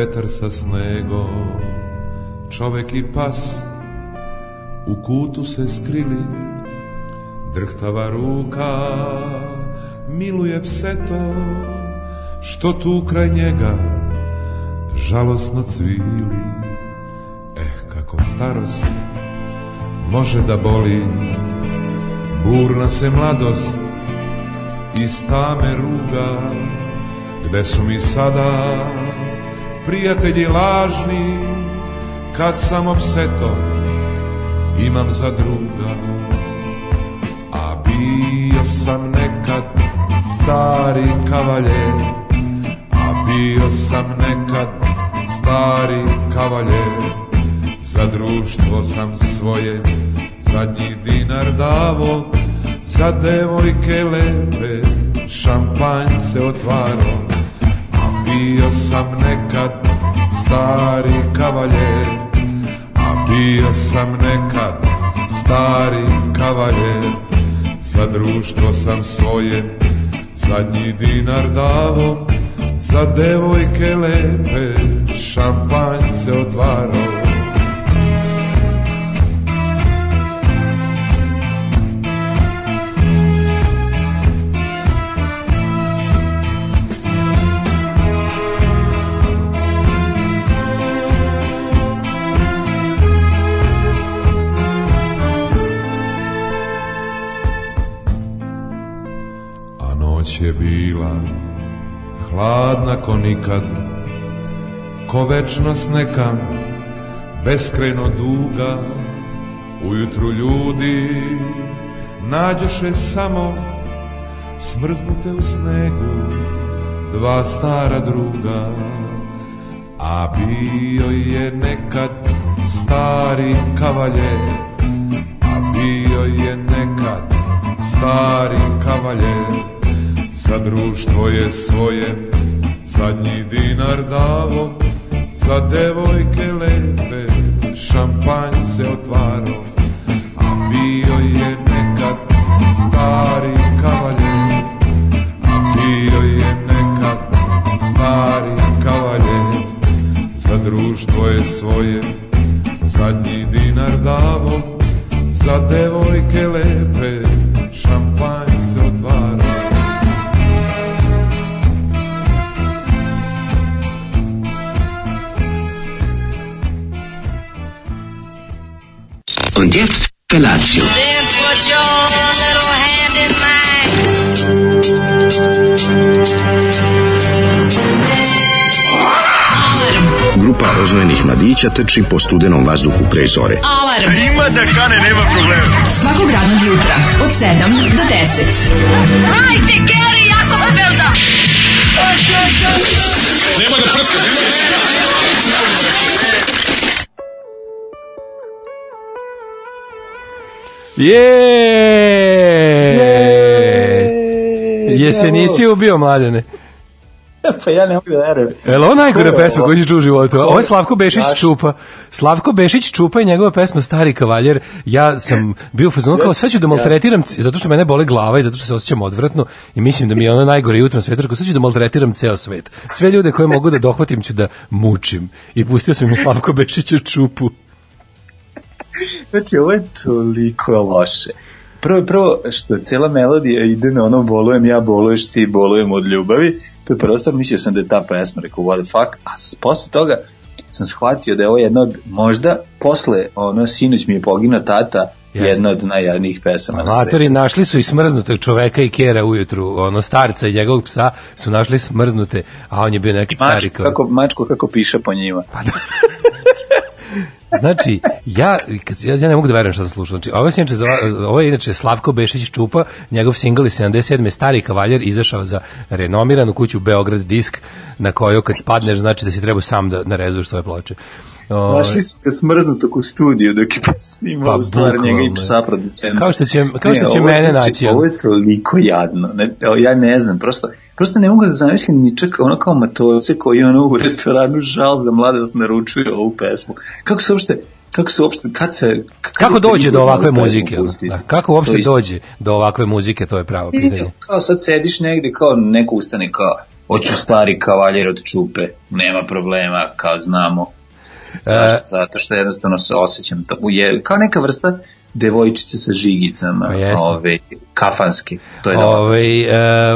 vetar sa snegom, čovek i pas u kutu se skrili, drhtava ruka miluje pseto, što tu kraj njega žalosno cvili. Eh, kako starost može da boli, burna se mladost iz tame ruga, gde su mi sada prijatelji lažni, kad sam opseto imam za druga. A bio sam nekad stari kavaljer, a bio sam nekad stari kavaljer, za društvo sam svoje zadnji dinar davo, za devojke lepe šampanjce otvaro, bio sam nekad stari kavaljer, a bio sam nekad stari kavaljer, za društvo sam svoje zadnji dinar davo, za devojke lepe šampanjce otvaro. Je bila hladna ko nikad, ko večnost neka, beskrajno duga, ujutru ljudi nađoše samo smrznute u snegu dva stara druga, a bio je nekad stari kavaljer, a bio je nekad stari kavaljer, za društvo je svoje. Zadnji dinar davo, za devojke lepe šampanjce otvaro, a bio je nekad stari kavaljer, a bio je nekad stari kavaljer, za društvo je svoje. Zadnji dinar davo, za devojke lepe šampanjce Und jetzt Felatio. Then put your little hand in mine. Grupa rozvojenih mladića trči po studenom vazduhu pre zore. Alarm. Ima da kane, nema problema. Svakog radnog jutra, od 7 do 10. Hajde, Geri, jako se velda. Je! Jesi nisi ubio mladene? Pa ja ne mogu da verujem. Jel ovo najgore je pesma koju si čuo u životu? Ovo je Slavko Bešić Znaš. čupa. Slavko Bešić čupa i njegova pesma Stari kavaljer. Ja sam bio u fazonu kao sad ću da maltretiram, zato što mene bole glava i zato što se osjećam odvratno i mislim da mi je ono najgore jutro na svetu, sad ću da maltretiram ceo svet. Sve ljude koje mogu da dohvatim ću da mučim. I pustio sam im Slavko Bešića čupu. Znači, ovo je toliko loše. Prvo, prvo što cijela melodija ide na ono bolujem ja, boluješ ti, bolujem od ljubavi, to je prvo stvar, mislio sam da je ta pesma, rekao what the fuck, a posle toga sam shvatio da je ovo jedna od, možda posle, ono, sinoć mi je pogina tata, Jeste. jedna od najjadnijih pesama na Matori našli su i smrznutog čoveka i kera ujutru, ono starca i njegovog psa su našli smrznute, a on je bio neki stari Mačku kao... kako, mačku kako piše po njima. Znači, ja, se- ja, ja ne mogu da verujem šta sam slušao. Znači, ovo, je inače, ovo je inače Slavko Bešić Čupa, njegov singl iz 77. Stari kavaljer izašao za renomiranu kuću Beograd disk, na koju kad spadneš znači da si treba sam da narezuješ svoje ploče. O, Našli su ga smrznutog u studiju dok je snimao Pa, u stvari njega i psa producenta. Kao što će- kao što Ne, će je, mene znači, naći, Ovo je toliko jadno. Ne, ja ne znam, prosto, prosto ne mogu da zamislim ni čak ono kao matorce koji ono u restoranu žal za mladost naručuju ovu pesmu. Kako se uopšte kako se uopšte, kad se... kad Kako dođe do ovakve muzike? Da, kako uopšte dođe do ovakve muzike, to je pravo pitanje. kao sad sediš negde, kao neko ustane kao hoću stari kavaljer od čupe, nema problema, kao znamo. E. Zašto? Zato što jednostavno se osjećam to, je, kao neka vrsta devojčice sa žigicama, Pa ove, kafanski, to je dobro. Ovaj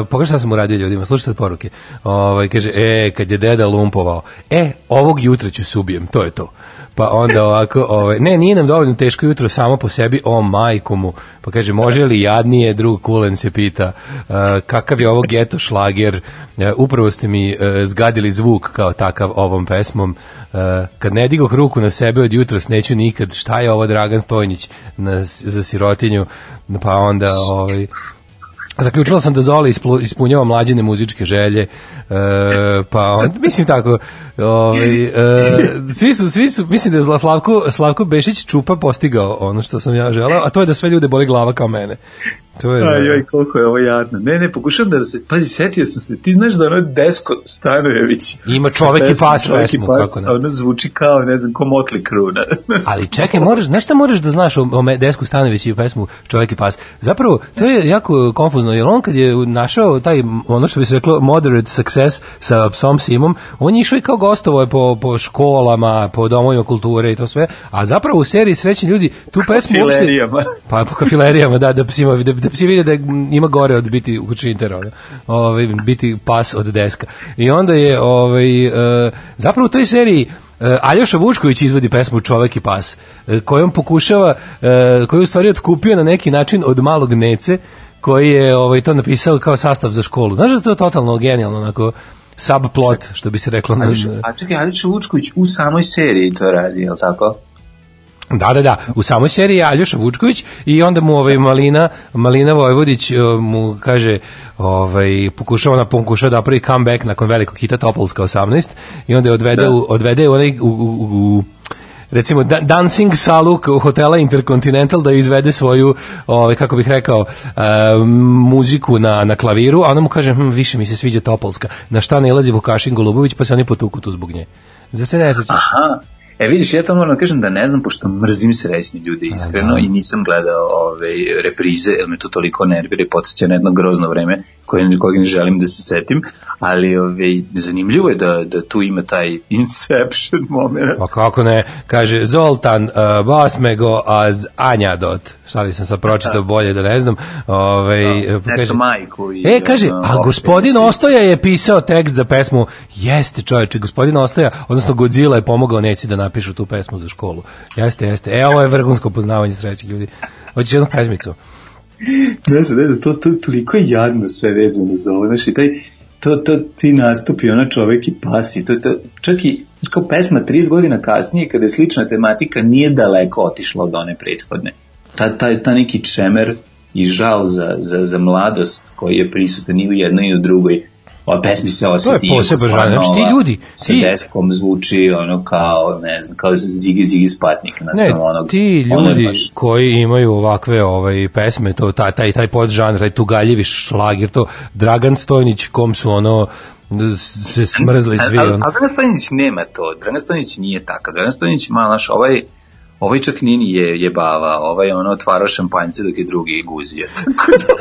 e, pogledaj šta sam uradio ljudima, slušaj sad poruke. Ovaj kaže e kad je deda lumpovao. E, ovog jutra ću se ubijem, to je to. Pa onda ovako, ovaj, ne, nije nam dovoljno teško jutro samo po sebi, o majku mu. Pa kaže, može li jadnije, drug Kulen se pita, e, kakav je ovo geto šlager, E, upravo ste mi e, zgadili zvuk kao takav ovom pesmom. E, kad ne digoh ruku na sebe od jutros, neću nikad, šta je ovo Dragan Stojnić na, za sirotinju, pa onda, ovaj, Zaključila sam da isplu- ispunjava mlađene muzičke želje, pa on, mislim tako, ovaj, e, svi su, svi su, mislim da je Slavko, Slavko Bešić Čupa postigao ono što sam ja želao, a to je da sve ljude boli glava kao mene. To je, Aj, joj, koliko je ovo jadno. Ne, ne, pokušam da se, pazi, setio sam se, ti znaš da ono Desko Stanojević Ima čovek i pas Čovek i pesmu, pas, kako ne. Ono zvuči kao, ne znam, ko Motley Crue. Ne? Ali čekaj, moraš, znaš šta moraš da znaš o, o Desku Stanović i pesmu Čovjek i pas? Zapravo, to je jako konfuzno, jer on kad je našao taj, ono što bi se reklo, moderate success sa psom Simom, on je išao i kao gostovo je po, po školama, po domovima kulture i to sve, a zapravo u seriji Srećni ljudi tu pesmu... uopšte- Filerijama. Pa po kafilerijama, da, da psi, ima, da, da psi vide da ima gore od biti u čintera, ono. ovaj, biti pas od deska. I onda je, ovaj, e, zapravo u toj seriji e, Aljoša Vučković izvodi pesmu Čovek i pas, e, kojom pokušava, koju je u stvari otkupio na neki način od malog Nece, koji je ovaj, to napisao kao sastav za školu. Znaš da je to totalno genijalno, onako, subplot, što bi se reklo. Na, A čekaj, Aljoša Vučković u samoj seriji to radi, je li tako? Da, da, da, u samoj seriji je Aljoša Vučković i onda mu ovaj Malina, Malina Vojvodić uh, mu kaže, ovaj pokušava na pokušava da napravi comeback nakon velikog hita Topolska 18 i onda je odvede Da. u, odvede u onaj u, u, u recimo da, dancing salu k- hotela Intercontinental da izvede svoju ovaj kako bih rekao e, muziku na na klaviru a ona mu kaže hm, više mi se sviđa Topolska. Na šta nailazi Vukašin Golubović pa se oni potuku tu zbog nje. Za se ne sećaš? Aha. E vidiš, ja to moram da kažem da ne znam, pošto mrzim srećni ljude iskreno i nisam gledao ove reprize, jer me to toliko nervira i podsjeća na jedno grozno vreme koje, kojeg ne želim da se setim, ali ove, zanimljivo je da, da tu ima taj inception moment. Pa kako ne, kaže Zoltan uh, Basmego az Anjadot. Šta li sam sad pročitao bolje da ne znam. Ovaj Da, pa nešto majku i, E, kaže, a opet gospodin Ostoja je pisao tekst za pesmu. Jeste, čoveče, gospodin Ostoja, odnosno Godzilla je pomogao Neci da napišu tu pesmu za školu. Jeste, jeste. E, ovo je vrhunsko poznavanje srećnih ljudi. Hoćeš jednu pesmicu? Ne znam, ne znam, to, to toliko je jadno sve vezano za ovo, znaš, i taj, to, to, ti nastupi, ona čovek i pasi, to, to, čak i, kao pesma 30 godina kasnije, kada je slična tematika, nije daleko otišla od one prethodne. Ta, ta, ta neki čemer i žal za, za, za mladost koji je prisutan i u jednoj i u drugoj, ova pesmi se osjeti poseban žanr. Znači, ti ljudi, sa ti- deskom zvuči ono kao, ne znam, kao Zigi Zigi Spatnik Ne, naspram onog. ti ljudi baš- koji imaju ovakve ovaj pesme, to taj taj taj podžanr, taj tugaljivi šlager, to Dragan Stojnić kom su ono se smrzli svi. Ali, ali ono. Dragan Stojnić nema to. Dragan Stojnić nije takav. Dragan Stojnić ima, znaš, ovaj, ovaj čak nije ni je jebava, ovaj ono otvarao šampanjce dok je drugi guzio. Tako da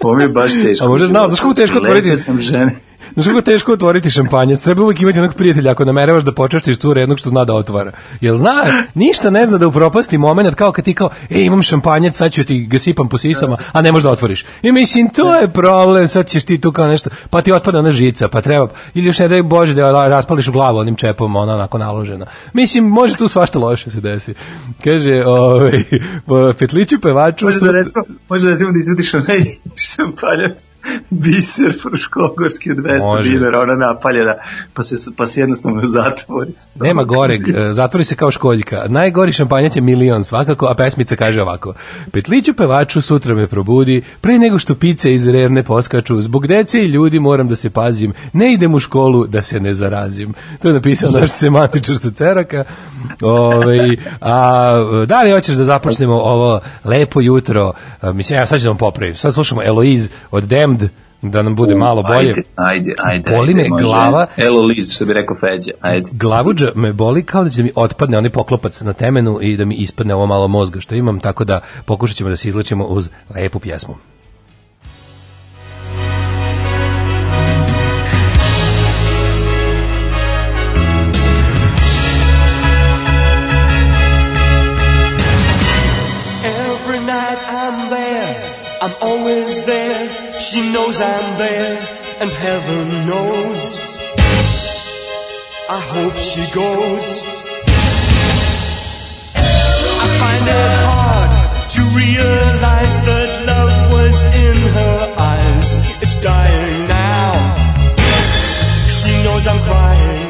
ovo mi je baš teško. A možda znao, znaš kako teško otvoriti? Sam žene. Znaš kako teško otvoriti šampanjac? Treba uvijek imati onog prijatelja ako nameravaš da počaštiš cure jednog što zna da otvara. Jel zna, ništa ne zna da upropasti moment kao kad ti kao, e, imam šampanjac, sad ću ti ga sipam po sisama, a ne možeš da otvoriš. I mislim, to je problem, sad ćeš ti tu kao nešto, pa ti otpada ona žica, pa treba, ili još ne daj Bože da raspališ u glavu onim čepom, ona onako naložena. Mislim, može tu svašta loše se desi. Kaže, ovaj, petliću pevaču, Može su- da recimo, može da recimo da izvadiš onaj šampanjac biser fruškogorski od 200 Može. dinara, ona napaljena, pa se, pa se jednostavno zatvori. Nema goreg, e, zatvori se kao školjka. Najgori šampanjac je milion svakako, a pesmica kaže ovako. Petliću pevaču sutra me probudi, pre nego što pice iz revne poskaču, zbog dece i ljudi moram da se pazim, ne idem u školu da se ne zarazim. To je napisao naš semantičar sa ceraka. Ove, a, da li hoćeš da započnemo ovo lepo jutro? A, mislim, ja sad ću da vam popravim. Sad slušamo Eloise od Damned, da nam bude malo bolje. Ajde, ajde, ajde. Boli me može. glava. Elo Liz, što bi rekao Feđa, ajde. glavuđa me boli kao da će da mi otpadne onaj poklopac na temenu i da mi ispadne ovo malo mozga što imam, tako da pokušat ćemo da se izlečimo uz lepu pjesmu. Knows I'm there, and heaven knows. I hope she goes. I find it hard to realize that love was in her eyes. It's dying now. She knows I'm crying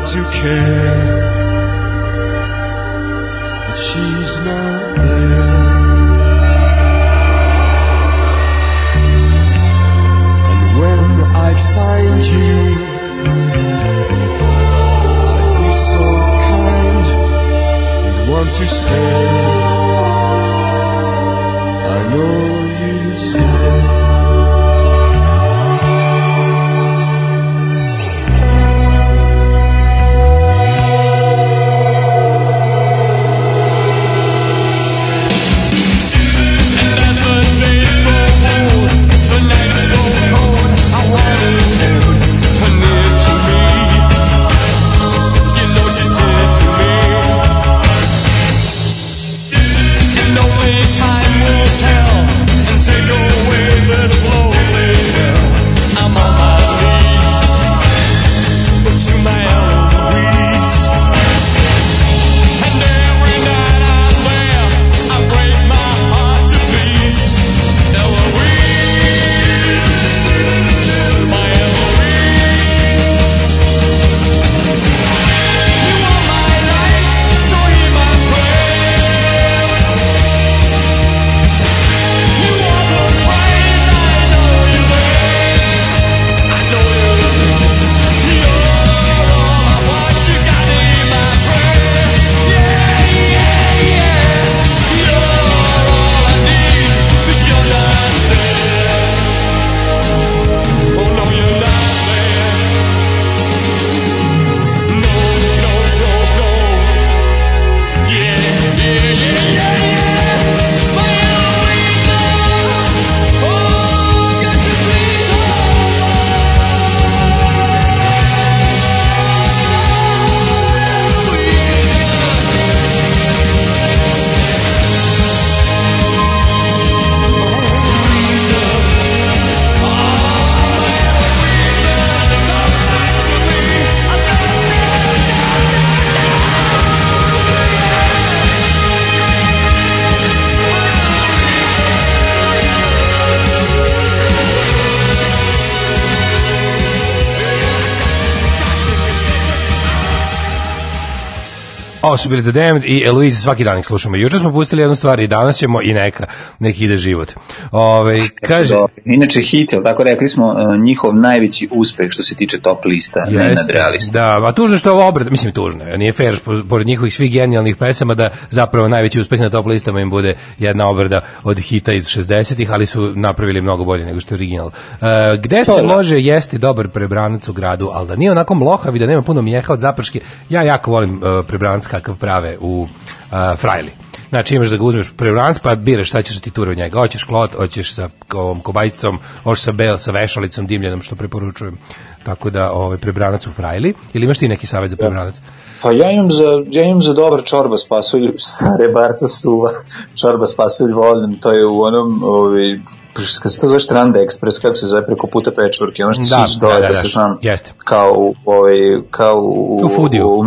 like to care, but she's not there. And when I'd find you, I'd be so kind, you'd want to stay. Su bili The Damned i Eloise, svaki dan ih slušamo. Juče smo pustili jednu stvar i danas ćemo i neka, neki ide život. Ove, kaže, Dobro. Inače hit, tako rekli smo, e, njihov najveći uspeh što se tiče top lista, ne Jeste, nadrealista. Da, a tužno što je ovo obrada, mislim tužno, je, nije fair po- pored njihovih svih genijalnih pesama da zapravo najveći uspeh na top listama im bude jedna obrada od hita iz 60-ih, ali su napravili mnogo bolje nego što je original. Uh, gde se da. može jesti dobar prebranac u gradu, ali da nije onako mlohav i da nema puno mjeha od zaprške, ja jako volim uh, prebranac kakav prave u uh, Frajli. Znači imaš da ga uzmeš prebranac pa biraš šta ćeš da ti u njega. Hoćeš klot, hoćeš sa ovom kobajicom, hoćeš sa bel, sa vešalicom dimljenom što preporučujem. Tako da ovaj prebranac u Frajli ili imaš ti neki savjet za prebranac? Pa ja imam za, ja imam za dobar čorba s pasulju, sa rebarca suva, čorba s pasulju volim, to je u onom, ovi, kad se to zove Strand Express, kako se zove preko puta pečurke, ono što Da, si dole da, da, da, se da. šan, Jeste. kao u, ovaj, kao u, U foodiju. u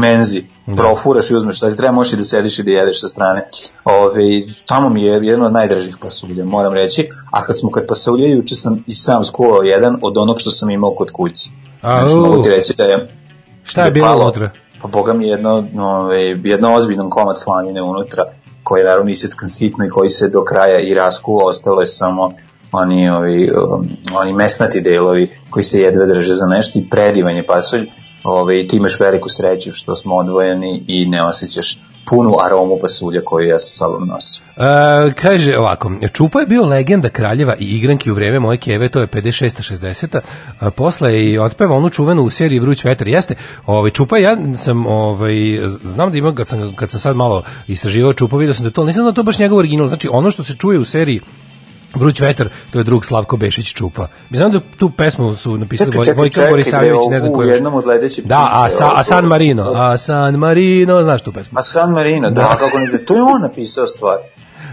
menzi, profuraš i uzmeš šta ti treba, možeš i da sediš i da jedeš sa strane. Ove, tamo mi je jedno od najdražih pasulja, moram reći, a kad smo kod pasulja, juče sam i sam skuvao jedan od onog što sam imao kod kući. Znači, Au. mogu ti reći da je Šta je da bilo palo- unutra? Pa boga mi jedno, ove, jedno ozbiljan komad slanjine unutra, koji je naravno isjeckan sitno i koji se do kraja i raskuo, ostalo je samo oni, ovi, um, oni mesnati delovi koji se jedve drže za nešto i predivan je pasulj. Ove, ti imaš veliku sreću što smo odvojeni i ne osjećaš punu aromu pasulja koju ja sa sobom nosim. E, kaže ovako, Čupa je bio legenda kraljeva i igranki u vreme moje keve, to je 56. 60. A, posle je i otpeva onu čuvenu u seriji Vruć vetar. Jeste, ovaj, Čupa, ja sam, ovaj, znam da ima, kad sam, kad sam sad malo istraživao Čupa, vidio sam da to, nisam znao da to baš njegov original, znači ono što se čuje u seriji Vruć vetar, to je drug Slavko Bešić Čupa. Mi znam da tu pesmu su napisali Čekaj, Voj- čekaj, Vojka Borisavljević, ne znam ko još. jednom od Da, a, sa, a San Marino, a San Marino, znaš tu pesmu? A San Marino, da, kako ne znam, to je on napisao stvar.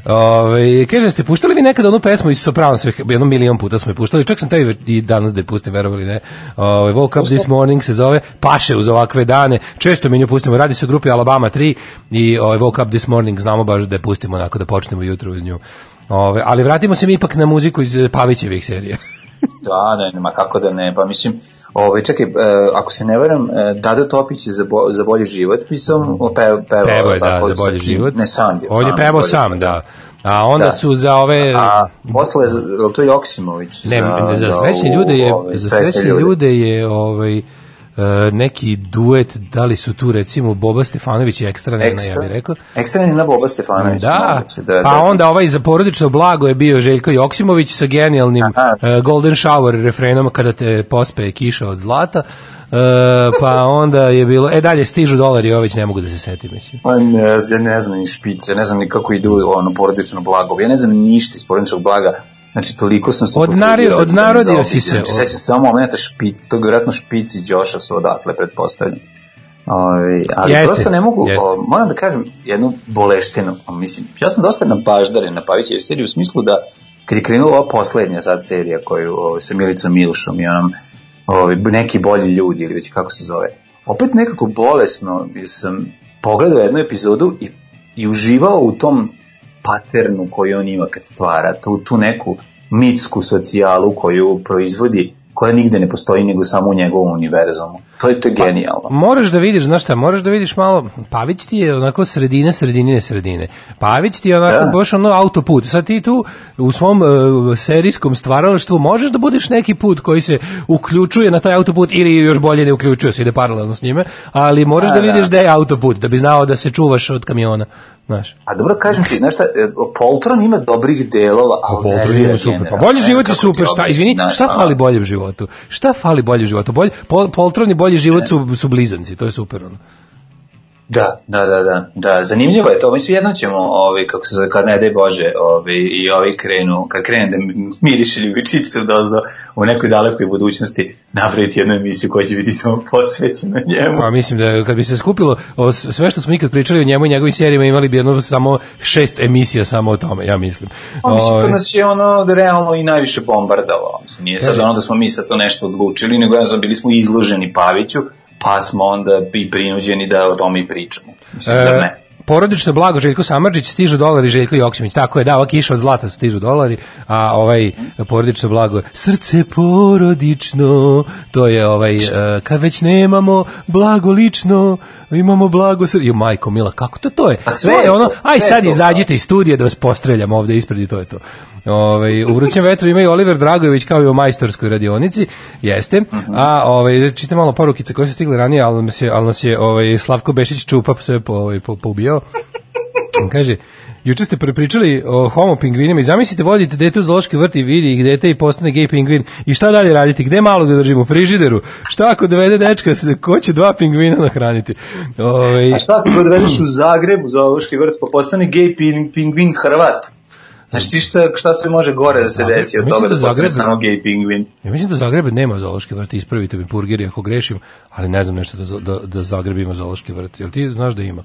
Ove, kaže, ste puštali vi nekad onu pesmu iz Sopranos, jedno milion puta smo je puštali, čak sam taj i danas da je pustim, verovali ne. Ove, Woke Up This Morning se zove, paše uz ovakve dane, često mi nju pustimo, radi se o grupi Alabama 3 i ove, Woke Up This Morning znamo baš da je pustimo onako da počnemo jutro uz nju. Ove, ali vratimo se mi ipak na muziku iz eh, Pavićevih serija. Da, ne, ma kako da ne, pa mislim, ovaj, čekaj, e, ako se ne varam, e, Dado Topić je za, bo, za bolji život pisao, pe, pevao, Pevo je, da, tako, za sa bolji kim? život. Ne, sam je. On je sam pevao sam, da. A onda Da. su za ove... A posle, je to Joksimović? Ne, za, da, srećne ljude je ovaj, za srećne ljude je ovaj neki duet, da li su tu recimo Boba Stefanović i Ekstra Nena, ja Ekstra, bih rekao. ekstra Nena Boba Stefanović. Da, moguće, da, pa da. onda ovaj za porodično blago je bio Željko Joksimović sa genijalnim Aha. e, Golden Shower refrenom kada te pospe kiša od zlata. E, pa onda je bilo, e dalje stižu dolari, ovo već ne mogu da se setim, mislim. Pa ne, ja ne znam ni špice, ne znam ni kako idu ono porodično blago. Ja ne znam ništa iz porodičnog blaga. Znači, toliko sam se... Od nari- da od me narodio zaobiđe. si se. Znači, sećam se samo momenta špic, to je vjerojatno špici Đoša su odatle, pretpostavljam. Ove, ali Jeste, prosto ne mogu, jeste. o, moram da kažem jednu boleštinu, o, mislim, ja sam dosta napaždaren na Pavićevi seriji u smislu da kad je krenula ova poslednja sad serija koju o, sa Milicom Milšom i onom ovi, neki bolji ljudi ili već kako se zove, opet nekako bolesno sam pogledao jednu epizodu i, i uživao u tom paternu koju on ima kad stvara, tu, tu neku mitsku socijalu koju proizvodi, koja nigde ne postoji nego samo u njegovom univerzumu. To je, to je genijalno. Moraš da vidiš, znaš šta, moraš da vidiš malo, Pavić ti je onako sredine, sredinine, sredine. Pavić ti je onako Da. baš ono autoput. Sad ti tu u svom uh, serijskom stvaralaštvu možeš da budeš neki put koji se uključuje na taj autoput ili još bolje ne uključuje se, ide paralelno s njime, ali moraš da, Da, da. vidiš da je autoput, da bi znao da se čuvaš od kamiona. Znaš. A dobro kažem ti, znaš šta, e, Poltron ima dobrih delova, ali Poltron nervira je super. Pa bolji Ne život je super. Šta, izvini, šta fali boljem životu? Šta fali boljem životu? Bolj, Pol, Poltron i bolji život su, su blizanci, to je super. Ono. Da, da, da, da, da, zanimljivo je to, mislim jednom ćemo, ovaj, kako se zove, kad ne daj Bože, ovaj, i ovi krenu, kad krene da miriše ljubičicu dozdo u nekoj dalekoj budućnosti, napraviti jednu emisiju koja će biti samo posvećena njemu. Pa mislim da kad bi se skupilo o, sve što smo ikad pričali o njemu i njegovim serijama imali bi jedno samo šest emisija samo o tome, ja mislim. Pa mislim, Ovaj, to nas je ono da realno i najviše bombardalo. Mislim, nije sad ono da smo mi sad to nešto odlučili, nego jednostavno bili smo izloženi Paviću, pa smo onda i prinuđeni da o tome i pričamo. Mislim, zar ne? porodično blago Željko Samardžić stižu dolari Željko Joksimović. Tako je, da, ova kiša od zlata stižu dolari, a ovaj porodično blago srce porodično, to je ovaj, e, kad već nemamo blago lično, imamo blago srce. Jo, majko, mila, kako to to je? Pa sve to je ono, aj sad izađite iz studija da vas postreljam ovde ispred i to je to. Ovaj u vrućem vetru ima i Oliver Dragojević kao i u majstorskoj radionici, jeste. A ovaj čitam malo porukice koje su stigle ranije, al nas je al nas je ovaj Slavko Bešić čupa sve po ovaj po, poubijao. On kaže Juče ste prepričali o homo pingvinima i zamislite vodite dete u zoološki vrt i vidi ih dete i postane gej pingvin i šta dalje raditi? Gde malo da držimo? U frižideru? Šta ako dovede dečka, ko će dva pingvina nahraniti? Ovaj A šta ako ga odvedeš u Zagreb, u zoološki vrt, pa postane gej ping, pingvin Hrvat? Znaš ti šta, šta sve može gore da se Zagreb- desi od toga da, da Zagreb- samo gej pingvin? Ja mislim da Zagreb nema zoološki vrt, ispravite mi purgiri ako grešim, ali ne znam nešto da, da, da Zagreb ima zoološki vrt. Jel ti znaš da ima?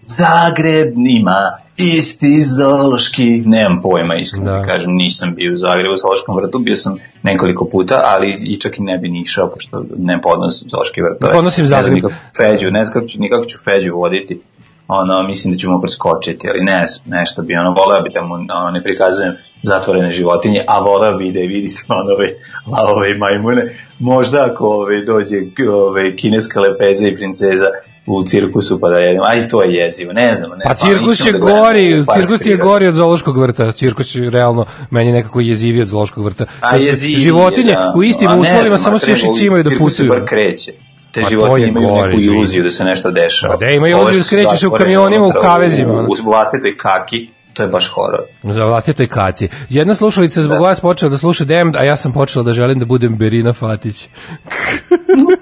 Zagreb ima isti zoološki, nemam pojma, iskreno Da. ti kažem, nisam bio u Zagrebu u zoološkom vrtu, bio sam nekoliko puta, ali i čak i ne bi ni išao, pošto ne podnosim zoološki vrt. Ne podnosim Ne znam Zagreb. nikako Feđu, ne znam kako ću, nikako ću Feđu voditi, ono, mislim da ćemo preskočiti, ali ne, nešto bi, ono, voleo bi da mu, ono, ne prikazujem zatvorene životinje, a voleo bi da je vidi slonove, lavove i majmune. Možda ako ove, dođe ove, kineska lepeza i princeza u cirkusu pa da jedemo, aj to je jezivo, ne znam. Ne, Pa cirkus je da gori, cirkus je gori od zoološkog vrta. Cirkus je realno meni nekako jeziviji od zoološkog vrta. A Kad jezivije, Životinje da. u istim uslovima samo se još i cimaju da cirkus se putuju. bar kreće. Te Pa životinje je imaju gore, neku iluziju da se nešto dešava. Pa da, imaju iluziju, su kreću se u kamionima, u kavezima. U, u vlastitoj kaki, to je baš horor. Za vlastitoj kaci. Jedna slušalica zbog vas počela da sluša Damned, a ja sam počela da želim da budem Berina Fatić.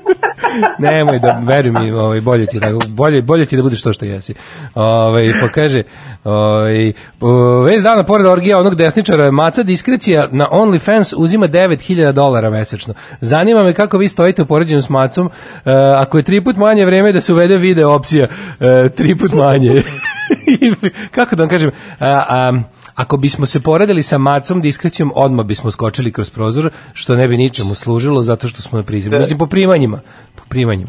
Nemoj da veruj mi, ovaj bolje ti da bolje bolje ti da budeš to što jesi. Ovaj pa kaže, ovaj već dana pored orgija onog desničara maca diskrecija na OnlyFans uzima 9000 dolara mesečno. Zanima me kako vi stojite u poređenju s macom, e, ako je tri put manje vreme da se uvede video opcija, e, tri put manje. Kako da vam kažem, a, a, ako bismo se poredili sa macom diskrecijom, odmah bismo skočili kroz prozor, što ne bi ničemu služilo, zato što smo na prizivu. Mislim, po primanjima. Po primanjima.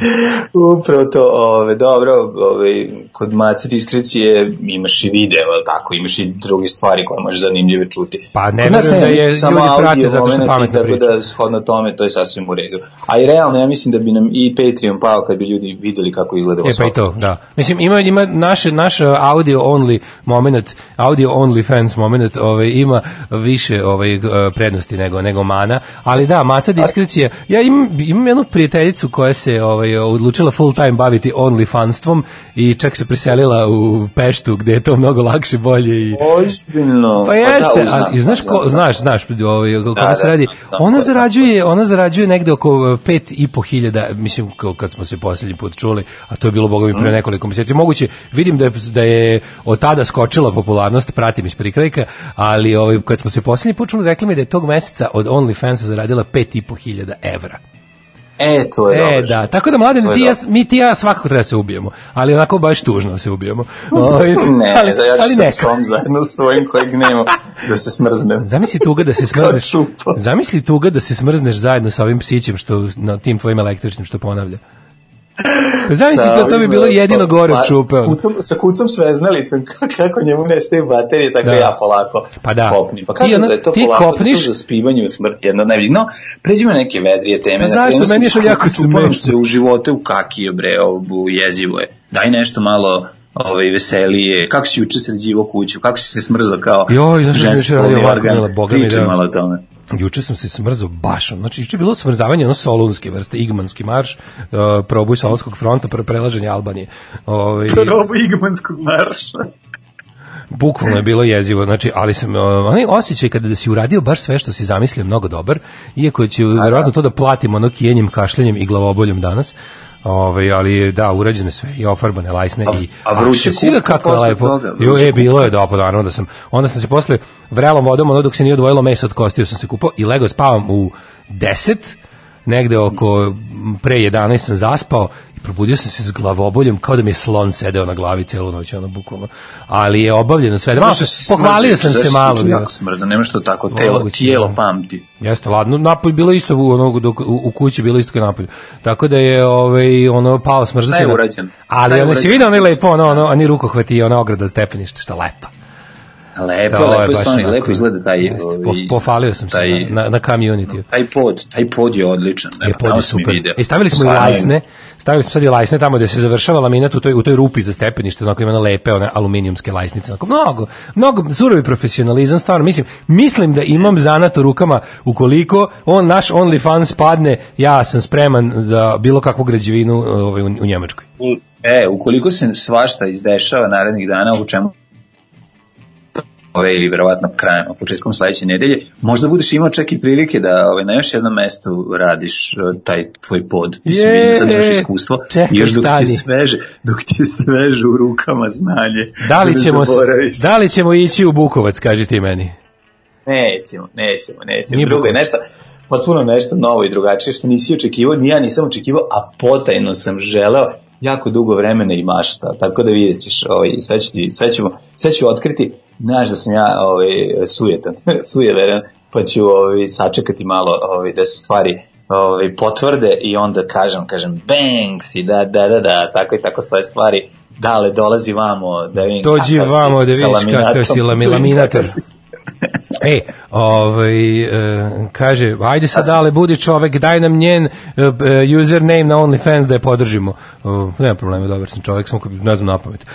Upravo to, ove, dobro, ove, kod mace diskrecije imaš i video, ali tako, imaš i druge stvari koje možeš zanimljive čuti. Pa ne verujem da je samo ljudi prate audio zato što pametno Tako pričaju. da, shodno tome, to je sasvim u redu. A i realno, ja mislim da bi nam i Patreon pao kad bi ljudi videli kako izgleda E pa i to, da. Mislim, ima, ima naše, naš audio only moment, audio only fans moment, ovaj, ima više ovaj, g- prednosti nego, nego mana, ali da, maca diskrecija, ja imam, imam jednu prijateljicu koja se ovaj, odlučila full time baviti only fanstvom i čak se preselila u Peštu gde je to mnogo lakše, bolje i Ozbiljno. Pa jeste, da, ali znaš ko, znaš, znaš, ovaj o kome Da, se da, radi. znam Ona zarađuje, ona zarađuje negde oko pet i po hiljada, mislim kad smo se poslednji put čuli, a to je bilo boga mi Mhm. pre nekoliko meseci. Moguće, vidim da je da je od tada skočila popularnost, pratim iz prikrajka, ali ovaj kad smo se poslednji put čuli, rekli mi da je tog meseca od OnlyFansa zaradila pet i po hiljada evra. E, to je E, dobro. da, tako da mladen, ti ja, mi ti ja svakako treba se ubijemo, ali onako baš tužno se ubijemo. Ovaj, Ne, ali, da ja ću ali sa neka. psom zajedno svojim kojeg nema da se smrznem. Zamisli tuga da se smrzneš. Zamisli tuga da se smrzneš zajedno sa ovim psićem što na tim tvojim električnim što ponavlja. Pa Zamisli Sa to, to bi bilo jedino pa- gore od pa- čupe. kucom- sa kucom sveznalicom, kako njemu nestaje baterije, tako Da. ja polako Pa da. kopnim. Pa Ti kažem da je to ti polako, kopniš- da to za spivanje u smrti jedna od najboljih. No, pređimo neke vedrije teme. Pa zašto? Meni je to čup- jako smešno. se u živote u kaki, bre, ovu jezivo je. Daj nešto malo ovaj, veselije. Kako si juče sređivo kuću? Kako si se smrzao kao Joj, znaš što juče radio? Mila, Boga mi da. malo o tome. Juče sam se smrzao baš, znači juče je bilo smrzavanje ono solunske vrste, igmanski marš, uh, proboj Solunskog fronta, pre prelaženje Albanije. Ovaj Probu igmanskog marša. bukvalno je bilo jezivo, znači, ali sam, uh, onaj osjećaj kada da si uradio baš sve što si zamislio mnogo dobar, iako će verovatno to da platimo ono kijenjem, kašljanjem i glavoboljom danas, Ove, ali da, urađene sve i ofarbane lajsne A- i a vruće si ga kupka kako je lepo. toga, Jo, vruće e, bilo je da, pa naravno da sam. Onda sam se posle vrelom vodom, ono dok se nije odvojilo meso od kostiju, sam se kupao i lego spavam u 10 negde oko pre 11 sam zaspao i probudio sam se s glavoboljem kao da mi je slon sedeo na glavi celu noć, ono bukvalno. Ali je obavljeno sve. Malo, si pohvalio sam se si malo. juče bio. Jako smrzao, nema što tako, telo, tijelo da. pamti. Jeste, ladno, napolju bilo isto u onog dok u, u kući bilo isto kao napolju. Tako da je ovaj ono pao smrzati. Šta je? Šta Ali ono si urađeno? video onaj lepo ono ono ani rukohvati ona ograda stepeništa šta lepo. Lepo, je lepo, je stvarno, onako- lepo izgleda taj... Jeste, po- ovaj, pofalio sam se taj- na, na community. Taj pod, taj pod je odličan. Je pod je super. video. E stavili smo i lajsne, stavili smo sad i lajsne tamo gde se završava laminat u toj u toj rupi za stepenište, onako ima one lepe one aluminijumske lajsnice, onako mnogo, mnogo surovi profesionalizam, stvarno mislim, mislim da imam zanat u rukama ukoliko on naš OnlyFans padne, ja sam spreman za bilo kakvu građevinu ovaj, u, u Njemačkoj. E, ukoliko se svašta izdešava narednih dana, u čemu ove ili verovatno krajem, početkom sledeće nedelje, možda budeš imao čak i prilike da ove, na još jednom mestu radiš taj tvoj pod. Mislim, Je, sad imaš iskustvo. čekaj, još dok ti stani. je sveže, dok ti sveže u rukama znanje. Da li ne ćemo zaboraviš. da li ćemo ići u Bukovac, kaži ti meni. Nećemo, nećemo, nećemo. Nije Drugo je nešto, potpuno nešto novo i drugačije što nisi očekivao, ni ja nisam očekivao, a potajno sam želeo jako dugo vremena i mašta, tako da vidjet ćeš, ovaj, sve, ću ti, sve, ćemo, sve ću otkriti, znaš da sam ja ovaj, sujetan, sujeveran, pa ću ovaj, sačekati malo ovaj, da se stvari ovaj, potvrde i onda kažem, kažem, banks i da, da, da, da, tako i tako svoje stvari, dale, dolazi vamo, da vidim Dođi kakav si vamo da vidiš kakav si lami- laminator. E, ovaj, e, kaže, ajde sad dale, budi čovek, daj nam njen e, e, username na OnlyFans da je podržimo. Uh, nema problema, dobar sam čovek, samo ne znam na pamet. E,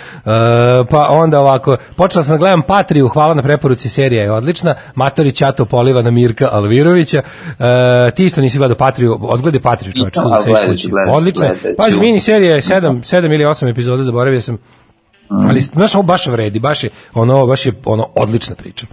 pa onda ovako, počela sam da gledam Patriju, hvala na preporuci, serija je odlična, Matori Ćato poliva na Mirka Alvirovića, ti isto nisi gledao Patriju, odgledi Patriju čovječ, I to, tu a sve gledat ću, kući. gledat ću, Odlična, gledat ću. pa mini serija je 7, 7 ili 8 epizoda, zaboravio sam. Ali znaš, ovo baš vredi, baš je ono, baš je ono odlična priča.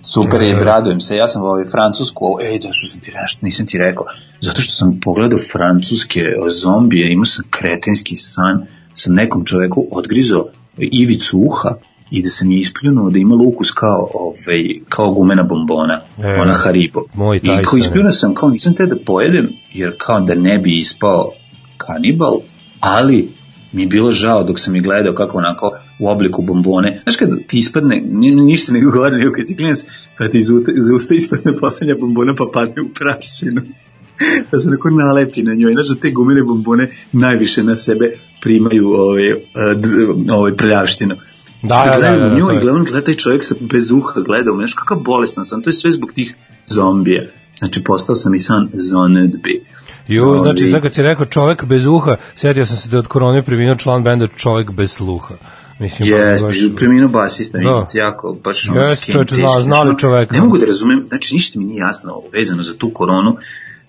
Super je, radujem se. Ja sam ovaj francusku, ej, da što sam ti nešto, nisam ti rekao, zato što sam pogledao francuske zombije, imao sam kretenski san, sam nekom čoveku odgrizao ivicu uha i da sam je ispljunuo da ima ukus kao, ovaj, kao gumena bombona, E, ona Haribo. moj taj I kao ispljunuo sam, kao nisam te da pojedem, jer kao da ne bi ispao kanibal, ali mi je bilo žao dok sam je gledao kako onako u obliku bombone. Znaš kad ti ispadne, ni- ništa nego gore nego kad ti klinac, pa ti iz usta, ispadne poslednja bombona pa padne u prašinu. da se onako naleti na njoj. Znaš da te gumene bombone najviše na sebe primaju ovaj, eh, d- ovaj prljavštinu. Da, da, da, gledam da, da, nju to je. i gledam gleda taj čovjek sa bez uha gleda u mene, znaš kakav bolestan sam, to je sve zbog tih zombija. Znači, postao sam i san zonedbi. Jo, znači sad kad si rekao čovek bez uha, setio sam se da od korone preminuo član benda čovek bez sluha. Mislim, Jeste, baš- preminuo basista, Da. Nikic, jako, baš ono Jeste, skin, teški, zna- znali ono, čoveka. Ne mogu da razumem, znači ništa mi nije jasno vezano za tu koronu.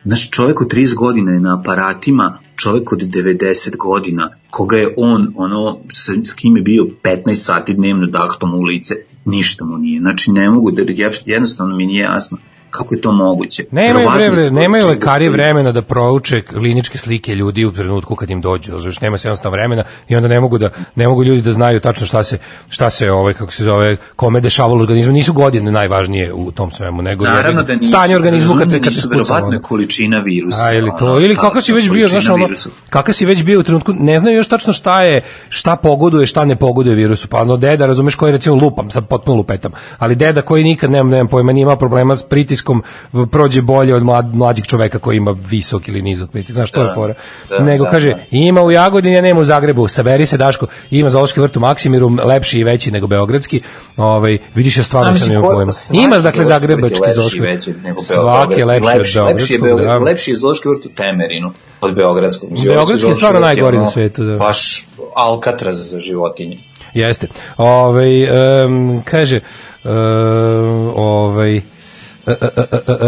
Znači, čovjek od 30 godina je na aparatima, čovjek od 90 godina, koga je on, ono, s, s kim je bio 15 sati dnevno dahtom u lice, ništa mu nije. Znači, ne mogu da, jednostavno mi nije jasno kako je to moguće. Nemaju, bre, bre, nemaju lekari vremena da prouče kliničke slike ljudi u trenutku kad im dođu, znači nema se jednostavno vremena i onda ne mogu da ne mogu ljudi da znaju tačno šta se šta se ovaj kako se zove kome dešavalo u organizmu, nisu godine najvažnije u tom svemu, nego Naravno jebi- da nisu, stanje organizmu kad te kad te verovatno ono. je količina virusa. A ili to, ili kakav si već bio, znaš ono, kakav si već bio u trenutku, ne znaju još tačno šta je, šta pogoduje, šta ne pogoduje virusu, pa ono deda, razumeš, koji recimo lupam, sad potpuno lupetam, ali deda koji nikad, nemam, nemam pojma, nije imao problema s pritiskom, v- prođe bolje od mlad, mlađih čoveka koji ima visok ili nizok pritisak, znaš, to je fora. da, Nego da, kaže, da. ima u Jagodini, a nema u Zagrebu, saberi se Daško, ima zoološki vrt u Maksimiru, lepši i veći nego beogradski, ovaj, vidiš ja stvarno sam ko- pojma. Ima, dakle, zagrebački lepši zoološki i vrt. veći nego Svaki je lepši od lepši, lepši, je beogradskog, Beograd, da. lepši je zoološki vrt u Temerinu od beogradskog. Beogradski je stvarno najgori na svetu, da. Baš Alcatraz za životinje. Jeste. Ovaj kaže em, ovaj E, e, e, e, e,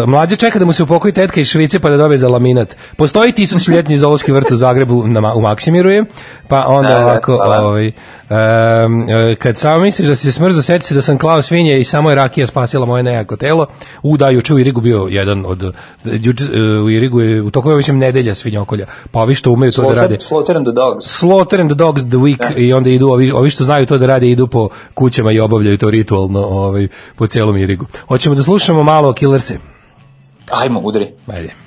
mlađe čeka da mu se upokoji tetka iz Švice pa da dobije za laminat. Postoji tisućljetni zoološki vrt u Zagrebu na, u Maksimiru je, pa onda Da, da, ovako, ovaj, e, kad samo misliš da si se smrzo, seti se da sam klao svinje i samo je rakija spasila moje nejako telo. U da, juče u Irigu bio jedan od, juče, e, u Irigu je, u toku mislim nedelja svinjokolja, pa ovi što umeju to da rade. Slaughter, Slaughter and the Dogs. Slaughter and the Dogs the Week i onda idu ovi, ovi što znaju to da rade idu po kućama i obavljaju to ritualno ovaj, po celom Irigu. Hoćemo da slušamo malo o Killerse. Ajmo, udri. Ajde.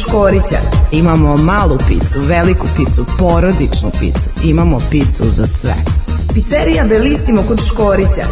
Škorića. Imamo malu picu, veliku picu, porodičnu picu. Imamo picu za sve. Pizzerija Bellissimo kod Škorića.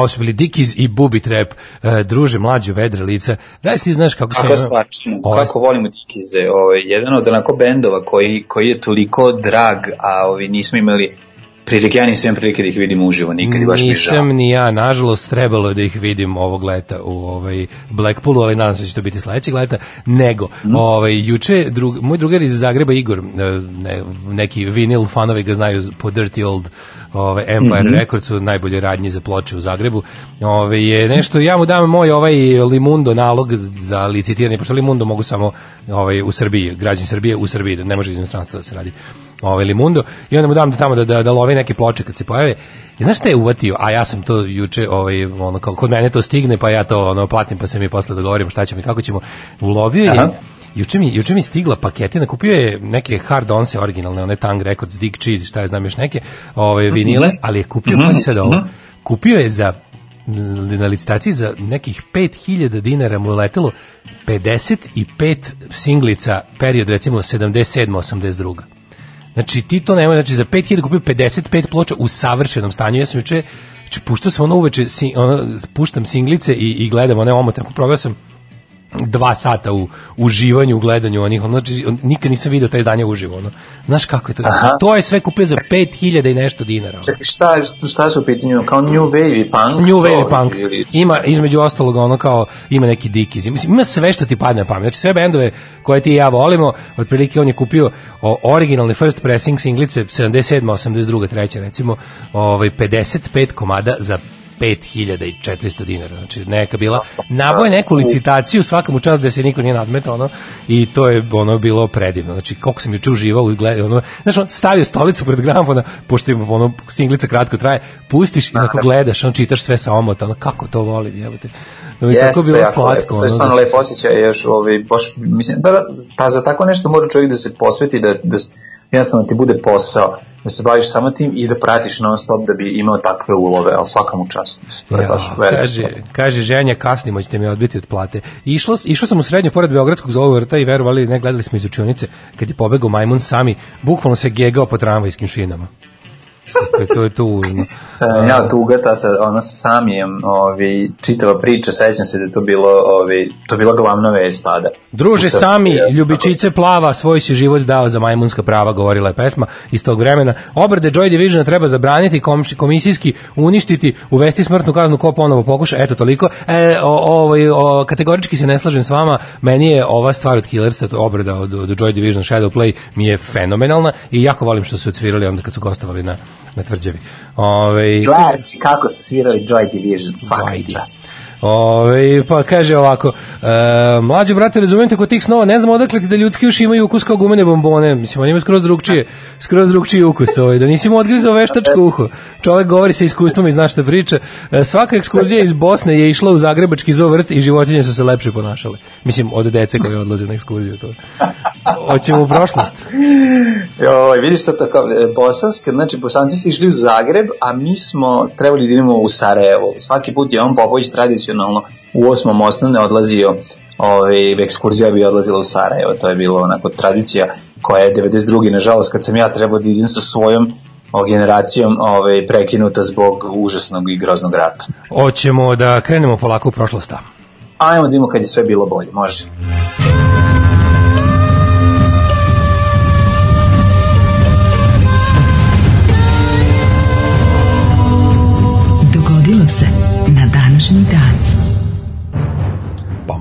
Ovo su bili Dickies i Booby Trap, e, druže mlađe vedre lica. Da ti znaš kako se... Kako slačimo, Ovo- kako volimo Dikize, ovaj, jedan od onako bendova koji, koji je toliko drag, a ovi nismo imali prilike, ja nisam imam prilike da ih vidim uživo nikad i baš mi žao. Nisam ni ja, nažalost, trebalo je da ih vidim ovog leta u ovaj Blackpoolu, ali nadam se da će to biti sledećeg leta, nego, Mhm. ovaj, juče, drug, moj drugar iz Zagreba, Igor, e, ne, neki vinil fanovi ga znaju po Dirty Old ovaj, Empire Mhm. Recordsu, najbolje radnji za ploče u Zagrebu, ovaj, je nešto, ja mu dam moj ovaj Limundo nalog za licitiranje, pošto Limundo mogu samo ovaj, u Srbiji, građani Srbije u Srbiji, da ne može iz inostranstva da se radi ovaj Limundo i onda mu dam da tamo da, da, da lovi neke ploče kad se pojave. I znaš šta je uvatio? A ja sam to juče, ovaj, ono, kao, kod mene to stigne, pa ja to ono, platim, pa se mi posle dogovorimo šta ćemo i kako ćemo. Ulovio je Aha. Juče mi, juče mi stigla paketina, kupio je neke hard onse originalne, one Tang Records, Dick Cheese, šta je znam još neke, ove, vinile, ali je kupio, pazi sad ovo, kupio je za na licitaciji za nekih 5000 dinara mu je letelo 55 singlica period recimo 77 82 Znači ti to nema, znači za 5000 kupio 55 ploča u savršenom stanju. Ja sam juče znači, puštao sam ono uveče, si, ono, puštam singlice i, i gledam one omote. Proveo sam dva sata u uživanju, u gledanju onih, ono, znači, on- nikad nisam video taj danje uživo, ono. Znaš kako je to? Aha. To je sve kupio za 5000 i nešto dinara. ono. Čekaj, šta, šta su u pitanju? Kao New Wave i Punk? New Wave Punk. ili- Ima između ostalog ono kao ima neki dikiz. Mislim ima sve što ti padne na pamet. Znači sve bendove koje ti i ja volimo, otprilike on je kupio o, originalne first pressing singlice 77, 82, treća recimo, ovaj 55 komada za 5400 dinara. Znači neka bila naboje neku licitaciju svaka mu čast da se niko nije nadmetao ono i to je ono bilo predivno. Znači koliko sam juče uživao i gledao ono, znači on stavio stolicu pred gramofona pošto ima ono singlica kratko traje, pustiš i onako gledaš, on čitaš sve sa omota, ono kako to volim, jebote. Je tako Jeste, bilo jako slatko. lepo. To je stvarno da lepo osjećaj, još, ovaj, baš, mislim, da, ta, za tako nešto mora čovjek da se posveti, da, da jednostavno ti bude posao, da se baviš samo tim i da pratiš non stop da bi imao takve ulove, ali svaka mu čast. Ja, velika kaže, kaže ženja kasnimo ćete mi odbiti od plate. Išlo, išao sam u srednju pored Beogradskog za ovo vrta i verovali ne gledali smo iz učionice kad je pobegao majmun sami, bukvalno se gegao po tramvajskim šinama. To je to, je. E, ja, tuga ta sa, sa Samijem, ovaj, čitava priča, sećam se da je to bilo, ovaj, to bila glavna vest tada. Druže U Srbiji, sami, je, ljubičice plava, svoj si život dao za majmunska prava, govorila je pesma iz tog vremena. Obrade Joy Divisiona treba zabraniti, komši- komisijski uništiti, uvesti smrtnu kaznu ko ponovo pokuša, eto toliko. E, o, ovaj, o, kategorički se ne slažem s vama, meni je ova stvar od Killersa, obrada od, od Joy Division Shadow Play, mi je fenomenalna i jako volim što su odsvirali onda kad su gostovali na, na tvrđavi. Ove, Gledaj si kako su svirali Joy Division, svaka čast. Ove, pa kaže ovako, e, mlađi brate, razumijem te kod tih snova, ne znam odakle ti da ljudski uši imaju ukus kao gumene bombone, mislim, on ima skroz drugčije, skroz drugčiji ukus, ovaj, da nisi mu odgrizao veštačko uho. Čovek govori sa iskustvom i zna šta priča. E, svaka ekskurzija iz Bosne je išla u Zagrebački zoo vrt i životinje su se lepše ponašale. Mislim, od dece koje odlaze na ekskurziju. To. Hoćemo u prošlost. Joj, vidiš to tako, e, bosanska, znači bosanci su išli u Zagreb, a mi smo trebali da idemo u Sarajevo. Svaki put je on Popović tradicionalno u osmom osnovne odlazio ovaj, ekskurzija bi odlazila u Sarajevo, to je bilo onako tradicija koja je 92. nažalost kad sam ja trebao da idem sa svojom o, generacijom ovaj, prekinuta zbog užasnog i groznog rata. Hoćemo da krenemo polako u prošlost. Ajmo da imamo kad je sve bilo bolje, može. Dogodilo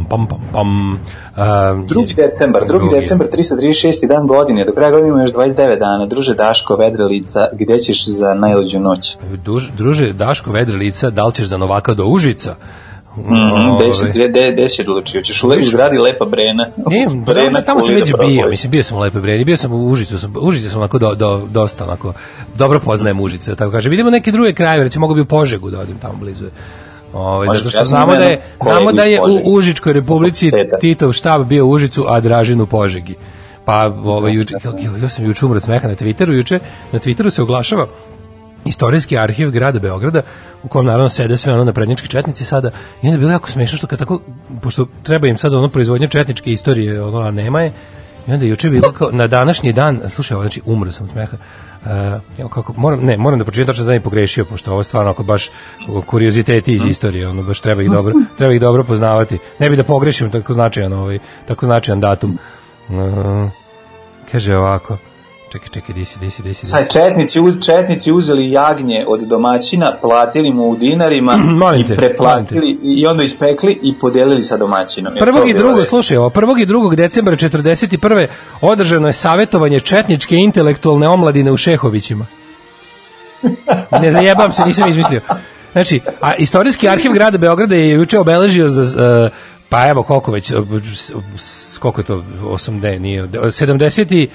Pam, pam, pam. Um, 2. decembar, 2. Drugi. decembar, 336. dan godine, do kraja godine ima još 29 dana. Druže Daško, vedre lica, gde ćeš za najluđu noć? Duž, druže Daško vedre lica, da li ćeš za Novaka do Užica? Mm, Ove. gde si, gde, gde si odlučio? Ćeš u lepi zgradi Lepa Brena? Ne, Brena tamo, sam kuli već da bio, mislim, bio sam u Lepoj Breni, bio sam u Užicu, sam, Užice sam onako do, do, dosta onako, dobro poznajem Užice, da tako kaže. Vidimo neke druge krajeve, recimo mogu bi u Požegu da odim tamo blizu. je. Ove, Može, zato što znamo da je, znamo da je u. Užičkoj republici. Titov štab bio u Užicu, a Dražin u Požegi. Pa ovaj juče ja, sam juče umro od smeha na Twitteru, juče na Twitteru se oglašava istorijski arhiv grada Beograda u kom naravno sede sve ono naprednjački četnici sada i onda je bilo jako smešno što kad tako pošto treba im sad ono proizvodnja četničke istorije ono a nema je i onda je juče bilo kao na današnji dan slušaj ovo znači umro sam od smeha Uh, evo kako moram ne moram da pročitam tačno da ne pogrešio pošto ovo stvarno ako baš kurioziteti iz istorije ono baš treba ih dobro treba ih dobro poznavati. Ne bi da pogrešim tako značajan ovaj tako značajan datum. Uh, kaže ovako čekaj čekaj di si di si di si. Sad četnici, uz, četnici uzeli jagnje od domaćina, platili mu u dinarima Molim i preplatili i onda ispekli i podelili sa domaćinom. Prvog i drugog, slušaj, ovo, prvog i drugog decembra 41. održano je savjetovanje četničke intelektualne omladine u Šehovićima. Ne zajebam se, nisam izmislio. Znači, a istorijski arhiv grada Beograda je juče obeležio za uh, Pa evo koliko već, koliko je to, 8 ne, nije, 79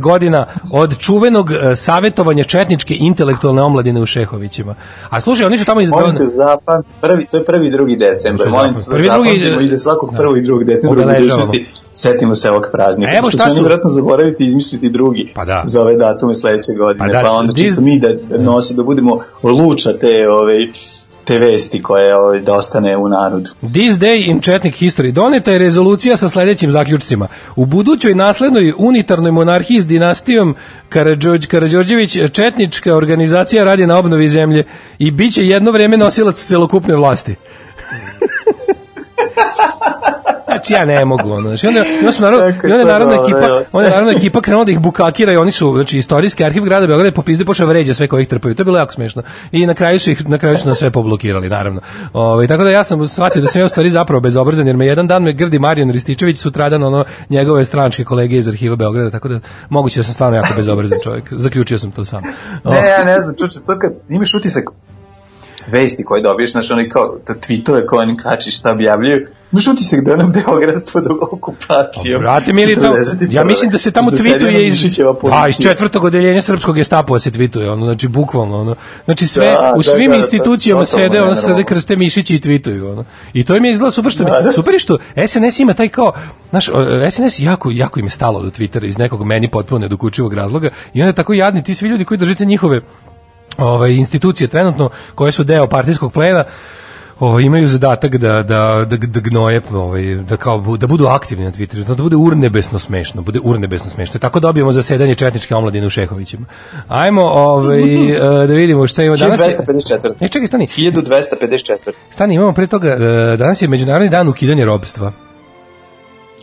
godina od čuvenog e, savjetovanja četničke intelektualne omladine u Šehovićima. A slušaj, oni su tamo iz... Molim te zapam, prvi, to je prvi drugi decembar, molim te da prvi, drugi, zapamtimo i da svakog da. prvog i drugog decembra u Obeležavamo. budućnosti setimo se ovog praznika. Evo šta su- vjerojatno zaboraviti izmisliti drugi Pa da. za ove datume sledeće godine, Pa pa, da, onda dis- čisto mi da nosi, da budemo luča te, ove, te vesti koje ove, da ostane u narodu. This day in Četnik history doneta je rezolucija sa sledećim zaključcima. U budućoj naslednoj unitarnoj monarhiji s dinastijom Karadžođ, Karadžorđević četnička organizacija radi na obnovi zemlje i bit će jedno vreme nosilac celokupne vlasti. Znači ja ne mogu ono. Znači onda, onda smo naravno, i onda je naravno ekipa, evo. onda je naravno ekipa krenula da ih bukakira i oni su znači istorijski arhiv grada Beograda je popizde počeo da vređa sve koji ih trpaju. To je bilo jako smešno. I na kraju su ih na kraju su nas sve poblokirali naravno. Ovaj tako da ja sam shvatio da sam ja u stvari zapravo bezobrazan jer me jedan dan me grdi Marijan Rističević sutradan ono njegove stranačke kolege iz arhiva Beograda tako da moguće da sam stvarno jako bezobrazan čovjek. Zaključio sam to sam. Ne, ja ne znam, čuče, to kad imaš utisak vesti koje dobiješ, znaš, oni kao, da tweetove koje oni kači šta objavljuju, imaš utisak da je nam Beograd pod okupacijom. Brate mili, tamo, 41.. ja mislim da se tamo Što ona tvituje iz, Mišićeva pa, iz četvrtog odeljenja srpskog gestapova se tvituje, ono, znači bukvalno, ono, znači sve, Da, u da, svim da, institucijama to- totalno sede, ono, sede krste mišići i tvituju, ono. I to im je izgleda super što, mi- Da, da. super što SNS ima taj kao, znaš, SNS jako, jako im je stalo do Twittera iz nekog meni potpuno nedokučivog razloga i onda tako jadni ti svi ljudi koji držite njihove ovaj institucije trenutno koje su deo partijskog plena ovaj imaju zadatak da da da da gnoje ovaj da kao da budu aktivni na Twitteru da bude urnebesno smešno bude urnebesno smešno tako dobijemo zasedanje četničke omladine u Šehovićima ajmo ovaj e, da vidimo šta ima danas je- 1254. Ne, čekaj, stani. 1254. Stani, imamo pre toga, e, danas je Međunarodni dan ukidanja robstva.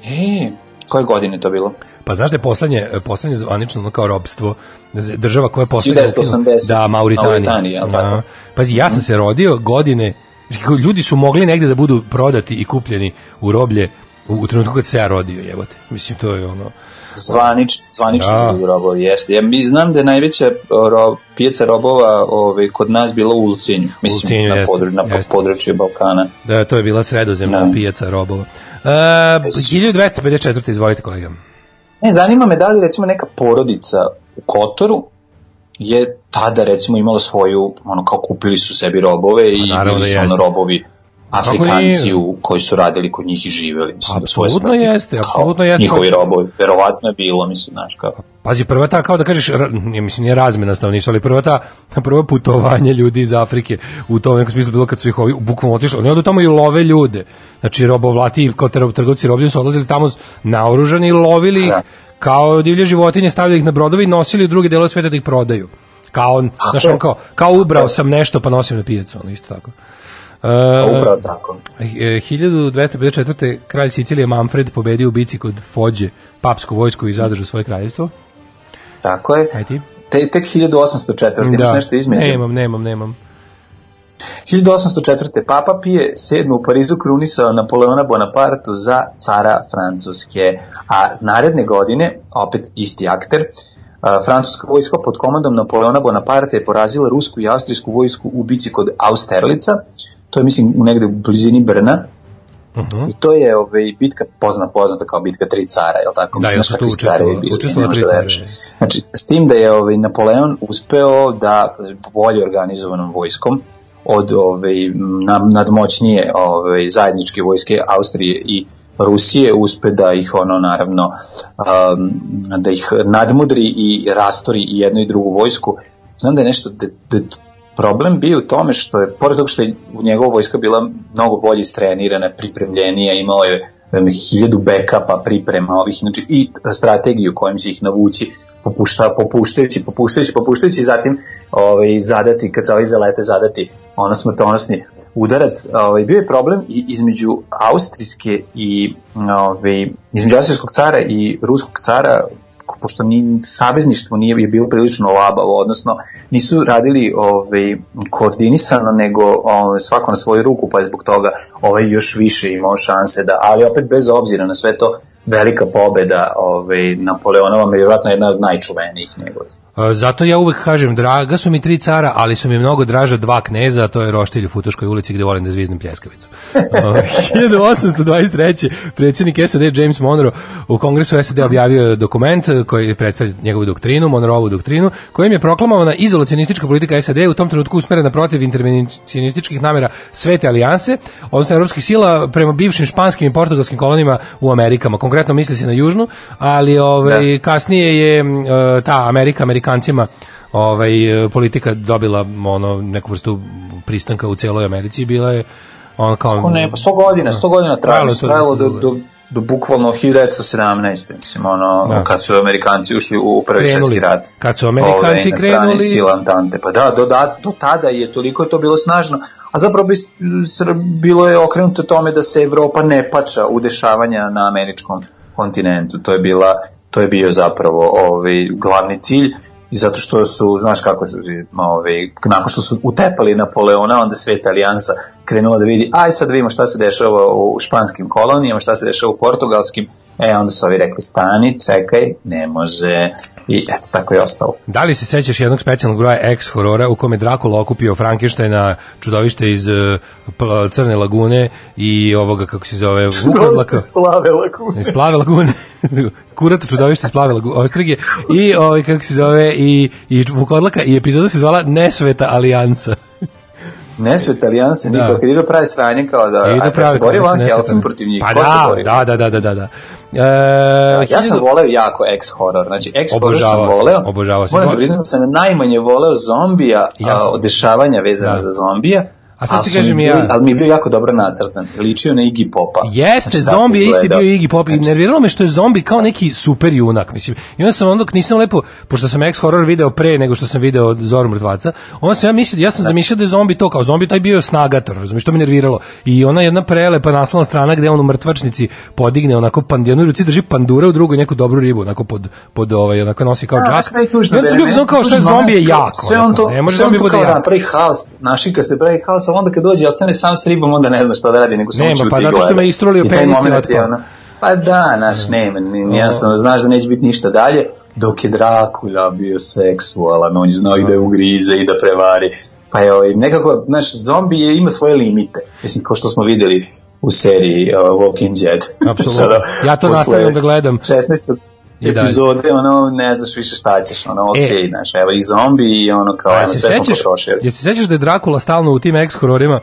E, koje godine to bilo? Pa znaš da je poslednje, poslednje zvanično ono kao robstvo, država koja je poslednje... 1980. Da, Mauritanija. Mauritanija? Da. Pazi, ja sam se rodio godine, ljudi su mogli negde da budu prodati i kupljeni u roblje u, u trenutku kad se ja rodio, jebote. Mislim, to je ono... Zvanič, zvanično Da. robovi, jeste. Ja mi znam da je najveća ro, pijaca robova ovaj, kod nas bila u Ulcinju. Mislim, Ulcinju, na, jeste, području, na jeste. području Balkana. Da, to je bila sredozemna Da. pijaca robova. E, 1254. izvolite kolega. E, zanima me da li recimo neka porodica u Kotoru je tada recimo imala svoju, ono kao kupili su sebi robove i Pa naravno bili su da ono jeste. robovi Afrikanci u, koji su radili kod njih i živeli. Mislim, svoje Apsolutno smrti. jeste, apsolutno jeste. Njihovi robovi, verovatno je bilo, mislim, znaš kako. Pazi, prva ta, kao da kažeš, ra- ja mislim, nije razmena stanovništva, ali prva ta, prvo putovanje ljudi iz Afrike u tom nekom smislu bilo kad su ih ovi bukvalno otišli, oni odu tamo i love ljude. Znači, robovlati, kao trgovci robljem su odlazili tamo naoružani i lovili ih Da. kao divlje životinje, stavljali ih na brodove i nosili u druge delove sveta da ih prodaju. Kao, znaš, on kao, kao ubrao sam nešto pa nosim na pijacu, ono isto tako. Uh, Upravo tako. E, 1254. kralj Sicilije Manfred pobedio u bici kod Fođe, papsku vojsku i zadržao svoje kraljevstvo. Tako je. Aj ti? Te, tek 1804. Imaš nešto između? Nemam, nemam, nemam. 1804. Papa Pije VII u Parizu krunisao Napoleona Bonapartu za cara Francuske, a naredne godine, opet isti akter, francuska vojska pod komandom Napoleona Bonaparte je porazila rusku i austrijsku vojsku u bici kod Austerlica, to je mislim negde u blizini Brna, Mhm. I to je ovaj, bitka poznata, poznata kao bitka tri cara, je li tako? Da, Mislim, ja su znaš tu učestvovali, učestvovali tri da cara. Znači, s tim da je ovaj, Napoleon uspeo da bolje organizovanom vojskom od ovaj, na, nadmoćnije ovaj, zajedničke vojske Austrije i Rusije uspe da ih ono naravno um, da ih nadmudri i rastori i jednu i drugu vojsku. Znam da je nešto da, da problem bio u tome što je, pored toga što je njegova vojska bila mnogo bolje istrenirana, pripremljenija, imao je hiljadu backupa priprema ovih, znači i strategiju kojim će ih navući popušta, popuštajući, popuštajući, popuštajući, zatim ovaj, zadati, kad se ovi zalete, zadati ono smrtonosni udarac. Ovaj, bio je problem i između austrijske i ovaj, između austrijskog cara i ruskog cara pošto ni savezništvo nije je bilo prilično labavo, odnosno nisu radili ovaj koordinisano nego ovaj, svako na svoju ruku, pa je zbog toga ovaj još više imao šanse da, ali opet bez obzira na sve to velika pobeda ovaj Napoleonova je vjerojatno jedna od najčuvenijih njegovih. E, Zato ja uvek kažem, draga su mi tri cara, ali su mi mnogo draža dva kneza, a to je Roštilj u Futoškoj ulici gde volim da zviznem pljeskavicu. E, 1823. predsjednik SAD James Monroe u kongresu SAD objavio dokument koji predstavlja njegovu doktrinu, Monroeovu doktrinu, kojim je proklamovana izolacionistička politika SAD u tom trenutku usmerena protiv intervencionističkih namera Svete alijanse, odnosno evropskih sila prema bivšim španskim i portugalskim kolonijama u Amerikama. Konkretno misli se na južnu, ali ovaj, kasnije je e, ta Amerika Amerikancima ovaj, politika dobila ono, neku vrstu pristanka u celoj Americi bila je on kao... Kako ne, pa 100 godina, 100 godina Trajalo trajalo, do, do, do bukvalno 1917. Mislim, ono, Da. kad su Amerikanci ušli u prvi svjetski rat. Kad su Amerikanci Ovaj, krenuli- Sila Antante. Pa da, do, da, do tada je toliko je to bilo snažno, a zapravo bi, bilo je okrenuto tome da se Evropa ne pača u dešavanja na američkom kontinentu. To je bila to je bio zapravo ovaj glavni cilj i zato što su, znaš kako su, ovaj, nakon što su utepali Napoleona, onda Sveta alijansa krenula da vidi, aj sad vidimo šta se dešava u španskim kolonijama, šta se dešava u portugalskim, e, onda su ovi rekli, stani, čekaj, ne može, i eto, tako je ostalo. Da li se sećaš jednog specijalnog broja X horora u kome Drakula okupio Frankensteina, čudovište iz uh, Crne lagune i ovoga, kako se zove, Vukodlaka? Plave lagune. iz plave lagune kurat čudovište iz plave lagune ostrige i ovaj kako se zove i i Vukodlaka i epizoda se zvala Nesveta alijansa Nesveta alijansa, Da. niko, kad ide pravi sranje kao da, I a kad se bori kako Van Helsing protiv njih, pa ko da, da, da, da, da, da, da. E, Ja sam voleo jako X-horror, znači X-horror sam voleo, obožavao sam. moram da priznam da sam najmanje voleo zombija, Ja sam. a, dešavanja vezana Da. za zombija, A sad ti kažem ja- ali mi je bio jako dobro nacrtan, ličio na Iggy Popa. Jeste, Znači, zombi je isti bio Iggy Pop i Znači, nerviralo me što je zombi kao neki super junak, mislim. I onda sam onda nisam lepo, pošto sam X-horror video pre nego što sam video Zoru mrtvaca, onda sam ja mislio, ja sam zamišljao da je zombi to, kao zombi taj bio snagator, razumiješ, to me nerviralo. I ona jedna prelepa naslovna strana gde on u mrtvačnici podigne onako pan, jednoj ruci drži pandura, u drugoj neku dobru ribu, onako pod, pod ovaj, onako nosi kao džak. onda sam bio kao što je zombi je jako. Sve on to, ne može sve on to kao da napravi haos, našika se pravi haos, a onda kad dođe i ostane sam s ribom, onda ne zna šta da radi, nego samo Nema, čuti pa i zato što gleda. me istrulio I taj penis moment i je otpao. ono, Pa da, naš, nema, ni- jasno, znaš da neće biti ništa dalje, dok je Drakula bio seksualan, on je znao i da je ugrize i da prevari. Pa je ovaj, nekako, znaš, zombi je, ima svoje limite. Mislim, kao što smo videli u seriji uh, Walking Dead. Apsolutno. Ja to nastavljam da gledam. 16 I dalje. Epizode, ono, ne znaš više šta ćeš, ono, okej, E. znaš, evo ih zombi i ono, kao, A ajmo, sve smo sećaš, potrošili. jesi se sećaš da je Drakula stalno u tim ex-hororima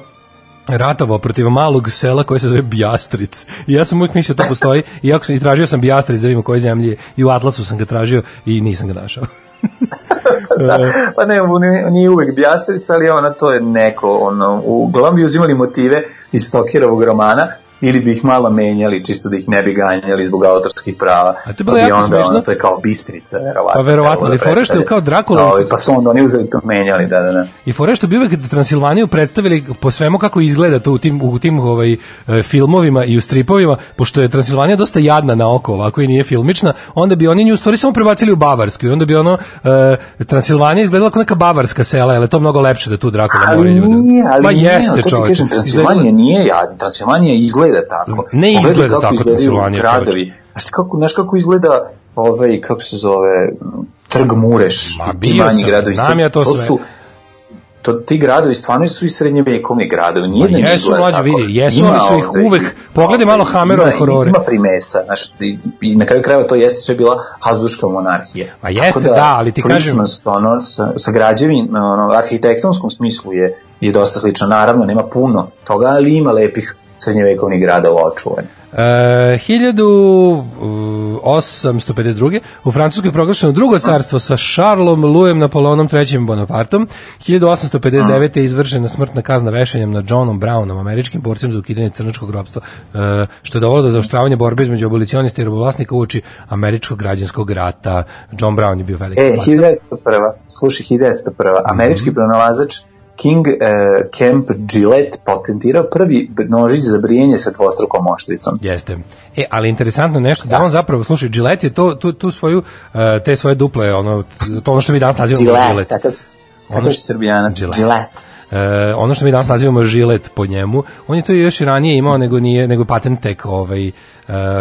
ratovao protiv malog sela koje se zove Bijastric. I ja sam uvijek mislio da to postoji, iako sam i tražio sam Bijastric da vidimo u kojoj zemlji je. I u Atlasu sam ga tražio i nisam ga našao. da, pa ne, nije, nije uvek bijastrica, ali ona to je neko, ono, uglavnom bi uzimali motive iz Stokirovog romana, ili bi ih malo menjali, čisto da ih ne bi ganjali zbog autorskih prava. A to je bilo pa jako smešno. ono, to je kao Bistrica, verovatno. Pa verovatno, trebalo ali da što je kao Drakula- Ovaj, pa su onda oni uzeli to menjali, da, da, da. I fore što bi uvek Transilvaniju predstavili po svemu kako izgleda to u tim, u tim ovaj, e, filmovima i u stripovima, pošto je Transilvanija dosta jadna na oko, ovako i nije filmična, onda bi oni nju u stvari samo prebacili u Bavarsku i onda bi ono, e, Transilvanija izgledala kao neka bavarska sela, jer je to mnogo lepše da tu Drakula mori Ali ljude. nije, ali Ma nije, jeste, to ti kažem, Transilvanija nije, ja, Transilvanija izgleda tako. Ne Pogledaj izgleda kako tako Transilvanija, gradovi. Znaš kako, znaš kako izgleda ovaj, kako se zove, Trg Mureš, Ma, ti manji sam, gradovi. znam ja to sve. Su, to, ti gradovi stvarno su i srednjevekovni gradovi. Nijedan Ma jesu, izgleda mlađe, vidi, jesu, Ima ali su ih ovaj, uvek- pogledaj malo Hammerove ima- horore. Ima primesa, znaš, i, i na kraju krajeva to jeste sve bila Habsburgska monarhija. Ma jeste, Tako da, ali ti kažem- ono, sa, sa građevin, ono, arhitektonskom smislu je, je dosta slično. Naravno, nema puno toga, ali ima lepih srednjevekovnih gradova očuvanih. E, 1852. u Francuskoj je proglašeno drugo carstvo sa Charlesom Louisem Napoleonom III Bonapartom. 1859. je izvršena smrtna kazna vešanjem nad Johnom Brownom, američkim borcem za ukidanje crnačkog ropstva, e, što je dovoljno do zaoštravanja borbe između abolicionista i robovlasnika uoči američkog građanskog rata. John Brown je bio veliki. E, borac. 1901. Slušaj, 1901. Američki pronalazač King eh, Camp Gillette patentirao prvi nožić za brijenje sa dvostrukom oštricom. Jeste. E, ali interesantno nešto da on zapravo, slušaj, Gillette je to, tu, tu svoju, e, te svoje duple, ono, to ono što mi danas nazivamo Gillette, Gillette. takav si, Ono što- srbijanac. Gillette. Gillette. E, ono što mi danas nazivamo žilet po njemu, on je to još i ranije imao nego nije nego patent tek ovaj e,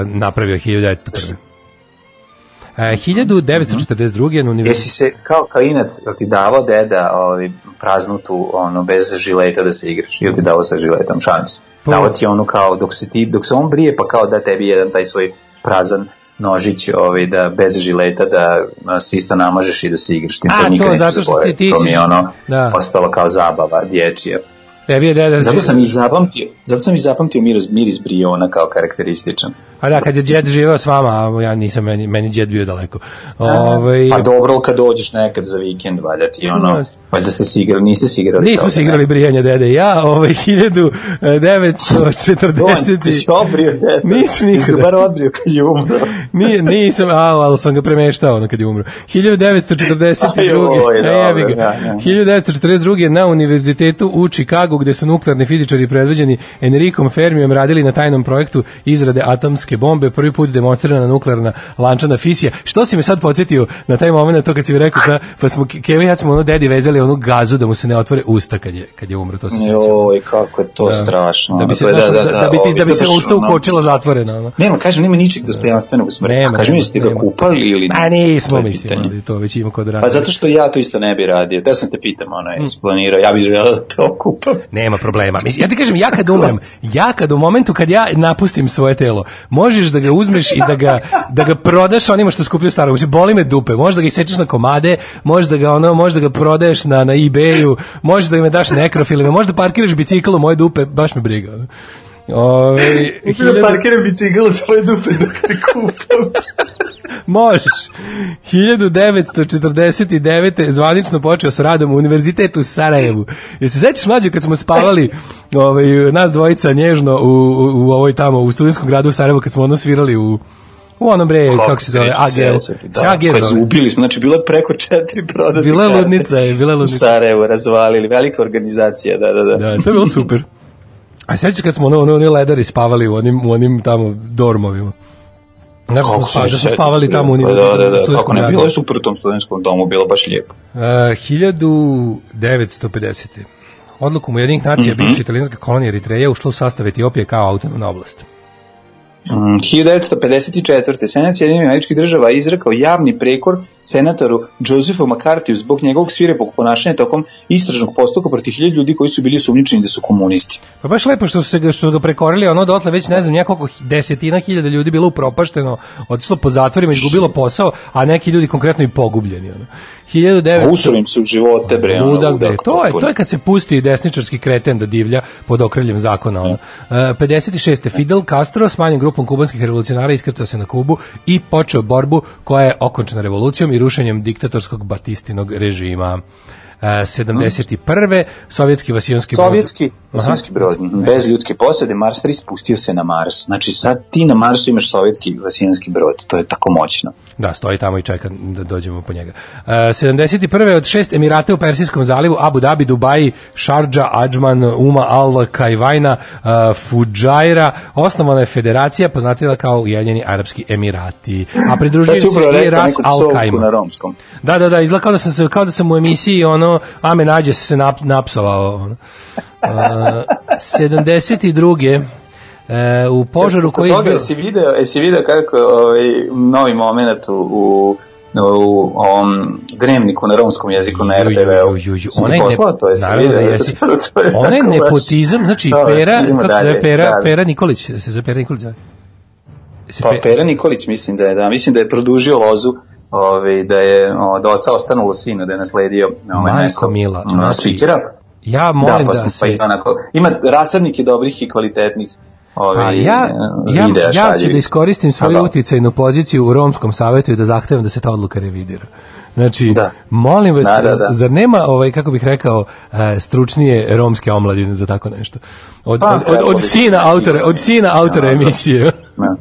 napravio 1901. E, 1942. na univerzitetu Jesi se kao klinac, jel ti davao deda ovaj, praznu tu, ono, bez žileta da se igraš? Ili ti davao sa žiletom, šalim se? Davao ti onu kao, dok se, ti, dok se on brije, pa kao da tebi jedan taj svoj prazan nožić ovaj, da bez žileta da se isto namažeš i da se igraš. Tim, A, to neću zato što zaboraviti. ti- ti To mi je ono da. ostalo kao zabava dječija. Tebi je deda... Zato sam i zapamtio, zato sam i zapamtio miris, miris briona kao karakterističan. A da, kad je djed živeo s vama, a ja nisam, meni, meni djed bio daleko. Ovaj, Pa dobro, kad dođeš nekad za vikend, valjda ti ono, valjda ste se igrali, niste se igrali. Nismo se igrali brijanje dede ja, ovaj 1940. Donj, ti si obrio dete. Nisam nikada. Ti bar odbrio kad je umro. Nije, nisam, a, ali sam ga premeštao ono kad je umro. 1942. Ajoj, e, jebi dobro, da, da. 1942. na univerzitetu u Čikagu gde su nuklearni fizičari predvođeni Enricom Fermijom radili na tajnom projektu izrade atomske bombe. Prvi put demonstrirana nuklearna lančana fisija. Što si me sad podsjetio na taj moment, to kad si mi rekao, šta, pa smo, Keva i ja smo ono dedi vezali onu gazu da mu se ne otvore usta kad je, kad je umro. To se sjećam. Joj, kako je to Da. strašno. Da bi se, je- znaš, da, da, bi, ti, da bi se usta ukočila zatvorena. Ono. Nema, kažem, nema ničeg dostojanstvenog u smrti. Nema, Kažem, jeste ga kupali ili ne? A nismo, mislim, ali to već ima kod rada. Pa zato što ja to isto ne bi radio. Da sam te pitam, ono, Mm. je isplanirao, ja bih želeo da to kupam. Nema problema. Mislim, ja ti kažem, ja kad umrem, ja kad u momentu kad ja napustim svoje telo, možeš da ga uzmeš i da ga, da ga prodaš onima što skupljaju staro. Znači, boli me dupe. Možeš da ga isečeš na komade, možeš da ga, ono, možeš da ga prodaješ na, na ebayu, možeš da me daš nekrofilime, možeš da parkiraš bicikl u moje dupe, baš me briga. ono. Ove, hiljadu- parkiram bicikl u svoje dupe dok te kupam. Možeš. 1949. zvanično počeo s radom u Univerzitetu u Sarajevu. Jel se sećaš mlađe kad smo spavali ovaj, nas dvojica nježno u, u, u ovoj tamo, u studentskom gradu u Sarajevu kad smo ono svirali u u onom bre, kako, se zove, AGL. Da, AGL koje zove. ubili smo, znači bilo je preko četiri prodate Bila je ludnica, je, bila je U ludnica. Sarajevu razvalili, velika organizacija, da, da, da. Da, to je bilo super. A sećaš kad smo ono, ono, oni ledari spavali u onim, u onim tamo dormovima. Znači, smo, se spavali, da smo sećam. spavali tamo u Pa Da, univerzitetu. da, da, studentskom kako ne, bilo je super u tom studentskom domu, bilo baš lijepo. Uh, 1950. Odlukom Ujedinih nacija Mhm. bivša italijanska kolonija Eritreja ušla u sastav Etiopije kao autonomna oblast. Mm, 1954. Senat Sjedinjenih američkih država izrekao javni prekor senatoru Josephu McCarthy zbog njegovog svirepog ponašanja tokom istražnog postupka protiv hiljadu ljudi koji su bili sumnjičeni da su komunisti. Pa baš lepo što su se ga, što ga prekorili, ono dotle već ne znam nekoliko desetina hiljada ljudi bilo upropašteno, otišlo po zatvorima, izgubilo posao, a neki ljudi konkretno i pogubljeni. Ono. 1900... A usro im se u živote, bre. Ludak, bre. To je, to je kad se pusti desničarski kreten da divlja pod okriljem zakona. Ono. E, 56. Fidel Castro s manjim grupom kubanskih revolucionara iskrcao se na Kubu i počeo borbu koja je okončena revolucijom i rušenjem diktatorskog batistinog režima. E, 71. Sovjetski vasijonski brod- Sovjetski, vasijonski brod, bez ljudske posade, Mars 3 spustio se na Mars. Znači sad ti na Marsu imaš sovjetski vasijonski brod, to je tako moćno. Da, stoji tamo i čeka da dođemo po njega. Uh, 71. od šest emirata u Persijskom zalivu, Abu Dhabi, Dubai, Sharjah, Ajman, Uma, Al, Kajvajna, uh, Fujairah, osnovana je federacija poznatila kao Ujedinjeni Arapski Emirati. A pridružuju upravo se i Ras Al romskom. Da, da, da, izgleda kao da sam, kao da sam u emisiji ono, Ame Nađe se nap, napsovao. Ono. Uh, 72. E, u požaru koji je Toga, jesi video, jesi video kako je ovaj, novi moment u, u u ovom dnevniku na romskom jeziku na RTV-u. Onaj ne- poslao to, jesi naravno da jesi. To je Onaj nepotizam, znači Dobro, Pera, kako se zove dalje, Pera, da. Pera Nikolić, se zove Pera Nikolić zove? Se Pa Pe- Pera Nikolić mislim da je, da, mislim da je produžio lozu ovaj, da je o, da oca ostanulo sinu, da je nasledio ovaj, Majko mesto mila, znači, spikera. Ja Da, molim pa da, pa se... i onako, ima rasadnike dobrih i kvalitetnih ovaj, A ja, eh, ja, ja ću da iskoristim svoju Pa da. uticajnu poziciju u romskom savjetu i da zahtevam da se ta odluka revidira. Znači, Da. molim vas, Da, da, da. zar nema, ovaj, kako bih rekao, e, stručnije romske omladine za tako nešto? Od, Pa, od, od, od bi sina autora, od sina autora Da, da. emisije. Da.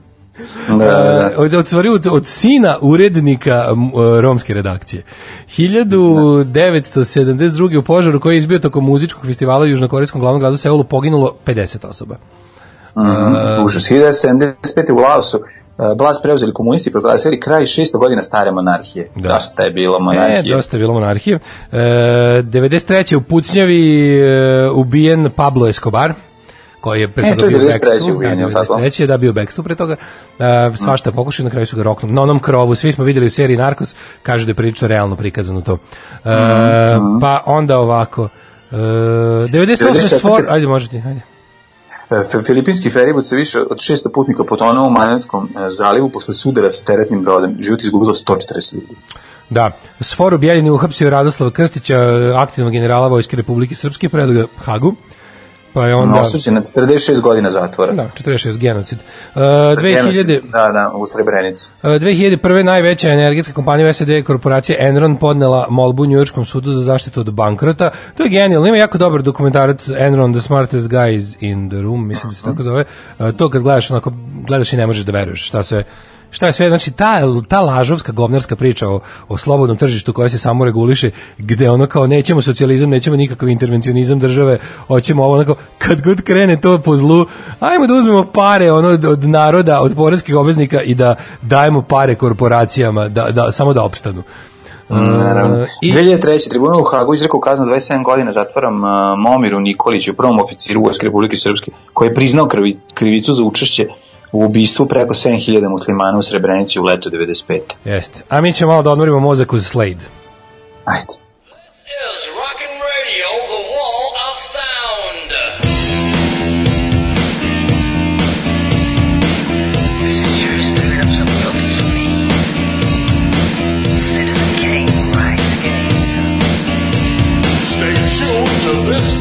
Da, da, da. E, od, od, stvari, od, od sina urednika e, romske redakcije. 1972. u požaru koji je izbio tokom muzičkog festivala u južnokorejskom glavnom gradu Seulu poginulo 50 osoba. Mhm, Užas. 1975. u Laosu uh, vlast preuzeli komunisti i proglasili kraj 600 godina stare monarhije. Da. Dosta je bilo E, monarhije. dosta je bilo monarhije. E, 93. u Pucnjavi e, ubijen Pablo Escobar, koji je pre E, je bio 93. Backstreet, ubijen, da, jel tako? 93. je da bio Backstreet pre toga, uh, svašta je pokušao, na kraju su ga roknuli. Na onom krovu, svi smo videli u seriji Narcos, kaže da je prilično realno prikazano to. Uh, Pa onda ovako, uh, 98. 94. sfor, ajde možete, ajde. E, Filipinski feribot se više od 600 putnika potonuo u Manjanskom e, zalivu posle sudara sa teretnim brodom. Život izgubilo 140 ljudi. Da, Sforu Bjelin je uhapsio Radoslava Krstića, aktivnog generala Vojske Republike Srpske, predao ga Hagu, pa je onda... Osuđen na 46 godina zatvora. Da, 46, genocid. Uh, 2000, Da, da, u Srebrenici. Uh, 2001. najveća energetska kompanija u SAD korporacija Enron podnela molbu Njujorškom sudu za zaštitu od bankrota. To je genijalno. Ima jako dobar dokumentarac Enron, The Smartest Guys in the Room, mislim da se tako zove. Uh, to kad gledaš, onako, gledaš i ne možeš da veruješ šta sve šta je sve, znači ta, ta lažovska govnarska priča o, o slobodnom tržištu koja se samo reguliše, gde ono kao nećemo socijalizam, nećemo nikakav intervencionizam države, hoćemo ovo onako, kad god krene to po zlu, ajmo da uzmemo pare ono od, od naroda, od poreskih obveznika i da dajemo pare korporacijama, da, da, samo da opstanu. Naravno. I- 2003. tribunal u Hagu izrekao kaznu 27 godina zatvorom uh, Momiru Nikoliću, prvom oficiru Vojske Republike Srpske, koji je priznao krivi, krivicu za učešće u ubistvu preko 7000 muslimana u Srebrenici u letu 95. Jeste. A mi ćemo malo da odmorimo mozak uz Slade. Ajde. is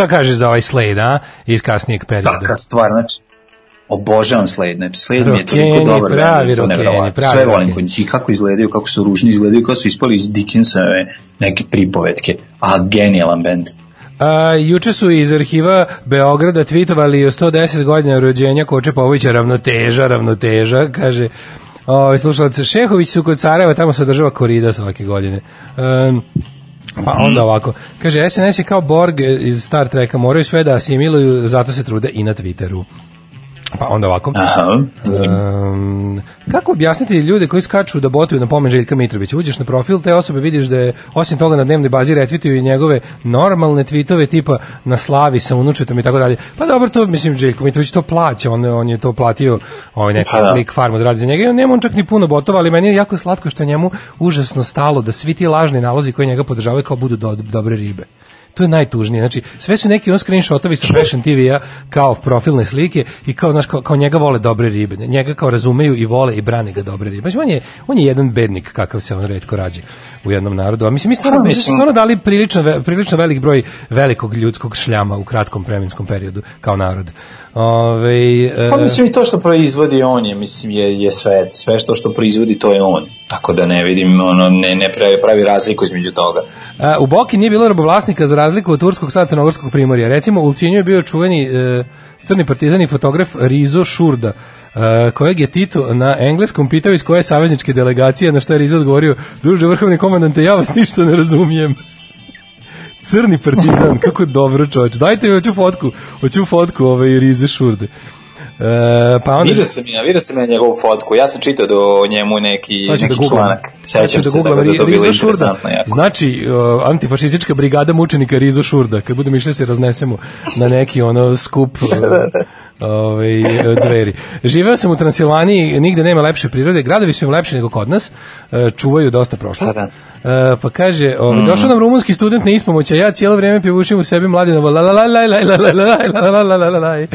Šta kaže za ovaj Slade, a? Iz kasnijeg perioda. Taka stvar, znači, obožavam Slade, znači Slade mi je toliko dobar pravi band, to rokeni, nevjerovatno. pravi Sve volim kod njih i kako izgledaju, kako su ružni izgledaju, kako su ispali iz Dickensove neke pripovetke, a genijalan band. A, juče su iz arhiva Beograda tweetovali o 110 godina rođenja Koče Popovića ravnoteža, ravnoteža, kaže Ovaj slušalac Šehović su kod Sarajeva, tamo se održava korida svake godine. Um, pa onda ovako. Kaže, SNS je kao Borg iz Star Treka, moraju sve da asimiluju, zato se trude i na Twitteru. Pa onda ovako. Aha. Um, kako objasniti ljude koji skaču da botuju na pomen Željka Mitrovića? Uđeš na profil te osobe, vidiš da je osim toga na dnevnoj bazi retvituju i njegove normalne tweetove tipa na slavi sa unučetom i tako dalje. Pa dobro, to mislim Željko Mitrović to plaća, on, on je to platio ovaj neki Pa da. lik farmu da radi za njega i on nema on čak ni puno botova, ali meni je jako slatko što je njemu užasno stalo da svi ti lažni nalozi koji njega podržavaju kao budu do, dobre ribe. To je najtužnije. Znači, sve su neki on screenshotovi sa Fashion TV-a kao profilne slike i kao, znaš, kao, kao njega vole dobre ribe. Njega kao razumeju i vole i brane ga dobre ribe. Znači, on je, on je jedan bednik kakav se on redko rađe u jednom narodu. A mislim, mi stvarno, mi stvarno dali prilično, prilično velik broj velikog ljudskog šljama u kratkom vremenskom periodu kao narod. Ove, e, Pa mislim i to što proizvodi on je, mislim, je, je sve, sve što što proizvodi to je on. Tako da ne vidim, ono, ne, ne pravi, pravi razliku između toga. A, u Boki nije bilo robovlasnika za razliku od turskog sada crnogorskog primorja. Recimo, u Ulcinju je bio čuveni e, crni partizan i fotograf Rizo Šurda, e, kojeg je Tito na engleskom pitao iz koje je savezničke delegacije, na što je Rizo odgovorio, druže vrhovni komandante, ja vas ništa ne razumijem. Crni partizan, kako dobro čovječ. Dajte mi, hoću fotku, hoću fotku ove Rize Šurde. E, pa onda... Vidio sam ja, vidio sam ja njegovu fotku. Ja sam čitao do njemu neki, ću neki da članak. Sećam da se da, googlam. da, da to bilo interesantno jako. Znači, uh, antifašistička brigada mučenika Rizo Šurda. Kad budemo išli se raznesemo na neki ono skup uh, ovaj, dveri. Živeo sam u Transilvaniji, nigde nema lepše prirode, gradovi su im lepši nego kod nas, uh, čuvaju dosta prošlost. Pa Uh, pa kaže, ovaj, došao nam rumunski student na ispomoć, a ja cijelo vrijeme pjevušim u sebi mladinovo la la la la la la la la la la la la la la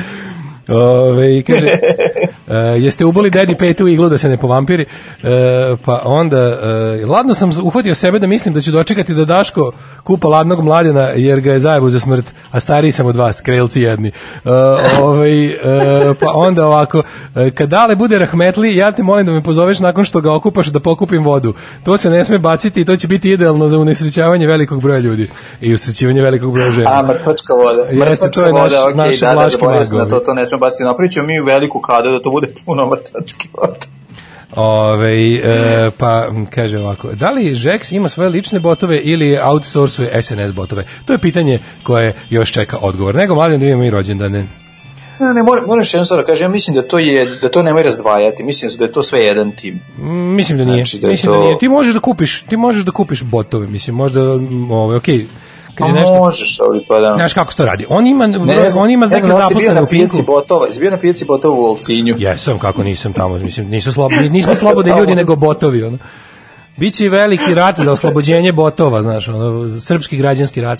Ove, kaže, jeste uboli dedi petu iglu da se ne povampiri, e, pa onda, e, ladno sam uhvatio sebe da mislim da ću dočekati da Daško kupa ladnog mladena jer ga je zajebu za smrt, a stariji sam od vas, krelci jedni. E, ovaj, e, pa onda ovako, e, kad dale bude rahmetli, ja te molim da me pozoveš nakon što ga okupaš da pokupim vodu. To se ne sme baciti i to će biti idealno za unesrećavanje velikog broja ljudi i usrećivanje velikog broja žena. A, mrtvačka voda. Jeste, to je naš- voda, okej, naš da, da, mag, na to, to ne smemo baciti. Ćemo mi veliku kadu da to bude puno mrtvačke vode. Ove, e, pa kaže ovako, da li Žeks ima svoje lične botove ili outsourcuje SNS botove? To je pitanje koje još čeka odgovor. Nego mladen da imamo i rođendane. Ne, ne, moram još jednu stvar da kažem, ja mislim da to je, da to nemoj razdvajati, mislim da je to sve jedan tim. Mm, Mislim da nije. Znači da mislim da to- nije. Ti možeš da kupiš, ti možeš da kupiš botove, mislim, možda mm, ovaj okej. Kad Pa je nešto možeš, ali pa da. Znaš kako se to radi? On ima, Ne znam, on ima ne neke zaposlene u Pinku. botova, jesi bio na pijaci botova u Olcinju. Jesam, kako nisam tamo, mislim, nisu slobodni, nismo slobodni ljudi, nego botovi, ono. Biće i veliki rat za oslobođenje botova, znaš, ono, srpski građanski rat.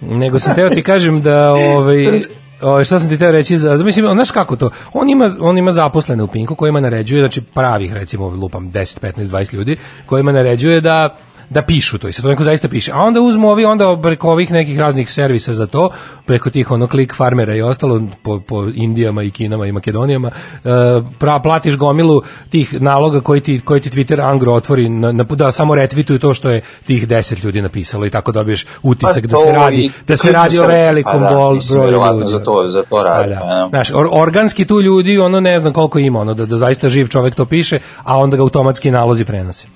Nego sam teo ti kažem da ovaj Ovaj šta sam ti teo reći za mislim znaš kako to on ima on ima zaposlene u Pinku kojima naređuje znači pravih recimo lupam 10 15 20 ljudi kojima naređuje da da pišu to i sad to neko zaista piše. A onda uzmu ovi onda preko ovih nekih raznih servisa za to, preko tih ono klik farmera i ostalo po, po Indijama i Kinama i Makedonijama, e, pra, platiš gomilu tih naloga koji ti, koji ti Twitter Angro otvori na, na, da samo retvituju to što je tih 10 ljudi napisalo i tako dobiješ utisak da se Pa radi da se radi o velikom pa da, bol, broju ljudi. za to- za to radi, Pa pa da. da. Znaš, or, organski tu ljudi, ono ne znam koliko ima, ono da, da zaista živ čovek to piše, a onda ga automatski nalozi prenose.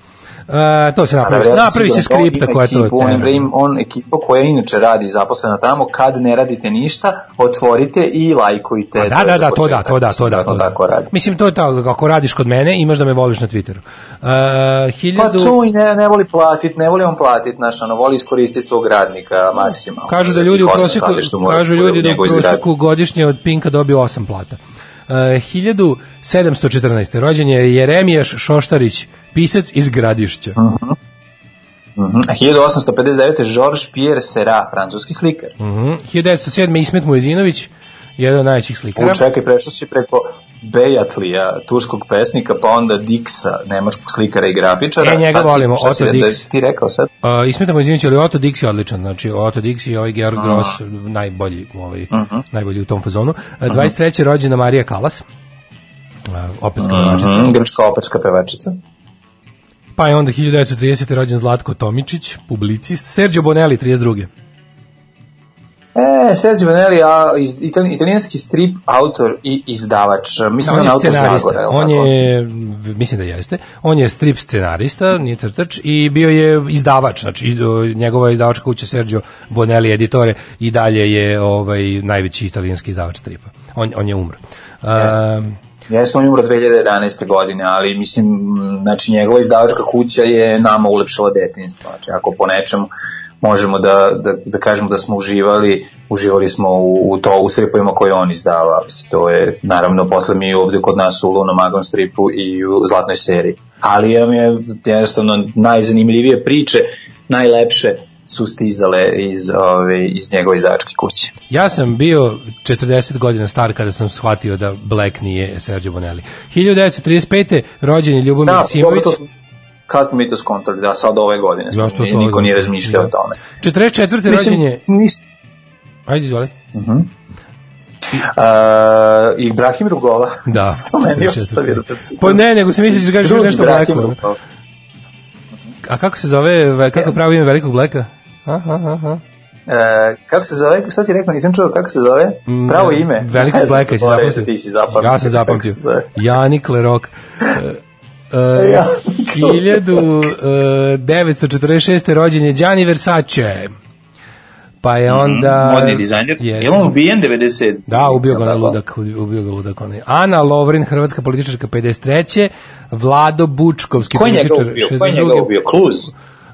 E, to se napravi, sam napravi se da skripta koja to ekipu, on, ima- on ekipa koja inače radi zaposlena tamo, kad ne radite ništa, otvorite i lajkujte. Da, da, je za da, to da, to da, to da. To da. tako radi. Mislim, to je tako, ako radiš kod mene, imaš da me voliš na Twitteru. Uh, Pa hiljadu... to i ne, ne voli platit, ne voli on platit, znaš, ono, voli iskoristiti svog radnika maksimalno. Kažu da ljudi u prosjeku, kažu ljudi da u prosjeku godišnje od Pinka dobiju 8 plata. Uh, 1714. rođen je Jeremijaš Šoštarić, pisac iz Gradišća. Mhm. A 1859. Georges Pierre Sera, francuski slikar. Mhm. 1907. Ismet Mujezinović, jedan od najvećih slikara. U, čekaj, prešao si preko Bejatlija, turskog pesnika, pa onda Dixa, nemačkog slikara i grafičara. E, njega volimo, šta Otto da- Dix. Ti rekao sad? Uh, ismetamo izvinjući, ali Otto Dix je odličan, znači Otto Dix i ovaj Georg Gross najbolji, ovaj, najbolji u tom fazonu. Uh, 23. rođena Marija Kalas, uh, operska pevačica. Mhm, grčka operska pevačica. Pa je onda 1930. rođen Zlatko Tomičić, publicist. Sergio Bonelli, 32. E, Sergio Bonelli, a, iz, itali, italijanski strip, autor i izdavač. Mislim da on je autor Zagora, on tako? je, mislim da jeste, on je strip scenarista, nije crtač, i bio je izdavač, znači njegova izdavačka kuća Sergio Bonelli Editore i dalje je ovaj najveći italijanski izdavač stripa. On, on je umro. Um, Jeste, on je umro 2011. godine, ali mislim, znači njegova izdavačka kuća je nama ulepšala detinjstvo. Znači, ako po nečemu možemo da, da, da kažemo da smo uživali, uživali smo u, u to, u stripovima koje on izdava. Mislim, to je, naravno, posle mi ovde kod nas u Luno Magon stripu i u Zlatnoj seriji. Ali ja mi je jednostavno najzanimljivije priče, najlepše su stizale iz, ove, iz njegove izdavačke kuće. ja sam bio 40 godina star kada sam shvatio da Black nije Sergio Bonelli. 1935. rođen je Ljubomir Da, Simović. to, kako mi to skontali, da, sad ove godine. Ja, su Niko godine. nije razmišljao Da. o tome. 44. rođen je... nis, Ajde, izvoli. uh, I Ibrahim Rugola. Da. to meni 44.. ostavio da. Pa ne, nego se misliš da kažeš Drugi nešto Blacku. A kako se zove, ve- kako je pravo ime velikog Blacka? Aha, aha. E, kako se zove, šta si rekao, nisam čuo kako se zove? Pravo ime. Mm, Velikog Ne znam, Blacka si zapamtio. Ti si zapamtio. Ja sam zapamtio. Janik Lerok. Uh, Ja. 1946. rođen je Gianni Versace. Pa je onda... Modni dizajner. Je li on ubijen 90? Da, ubio ga ludak, ubio ga ludak onaj. Ana Lovrin, hrvatska političarka 53. Vlado Bučkovski Ko je njega ubio? Ko je njega 62.. ubio? Kluz?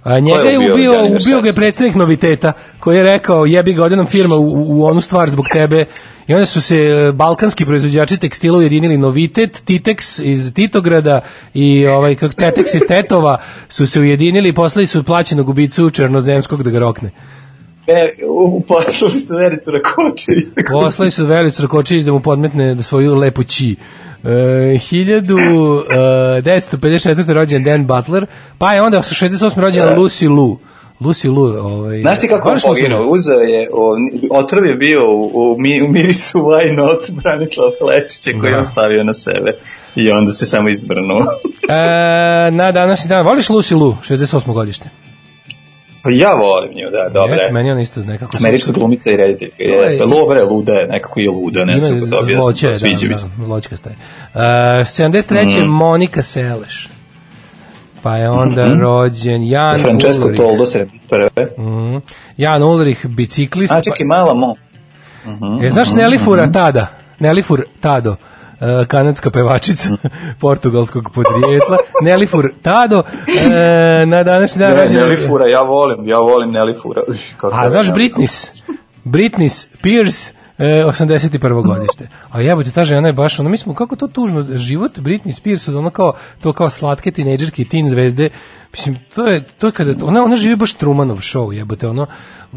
A njega je je ubio ubio, ubio ga je predsednik noviteta, koji je rekao jebi ga, ode nam firma u, u onu stvar zbog tebe. I onda su se e, balkanski proizvođači tekstila ujedinili Novitet, Titex iz Titograda i ovaj kako Tetex iz Tetova su se ujedinili i poslali su plaćenog ubicu Černozemskog da ga rokne. E, u, poslali su Vericu Rakočević. Poslali su Vericu Rakočević da mu podmetne svoju lepu ći. E, 1954. rođen Dan Butler, pa je onda sa 68. rođena Lucy Liu. Lucy Liu, ovaj... Znaš ti kako Lucy poginuo? Uzeo je, o, otrov je bio u, u, u mirisu Why Not Branislava Lečića koji je Da. stavio na sebe i onda se samo izvrnuo. E, na današnji dan, voliš Lucy Liu, 68. godište? pa ja volim nju, da, dobro. Jeste, meni on isto nekako... Američka glumica i rediteljka, jeste. Lobre, luda je, nekako je luda, ne znam kako to objasniti, zloće, da, da, zloćka staje. Uh, 73. Mhm. Monika Seleš. Pa je onda rođen Jan Francesco Ulrich. Toldo, 71. Mhm. Jan Ulrich, biciklist. A čekaj, mala mo. E, znaš Nelifura Tada? Nelifur Tado, e, kanadska pevačica portugalskog podrijetla. Nelifur Tado, e, na današnji dan Ne, rođen- Nelifura, ja volim, ja volim Nelifura. Kako A znaš. Britnis? Britnis Pierce, e, 81. godište. A jebote, ta žena je baš, ono, mislim, kako to tužno, život Britney Spears, ono kao, to kao slatke tinejdžerke i teen zvezde, mislim, to je, to je kada, ona, ona živi baš Trumanov show, jebote, ono,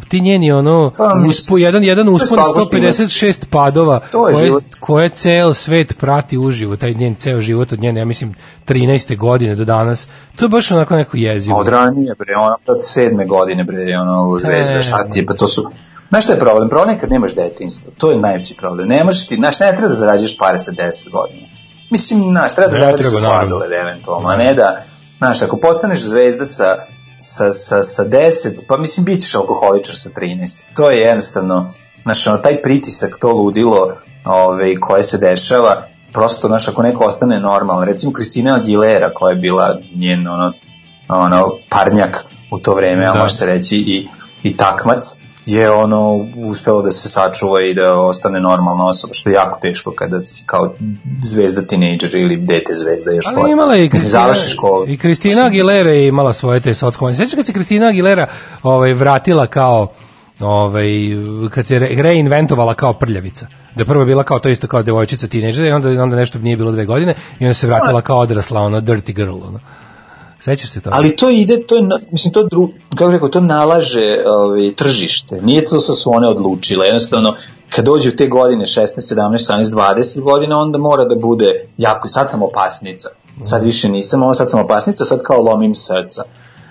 ti njeni, ono, Pa, uspo, jedan, jedan uspon, slabost 156 padova, To je koje, koje ceo svet prati uživo, taj njen ceo život od njene, ja mislim, 13. godine do danas, to je baš onako neko jezivo. Od ranije, bre, ona od sedme godine, bre, ono, zvezda, E, šta ti je, pa to su... Znaš šta je problem? Problem je kad nemaš detinjstvo. To je najveći problem. Ne možeš ti, znaš, ne treba da zarađuješ pare sa 10 godina. Mislim, znaš, treba da Ne zaradiš treba, sladoled, eventualno, a ne da, znaš, ako postaneš zvezda sa, sa, sa, sa 10, pa mislim, bit ćeš alkoholičar sa 13. To je jednostavno, znaš, ono, taj pritisak, to ludilo ove, koje se dešava, prosto, znaš, ako neko ostane normalan, recimo Kristina Aguilera, koja je bila njen, ono, ono, parnjak u to vreme, a Da. može se reći i, i takmac, je ono uspelo da se sačuva i da ostane normalna osoba, što je jako teško kada si kao zvezda tinejdžer ili dete zvezda još Ali imala je i Kristina, završiš školu. i Kristina Aguilera je imala svoje te sockovanje. Sveća kad se Kristina Aguilera ovaj, vratila kao ovaj, kad se re- reinventovala kao prljavica. Da je prvo bila kao to isto kao devojčica tinejdžer i onda, onda nešto nije bilo dve godine i onda se vratila kao odrasla, ono dirty girl. Ono. Sećaš se toga? Ali to ide, to je, mislim, to, dru, kako rekao, to nalaže ovaj, tržište. Nije to sa su one odlučile. Jednostavno, kad dođe u te godine, 16, 17, 18, 20 godina, onda mora da bude jako, sad sam opasnica. Sad više nisam, ovo sad sam opasnica, sad kao lomim srca.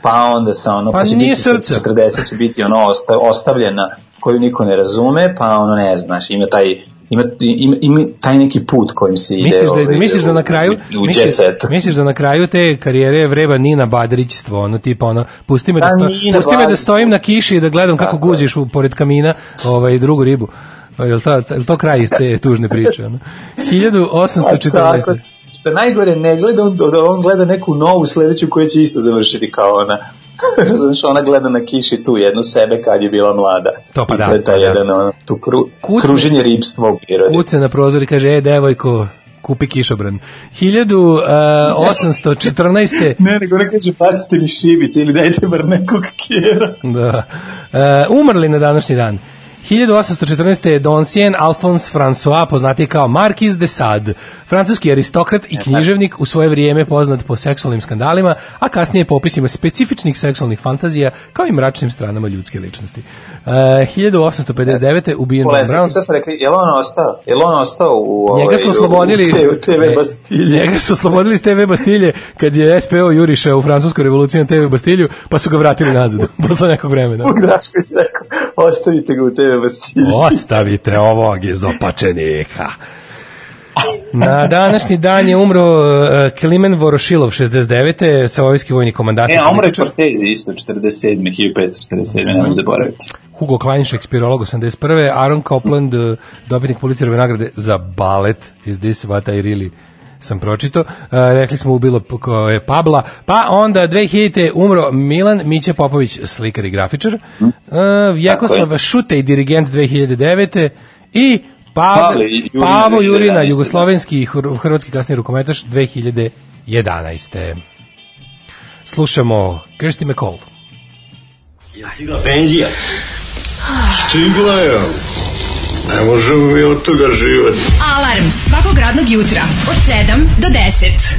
Pa onda sa ono, Pa pa, će biti srce. 40 će biti ono osta, ostavljena koju niko ne razume, pa ono ne znaš, ima taj ima, ima, ima taj neki put kojim se ide Misliš da, ovaj, misliš da na kraju u, u misliš, misliš da na kraju te karijere vreba Nina Badrićstvo, ono tipa ono pusti me da Pa sto, Nina pusti me da stojim na kiši i da gledam kako Tako je. guziš u pored kamina, ovaj drugu ribu. Jel to, jel to kraj iz te tužne priče? Ono? A Pa tako, 1814. što najgore ne gleda, on, da on gleda neku novu sledeću koja će isto završiti kao ona. Znaš, ona gleda na kiši tu jednu sebe kad je bila mlada. To pa I da, to je taj pa da. jedan, ono, tu kru, Kucne- kruženje ripstva u prirodi. Kuce na prozor i kaže, e, devojko, kupi kišobran. 1814. Ne, nego ne kaže, bacite mi šibice ili dajte bar nekog kjera. Da. E, umrli na današnji dan. 1814. je Doncien Alphonse François, poznati kao Marquis de Sade, francuski aristokrat i književnik, u svoje vrijeme poznat po seksualnim skandalima, a kasnije popisima specifičnih seksualnih fantazija, kao i mračnim stranama ljudske ličnosti. E, 1859. ubijen Polesnik, Brown. šta smo rekli, je li on ostao? Je li on ostao u, ovaj, Njega su oslobodili u, u TV Bastilje? Njega su oslobodili iz TV Bastilje kad je SPO juriša u francuskoj revoluciji na TV Bastilju, pa su ga vratili nazad posle nekog vremena. Vuk Drašković rekao, ostavite ga u TV Bastilje. Ostavite ovog iz opačenika. Na današnji dan je umro uh, Klimen Vorošilov 69. savojski vojni komandant. E, a umre političar. Cortezi isto, 47. 1547. nemoj zaboraviti. Hugo Klein, šekspirolog 81. Aaron Copland, uh, dobitnik Pulitzerove nagrade za balet iz This What I Really sam pročito. Uh, rekli smo ubilo je Pabla. Pa onda 2000. umro Milan Miće Popović, slikar i grafičar. Uh, Vjekoslav Šutej, dirigent 2009. I Pavle Jurina Pavo Jurina, 2011., jugoslovenski i hr- hrvatski kasni rukometaš 2011. Slušamo Kirsty McCall. Stigla penzija. Stigla je. Ne možemo mi od toga živati. Alarm svakog radnog jutra od 7 do 10.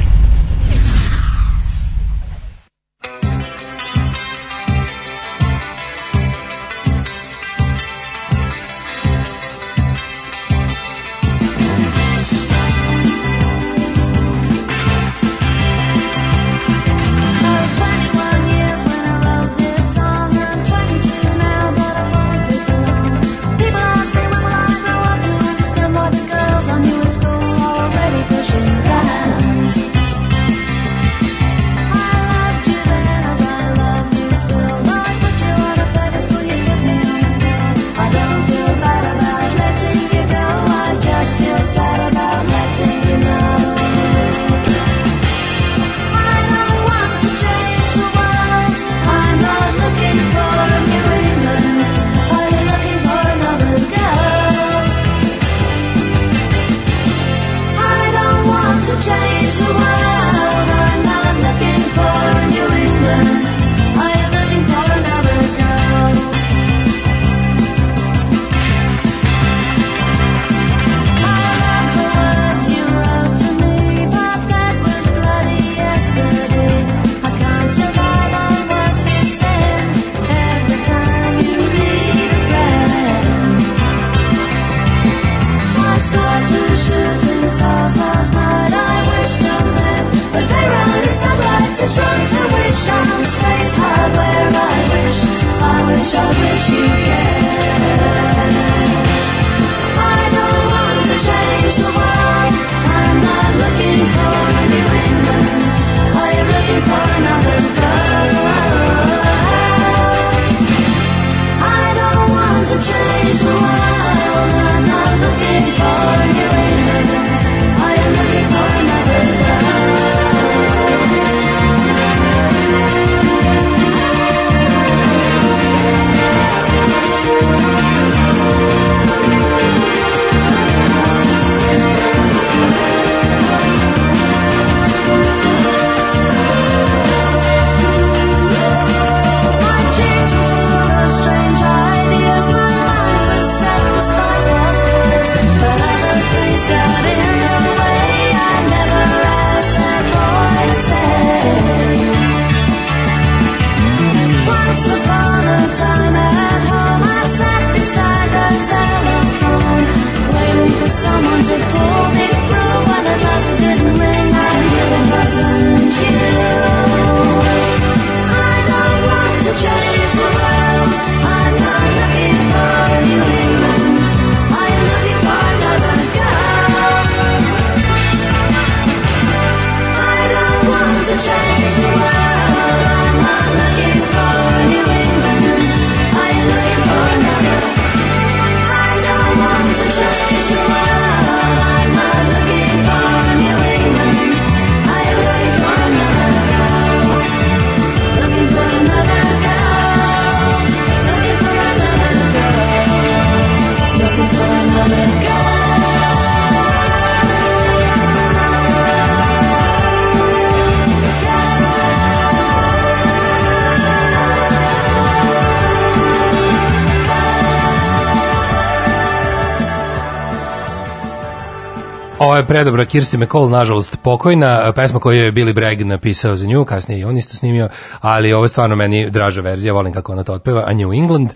predobra Kirsti McCall, nažalost pokojna, pesma koju je Billy Bragg napisao za nju, kasnije i on isto snimio, ali ovo je stvarno meni draža verzija, volim kako ona to otpeva, a New England.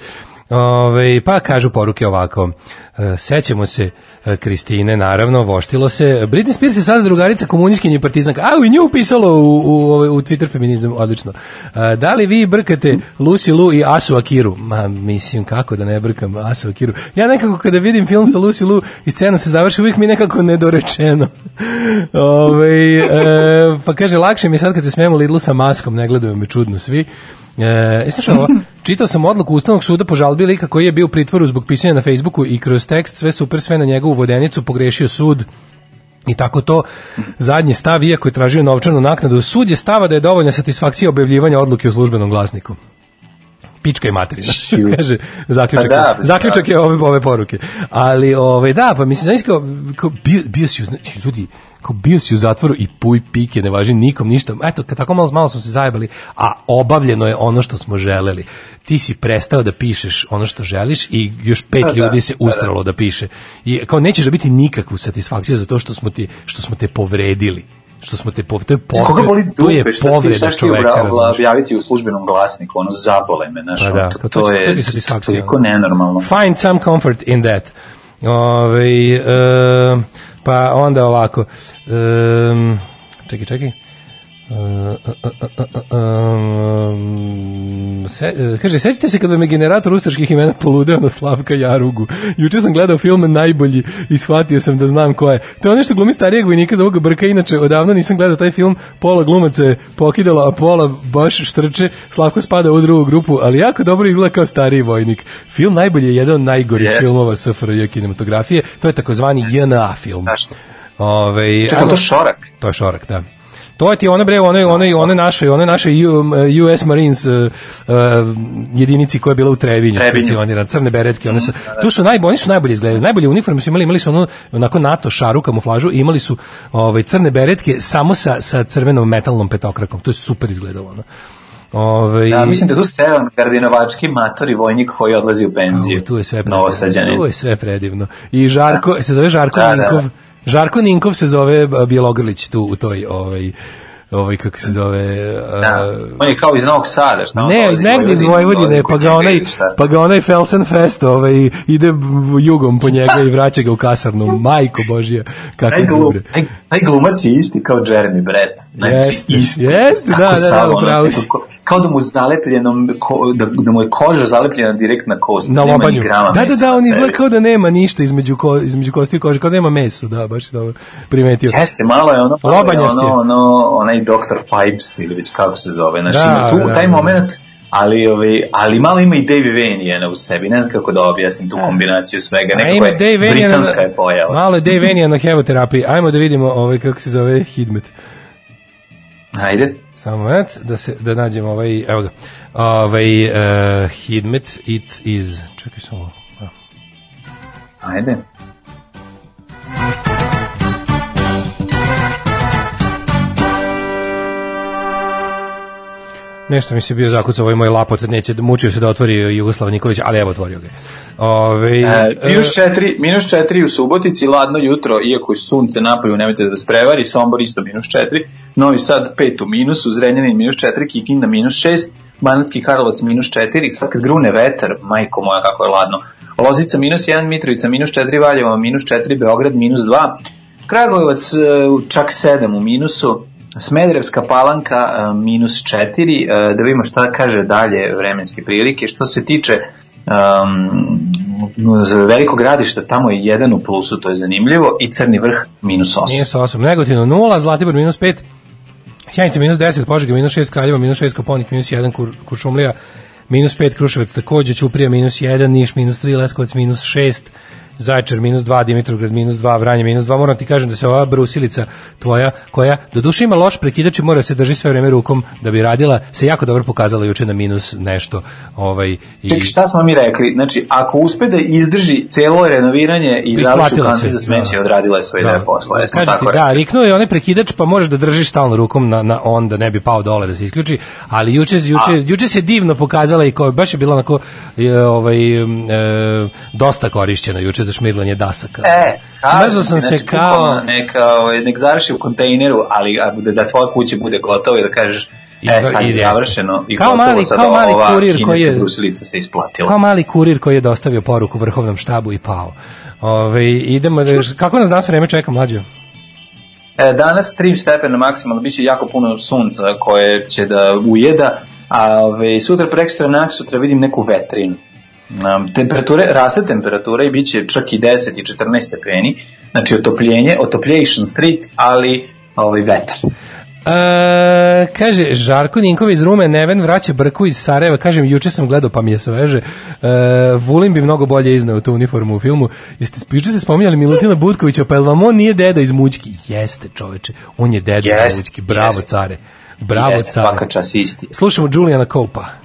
Ove, pa kažu poruke ovako, e, sećamo se Kristine, naravno, voštilo se. Britney Spears je sada drugarica komunistkinja i partizanka. A, i nju upisalo u, u, u, u Twitter feminizam, odlično. E, da li vi brkate Lucy Liu i Asu Akiru? Ma, mislim, kako da ne brkam Asu Akiru? Ja nekako kada vidim film sa Lucy Liu i scena se završi, uvijek mi nekako nedorečeno. Ove, e, pa kaže, lakše mi sad kad se smijemo Lidlu sa maskom, ne gledaju me čudno svi. E, slušaj ovo, čitao sam odluku Ustavnog suda po žalbi lika koji je bio u pritvoru zbog pisanja na Facebooku i kroz tekst sve super, sve na njegovu vodenicu pogrešio sud i tako to zadnji stav, iako je tražio novčanu naknadu, sud je stava da je dovoljna satisfakcija objavljivanja odluke u službenom glasniku pička i materina. Kaže zaključak. Pa da, pa zaključak je ove ove poruke. Ali ovaj da, pa mislim znači kao, bio, bio si ljudi kao bio si u zatvoru i puj pike, ne važi nikom ništa. Eto, kad tako malo, malo smo se zajebali, a obavljeno je ono što smo želeli. Ti si prestao da pišeš ono što želiš i još pet Pa da, ljudi se pa da. usralo da piše. I kao nećeš dobiti nikakvu satisfakciju za to što smo ti što smo te povredili. Što smo te povredili. To je, boli to je povreda čoveka, razumeš? objaviti u službenom glasniku, ono zabole me, znaš, Pa da, to, to, to će- to je toliko nenormalno. Find some comfort in that. Ove, e, pa onda ovako. Um, čekaj, čekaj. Um, se, kaže, sećate se kad vam je generator ustaških imena poludeo na Slavka Jarugu? Juče sam gledao film Najbolji i shvatio sam da znam ko je. To je ono što glumi starijeg vojnika za ovoga Brka, inače odavno nisam gledao taj film, pola glumaca je pokidala, a pola baš štrče, Slavko spada u drugu grupu, ali jako dobro izgleda kao stariji vojnik. Film Najbolji je jedan od najgorih Jeste. filmova SFRJ kinematografije, to je takozvani JNA film. Ove, Čekaj, to šorak. to je šorak, da. To je ti one bre, one one one naše, one naše US Marines uh, uh, jedinici koja je bila u Trebinju, specijalne crne beretke, one su tu su najbolji, oni su najbolje izgledali. Najbolje uniforme su imali, imali su onu onako NATO šaru kamuflažu i imali su ovaj crne beretke samo sa sa crvenom metalnom petokrakom. To je super izgledalo, ono. Ovaj Da, mislim da tu Stevan Gardinovački matori vojnik koji odlazi u penziju. Tu je sve predivno. Tu je sve predivno. I Žarko, se zove Žarko Da, da, Ninkov. da. Žarko Ninkov se zove Bjelogrlić tu u toj ovaj ovaj kako se zove Da. On je kao iz Novog Sada, šta Ne, iz negde iz Vojvodine, pa ga onaj, pa ga onaj Felsenfest ovaj, ide jugom po njega i vraća ga u kasarnu. Majko Božija, kako Taj, glum, taj, taj glumac je isti kao Jeremy Brett. Znači, Jeste, isti. jeste, da, da, da, ono, upravo si. Kao da mu zalepljeno, da, da mu je koža zalepljena direkt na kost. Na lobanju. Da, da, da, on izgleda kao da nema ništa između, ko, između kosti i kože, kao da nema meso, da, baš dobro primetio. Jeste, malo je ono, je. ono, ono, onaj Dr. Pipes ili već kako se zove. Znači, Da, ima tu da, taj da. moment, ali, ovaj, ali malo ima i Davey Vaniana u sebi. Ne znam kako da objasnim tu kombinaciju svega. Nekako je Dave britanska je pojava. Malo je Dave Vanian na hemoterapiji. Ajmo da vidimo ovaj, kako se zove Hidmet. Ajde. Samo moment, da, se, da nađemo ovaj, evo ga, ovaj uh, Hidmet, it is, čekaj samo, Ajde. Nešto mi se bio zakucao ovaj moj lapot, neće, mučio se da otvori Jugoslav Nikolić, ali evo otvorio ga. je. Ovaj, E, minus 4, minus 4 u Subotici, ladno jutro, iako je sunce napolju, nemojte da vas prevari, Sombor isto minus 4, Novi Sad 5 u minusu, Zrenjanin minus 4, Kikinda minus 6, Banatski Karlovac minus 4, sad kad grune vetar, majko moja kako je ladno, Lozica minus 1, Mitrovica minus 4, Valjevo minus 4, Beograd minus 2, Kragujevac e, čak 7 u minusu, Smederevska palanka e, minus 4, e, da vidimo šta kaže dalje vremenske prilike. Što se tiče um, za veliko gradišta, tamo je jedan u plusu, to je zanimljivo, i Crni vrh minus 8. Minus 8, Negotino 0, Zlatibor minus 5, Sjenica minus 10, Požega minus 6, Kraljeva minus 6, Koponik minus 1, Kur, Kuršumlija minus 5, Kruševac takođe, Ćuprija minus 1, Niš minus 3, Leskovac minus 6, Zaječar minus 2, Dimitrovgrad minus 2, Vranje minus 2, moram ti kažem da se ova brusilica tvoja, koja do duše ima loš prekidač i mora se drži sve vreme rukom da bi radila, se jako dobro pokazala juče na minus nešto. Ovaj, i, Čekaj, šta smo mi rekli? Znači, ako uspe da izdrži celo renoviranje i završi u Isplatila kanti za smeće, da. odradila je svoj deo posla. Jesmo Kažete, tako da, riknuo je onaj prekidač, pa moraš da držiš stalno rukom na, na on da ne bi pao dole da se isključi, ali juče, juče, juče se divno pokazala i kao, baš je bila onako e, ovaj, e, dosta korišćena juče za šmirglanje dasaka. E, Smrzao sam se znači, kao... bukvalno Neka, ovaj, nek završi u kontejneru, ali da, da tvoja kuća bude gotova i da kažeš I- e, sad je završeno i Kao mali- sad kao mali ova kurir koji je- brusilica se isplatila. Kao mali kurir koji je dostavio poruku vrhovnom štabu i pao. Ove, idemo, da, kako nas danas vreme čeka mlađo? E, danas 3 stepena maksimalno, bit će jako puno sunca koje će da ujeda, a ove, sutra prekstra nak sutra vidim neku vetrinu. Temperature, raste temperatura i bit će čak i 10 i 14 stepeni, znači otopljenje, otopljation street, ali ovaj vetar. E, kaže, Žarko Ninkov iz Rume, Neven vraća brku iz Sarajeva, kažem, juče sam gledao pa mi je sveže, e, Vulin bi mnogo bolje iznao tu uniformu u filmu, jeste, juče ste spominjali Milutina Butkovića, pa jel vam on nije deda iz Mućki? Jeste čoveče, on je deda iz Jeste, Mućki, bravo jeste. care, bravo Jeste, care. svaka čas isti. Slušamo Julijana Copa.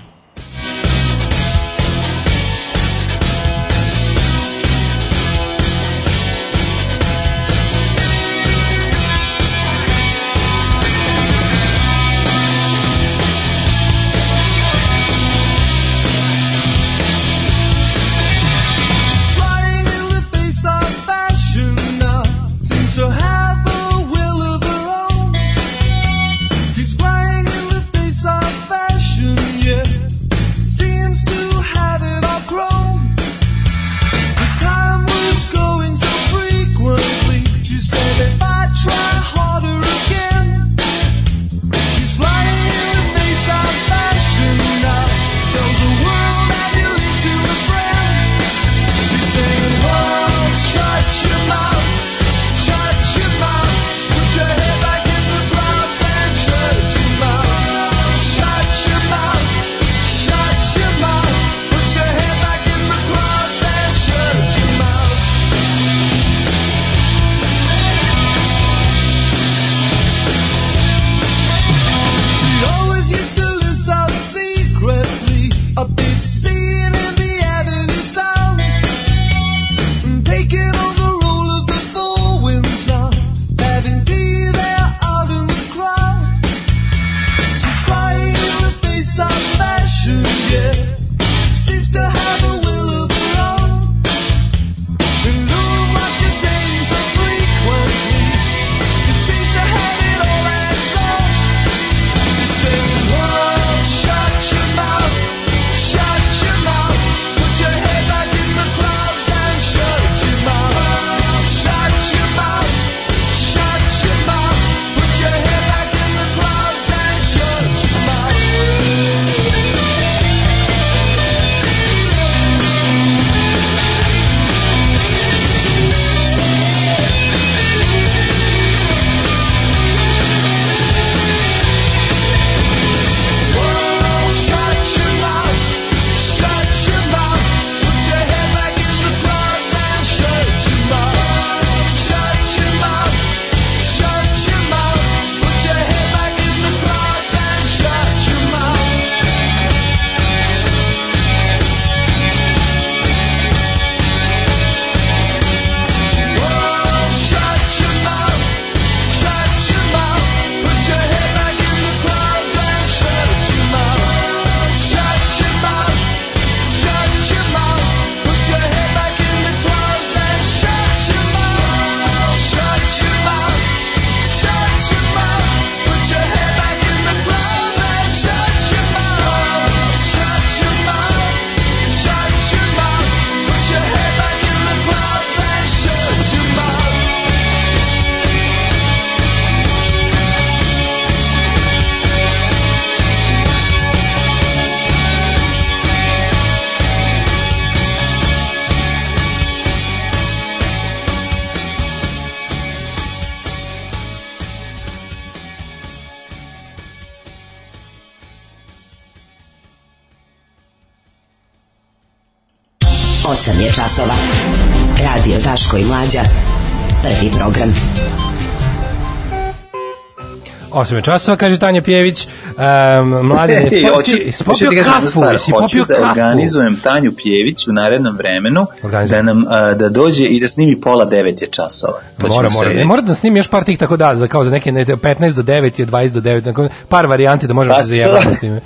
8 časova, kaže Tanja Pjević. Um, mladen je Ej, hoću- popio, kafu, jesi hoću popio da kafu. organizujem Tanju Pjević u narednom vremenu da nam a, da dođe i da snimi pola devet je časova. To Mora, mora. Ne, mora da snimi još par tih tako da, za, kao za neke ne, 15 do 9 je 20 do 9, tako, par varijanti da možemo Pa, se zajebati s time.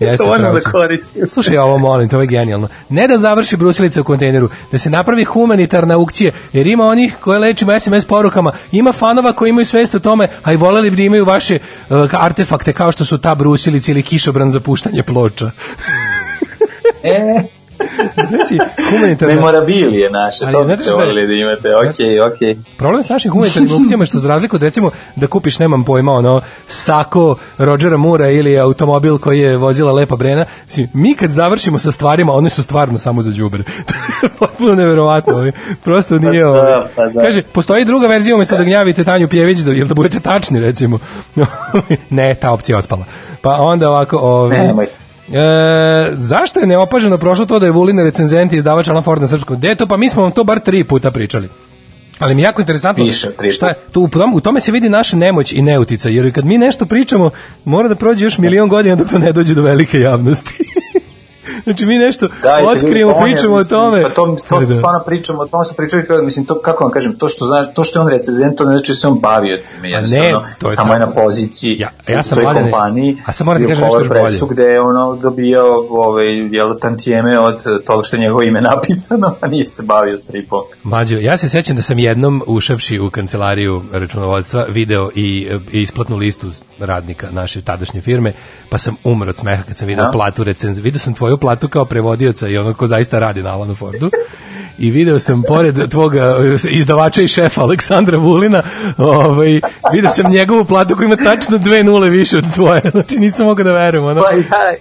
Jeste, To da si. koristimo. Slušaj, ovo molim, to je genijalno. Ne da završi brusilica u kontejneru, da se napravi humanitarna aukcija, jer ima onih koje lečimo SMS porukama, ima fanova koji imaju svest o tome, a i voleli bi da imaju vaše uh, artefakte kao što su ta brusilica ili kišobran za puštanje ploča. E, Znači, humanitarna... memorabilije naše, Ali to biste šta je? volili da imate. Okej, okej. Problem s našim humanitarnim aukcijama je što za razliku od recimo da kupiš, nemam pojma, ono, sako Rodgera Mura ili automobil koji je vozila Lepa Brena, mislim, mi kad završimo sa stvarima, one su stvarno samo za je potpuno neverovatno. ali Prosto nije Pa ovo. da, pa da. Kaže, postoji druga verzija umjesto da gnjavite Tanju Pjević, da, jel da budete tačni, recimo. ne, ta opcija je otpala. Pa onda ovako... Ovi, Nemoj. E, zašto je neopaženo prošlo to da je Vulin recenzent i izdavač Alan Ford na srpskom? Gde je to? Pa mi smo vam to bar tri puta pričali. Ali mi je jako interesantno Više šta je, tu, u, tom, u tome se vidi naša nemoć i neutica, jer kad mi nešto pričamo, mora da prođe još milion godina dok to ne dođe do velike javnosti. znači mi nešto Dajte, ljudi, otkrijemo, je, pričamo o tome. Pa to, to Da. stvarno pričamo, o tome se pričali, kao, mislim, to, kako vam kažem, to što, zna, to što je on recenzent, to ne znači da se on bavio time, jednostavno, to je samo samo- je na poziciji Ja- ja u sam, toj mladene, kompaniji, a sad moram u kažem nešto još bolje. Gde je ono dobio ovaj, jel, tantijeme od toga što je njegovo ime napisano, a nije se bavio stripom. Mađo, ja se sećam da sam jednom ušavši u kancelariju računovodstva video i, i isplatnu listu radnika naše tadašnje firme, pa sam umro od smeha kad sam video Ja. platu recenz. Video sam tvoju platu kao prevodioca i ono ko zaista radi na Alanu Fordu. I video sam pored tvoga izdavača i šefa Aleksandra Vulina, ovaj, video sam njegovu platu koja ima tačno dve nule više od tvoje. Znači nisam mogao da verujem. Ono. Pa ja,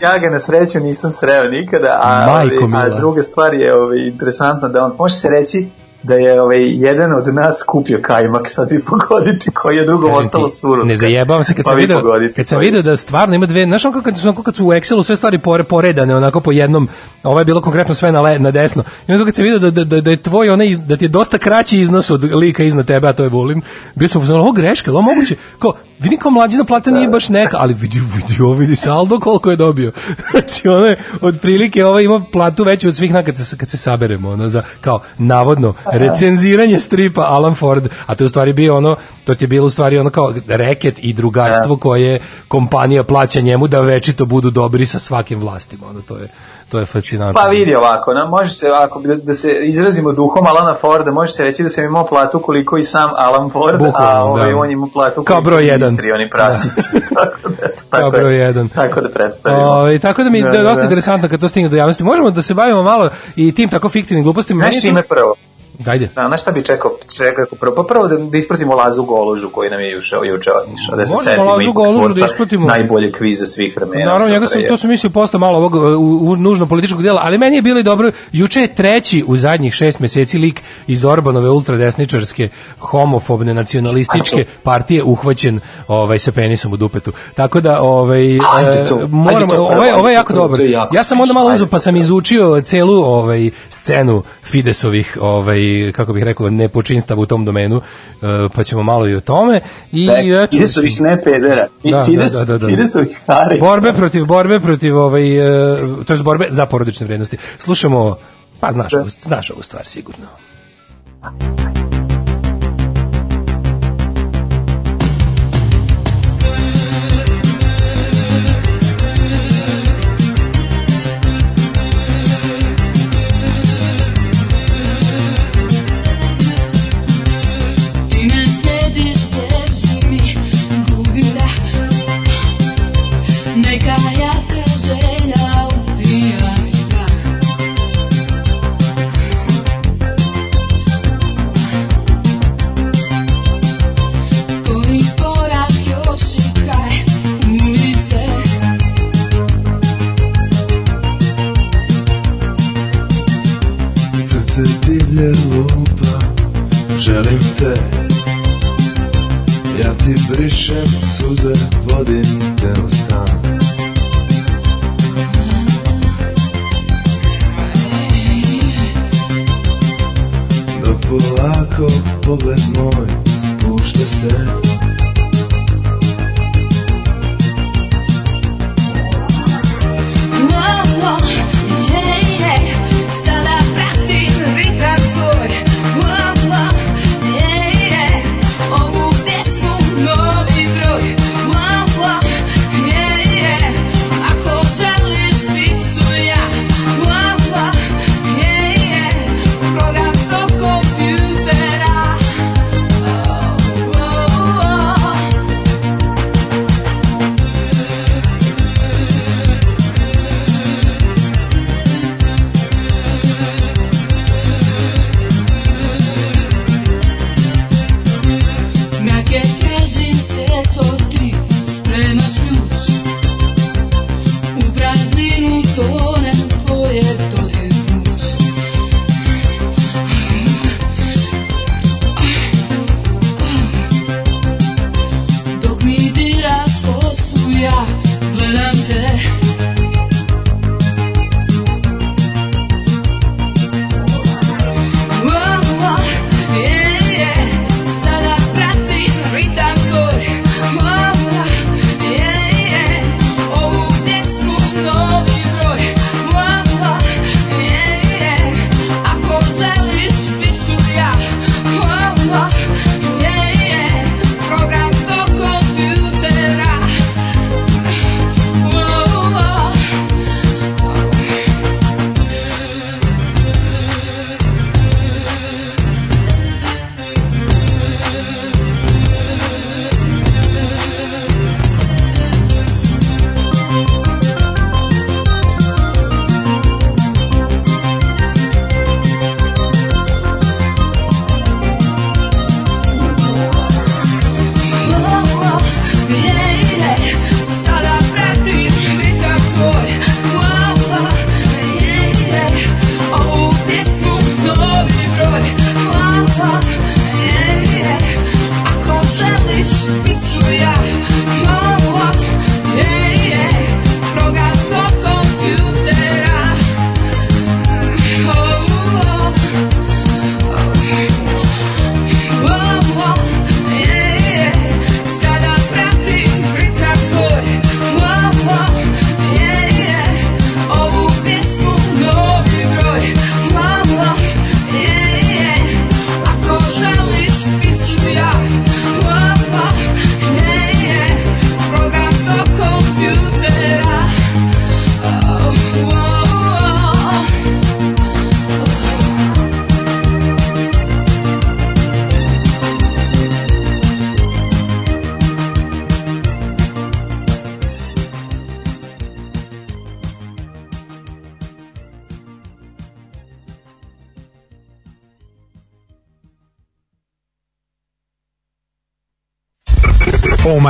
ja ga na sreću nisam sreo nikada, a, Majko ovaj, mila. a druga stvar je ovaj, interesantna da on, može se reći da je ovaj, jedan od nas kupio kajmak, sad vi pogodite koji je drugo Kažem ostalo surutka. Ne zajebavam se kad Pa sam video, pogodite kad sam video da stvarno ima dve, znaš onako kad su, onako kad su u Excelu sve stvari pore, poredane onako po jednom, ovo je bilo konkretno sve na, le, na desno. I onda kad sam video da, da, da, da je tvoj onaj, da ti je dosta kraći iznos od lika iznad tebe, a to je Vulin, bio sam uzmano, ovo greška, ovo moguće, kao, vidi kao mlađina plata nije baš neka, ali vidi, vidi, ovo vidi saldo koliko je dobio. znači, ono je, otprilike, ovo ima platu veću od svih nas kad se, kad se saberemo, ono, za, kao, navodno, recenziranje stripa Alan Ford, a to je u stvari bio ono, to ti je bilo u stvari ono kao reket i drugarstvo koje kompanija plaća njemu da večito budu dobri sa svakim vlastima, ono, to je, to je fascinantno. Pa vidi ovako, na, može se, ako da, da se izrazimo duhom Alana Forda, može se reći da sam imao platu koliko i sam Alan Ford, Bukvalno, a ovaj, da. on ima platu Kao koliko broj i jedan. ministri, oni prasići. tako da, eto, Kao tako broj je, jedan. Tako da predstavimo. Ovaj, tako da mi Da, da, da, dosta da. interesantno kad to stigne do javnosti. Možemo da se bavimo malo i tim tako fiktivnim glupostima. Znaš čime prvo? Ajde. Da, znaš šta bi čekao, čekao prvo? Pa prvo da, da ispratimo Lazu Golužu koji nam je juče juče otišao, da se Možemo Lazu ipak Golužu da ispratimo. najbolje kvize svih vremena. Naravno, njega sutra sam, to sam mislio posto malo ovog u, u, nužno političkog dela, ali meni je bilo i dobro, juče je treći u zadnjih šest meseci lik iz Orbanove ultradesničarske, homofobne, nacionalističke partije uhvaćen ovaj, sa penisom u dupetu. Tako da, ovaj, Ajde e, to, moramo, to, je ajde jako to, jako Ja sam onda malo uzeo, pa sam izučio celu ovaj, scenu Fidesovih, ovaj, kako bih rekao, nepočinstava u tom domenu, e, pa ćemo malo i o tome. I, Tek, eto, Fidesovih ne pedera, Da, da, da, Fides, da, da, da. Fidesovih hari. borbe protiv borbe protiv ovaj e, to jest borbe za porodične vrednosti. Slušamo pa znaš, ovu- znaš ovu stvar sigurno. Ti polako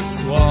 Gasworks wall.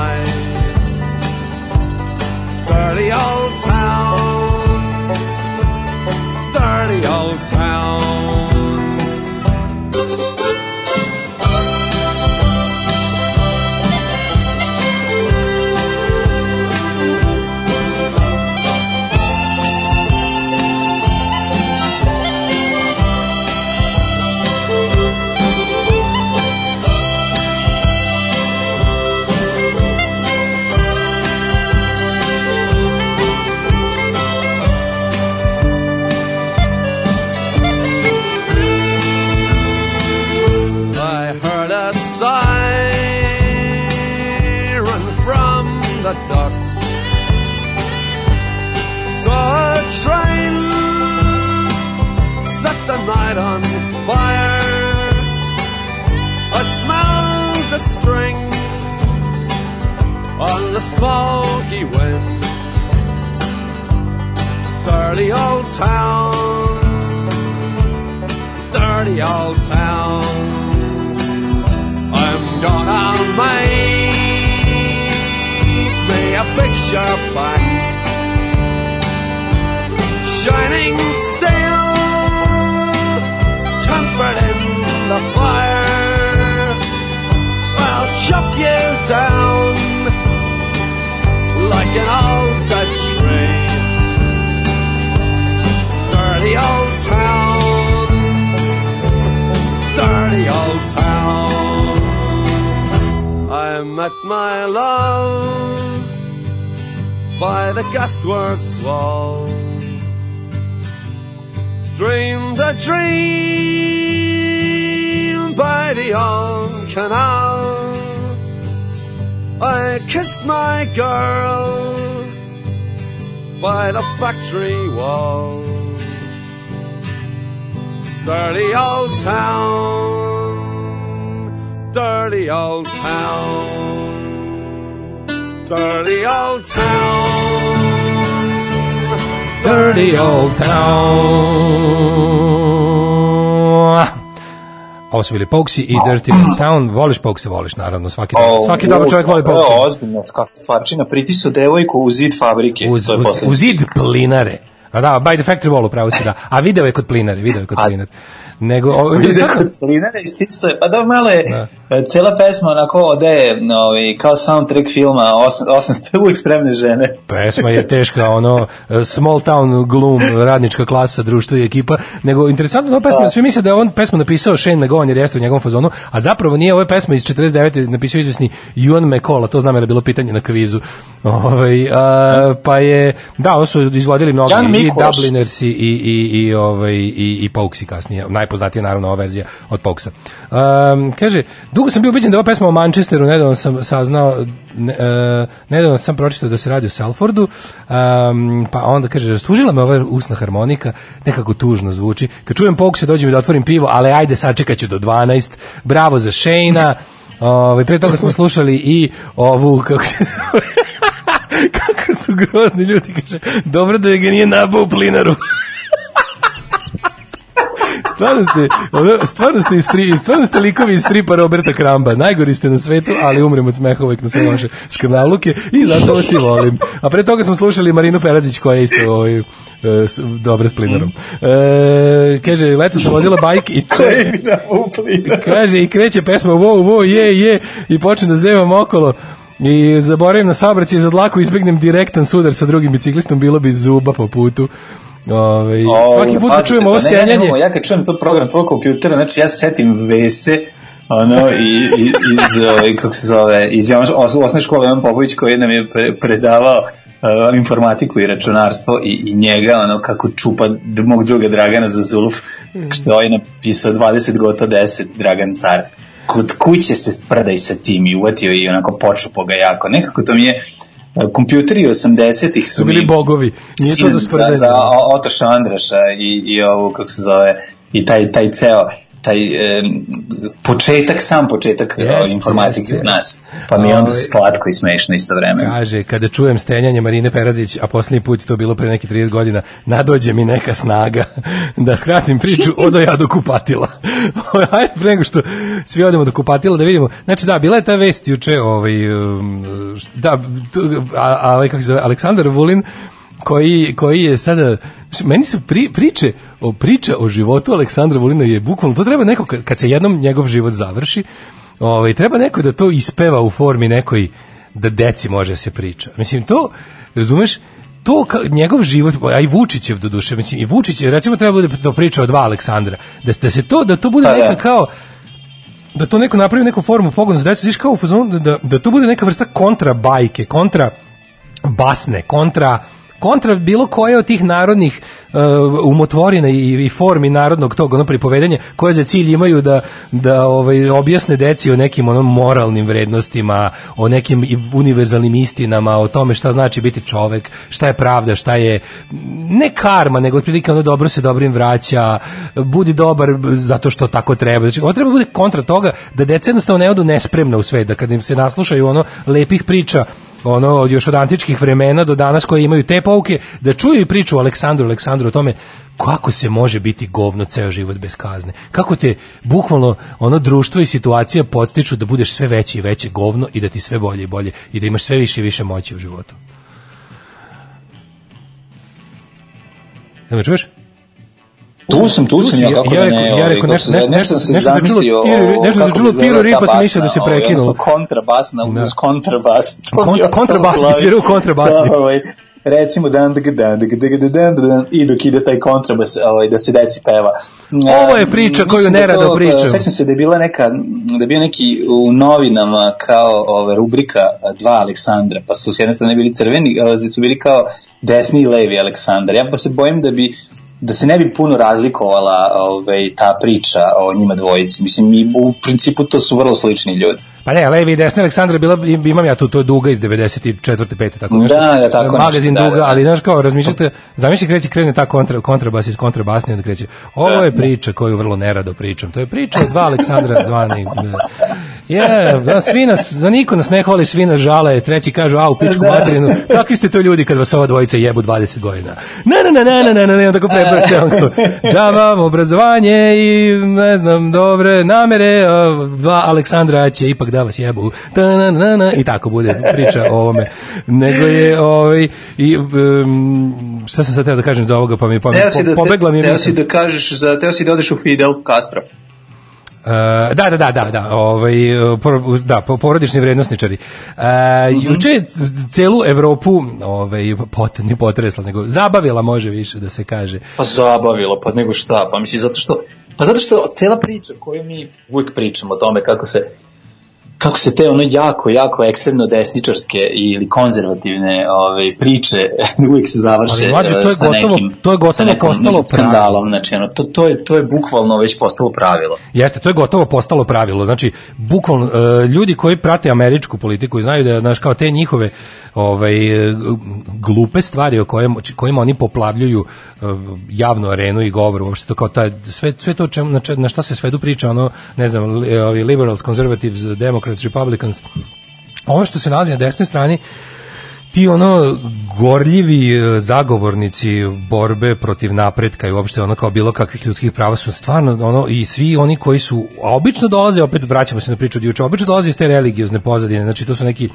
eyes. Barely old the smoky wind. Dirty old town, dirty old town. I'm gonna make me a picture box. Shining steel. Tempered in the fire. I'll chop you down Like an old Dutch tree Dirty old town Dirty old town I met my love by the gasworks wall. Dreamed a dream by the old canal. I kissed my girl by the factory wall. Dirty old town dirty old town. Dirty old town. Dirty old town. Ovo su bili Poguesi i Dirty Old Town. Voliš Poguse, voliš naravno. Svaki, svaki dobar čovjek voli Ovo Poguse. je ozbiljna stvarčina. Pritisao devojku u zid fabrike. Uz, to je uz, u zid plinare. A da, by the factory wall upravo si da. A video je kod plinare, video je kod plinare. Nego, o, Ide interesantno- kod plinare i stisao je, pa da malo je, e, cela pesma onako ode ovaj, kao soundtrack filma, osam, osam ste uvijek spremne žene. Pesma je teška, ono, small town gloom, radnička klasa, društvo i ekipa, nego interesantno da pesma, svi misle da je on pesmu napisao Shane McGowan jer jeste u njegovom fazonu, a zapravo nije ovo je pesma iz 49. napisao izvesni Ewan McCall, a to znam jer je bilo pitanje na kvizu. Ovaj, a, pa je, da, ovo su izvodili mnogi, Jan i. Dubliners i, i, i, i, ovaj, i, i Pauksi kasnije, naj, najpoznatija naravno ova verzija od Poksa. Um, kaže, dugo sam bio ubeđen da ova pesma o Manchesteru, nedavno sam saznao, ne, uh, nedavno sam pročitao da se radi o Salfordu, um, pa onda kaže, rastužila me ova usna harmonika, nekako tužno zvuči. Kad čujem Poksa, dođem i da otvorim pivo, ali ajde, sačekat ću do 12. Bravo za Shane-a. Ovaj pre toga smo slušali i ovu kako se kako su grozni ljudi kaže dobro da je ga nije nabao plinaru stvarno ste, stvarno ste, iz stri, stvarno ste likovi iz stripa Roberta Kramba. Najgori ste na svetu, ali umrem od smeha uvek na sve vaše skrnaluke i zato vas i volim. A pre toga smo slušali Marinu Perazić koja je isto ovaj, e, dobra s plinarom. E, kaže, leto sam vozila bajk i kaže i kreće pesma wow, wow, je, je i počne da zevam okolo i zaboravim na saobraćaj za dlaku izbegnem direktan sudar sa drugim biciklistom bilo bi zuba po putu Ove, svaki put kad čujem ovo pa stenjanje ja kad čujem to program tvojeg kompjutera, znači ja se setim Vese, ono, i, i, iz, ovaj, kako se zove, iz os, osnovne škole Ivan Popović koji nam je pre, predavao uh, informatiku i računarstvo i, i njega, ono, kako čupa mog druga Dragana za Zuluf, što je ovaj napisao 20 goto 10 Dragan Car. Kod kuće se spredaj sa tim i uvatio i onako počupo ga jako. Nekako to mi je, kompjuteri 80-ih su, bili bogovi. Nije to za za, Otoša Andraša i, i ovo, kako se zove, i taj, taj ceo, taj e, početak, sam početak Jeste, jeste, informatike jeste. u nas. Pa mi je onda slatko i smešno isto vreme. Kaže, kada čujem stenjanje Marine Perazić, a posljednji put to bilo pre neki 30 godina, nadođe mi neka snaga da skratim priču odo ja do kupatila. Hajde, pre nego što svi odemo do kupatila da vidimo. Znači da, bila je ta vest juče, ovaj, um, da, a, a, ovaj, kako se zove, Aleksandar Vulin, koji, koji je sada meni su pri, priče o priča o životu Aleksandra Vulina je bukvalno to treba neko kad, se jednom njegov život završi ovaj treba neko da to ispeva u formi nekoj da deci može da se priča mislim to razumeš to ka, njegov život a i Vučićev do duše mislim i Vučić recimo treba bude to priča o dva Aleksandra da, da se to da to bude Pa da. neka kao da to neko napravi neku formu pogona za decu, kao u fazonu da, da, da to bude neka vrsta kontra bajke, kontra basne, kontra kontra bilo koje od tih narodnih uh, umotvorina i, i formi narodnog tog ono pripovedanja koje za cilj imaju da da ovaj objasne deci o nekim onom moralnim vrednostima, o nekim univerzalnim istinama, o tome šta znači biti čovek, šta je pravda, šta je ne karma, nego otprilike ono dobro se dobrim vraća, budi dobar zato što tako treba. Znači, ovo treba da bude kontra toga da deca jednostavno ne odu nespremna u svet, da kad im se naslušaju ono lepih priča ono još od antičkih vremena do danas koje imaju te pouke da čuju i priču Aleksandru Aleksandru o tome kako se može biti govno ceo život bez kazne kako te bukvalno ono društvo i situacija podstiču da budeš sve veće i veće govno i da ti sve bolje i bolje i da imaš sve više i više moći u životu Jel me čuješ? Tu sam, tu sam, ja kako ja da rekao- ne, ja ovaj, rekao nešto- zove, nešto- nešto sam nešto se čulo tiro- nešto kako čulo tiro ripa, sam mislio da se ovaj, prekinulo. odnosno kontrabasna Da. uz kontrabas. Mi je kontrabas, bi svirao kontrabasni. Da, ovaj, recimo dan dan dag dan dan dan i dok ide taj kontrabas ovaj da se deci peva. Ovo je E, priča koju da nerado to, pričam. e, Sećam se da je bila neka da je bio neki u novinama kao ove rubrika e, dva Aleksandra, pa su s jedne strane bili crveni, a su bili kao desni i levi Aleksandar. Ja pa se bojim da bi da se ne bi puno razlikovala ovaj, ta priča o njima dvojici. Mislim, i u principu to su vrlo slični ljudi. Pa ne, levi i desni Aleksandra bila imam ja tu to je duga iz 94. 5. tako nešto. Da, da, tako Magazin nešto, da, duga, da, da. ali znaš kao razmišljate, zamisli kreće krene ta kontra kontrabas iz kontrabasne onda kreće. Ovo je priča koju vrlo nerado pričam. To je priča o dva Aleksandra zvani. Je, da, svi nas, za niko nas ne hvali, svi nas žale, treći kažu, a u pičku materinu, kakvi ste to ljudi kad vas ova dvojica jebu 20 godina? Ne, ne, ne, ne, ne, ne, ne, ne, tako prebraće, onako, džavam, obrazovanje i, ne znam, dobre namere, dva Aleksandra će ipak da vas jebu, ta, na, na, na, i tako bude priča o ovome. Nego je, ovaj, i, um, šta sam sad teo da kažem za ovoga, pa mi, pa mi si da, po, pobegla mi je teo si da kažeš, za, teo si da odeš u Fidel Castro. Uh, da, da, da, da, da, ovaj, por, da, po- porodični vrednosničari. Uh, Juče je celu Evropu ovaj, pot, ne potresla, nego zabavila može više da se kaže. Pa zabavilo, pa nego šta, pa misli zato što, pa zato što cela priča koju mi uvijek pričamo o tome kako se kako se te ono jako, jako ekstremno desničarske ili konzervativne ove, priče uvijek se završe Ali, mlađe, to je sa gotovo- nekim, to je gotovo postalo skandalom. Znači, ono, to, to, je, to je bukvalno već postalo pravilo. Jeste, to je gotovo postalo pravilo. Znači, bukvalno, e, ljudi koji prate američku politiku i znaju da, znaš, kao te njihove ovaj, glupe stvari o kojem, kojima oni poplavljuju e, javnu arenu i govor, uopšte to kao taj, sve, sve to čemu, na, na šta se svedu priča, ono, ne znam, li- ovi liberals, conservatives, democrats, republicans, ovo što se nalazi na desnoj strani, ti ono gorljivi e, zagovornici borbe protiv napretka i uopšte ono kao bilo kakvih ljudskih prava su stvarno ono i svi oni koji su obično dolaze opet vraćamo se na priču od juče obično dolaze iz te religiozne pozadine znači to su neki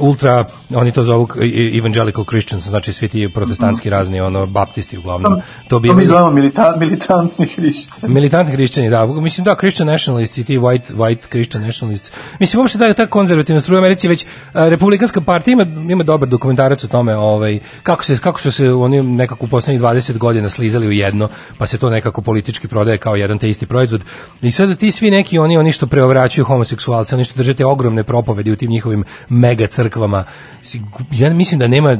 ultra oni to zovu e, e, evangelical Christians znači svi ti protestantski razni ono baptisti uglavnom to bi To mi zovemo milita, militantni hrišćani. Militantni hrišćani, da. Mislim da Christian nationalists i ti white white Christian nationalists. Mislim uopšte da je ta konzervativna struja u Americi već a, republikanska partija ima ima dobar dokumentarac o tome, ovaj kako se kako su se oni nekako u poslednjih 20 godina slizali u jedno, pa se to nekako politički prodaje kao jedan te isti proizvod. I sada ti svi neki oni oni što preovraćaju homoseksualce, oni što drže te ogromne propovedi u tim njihovim mega crkvama. Ja mislim da nema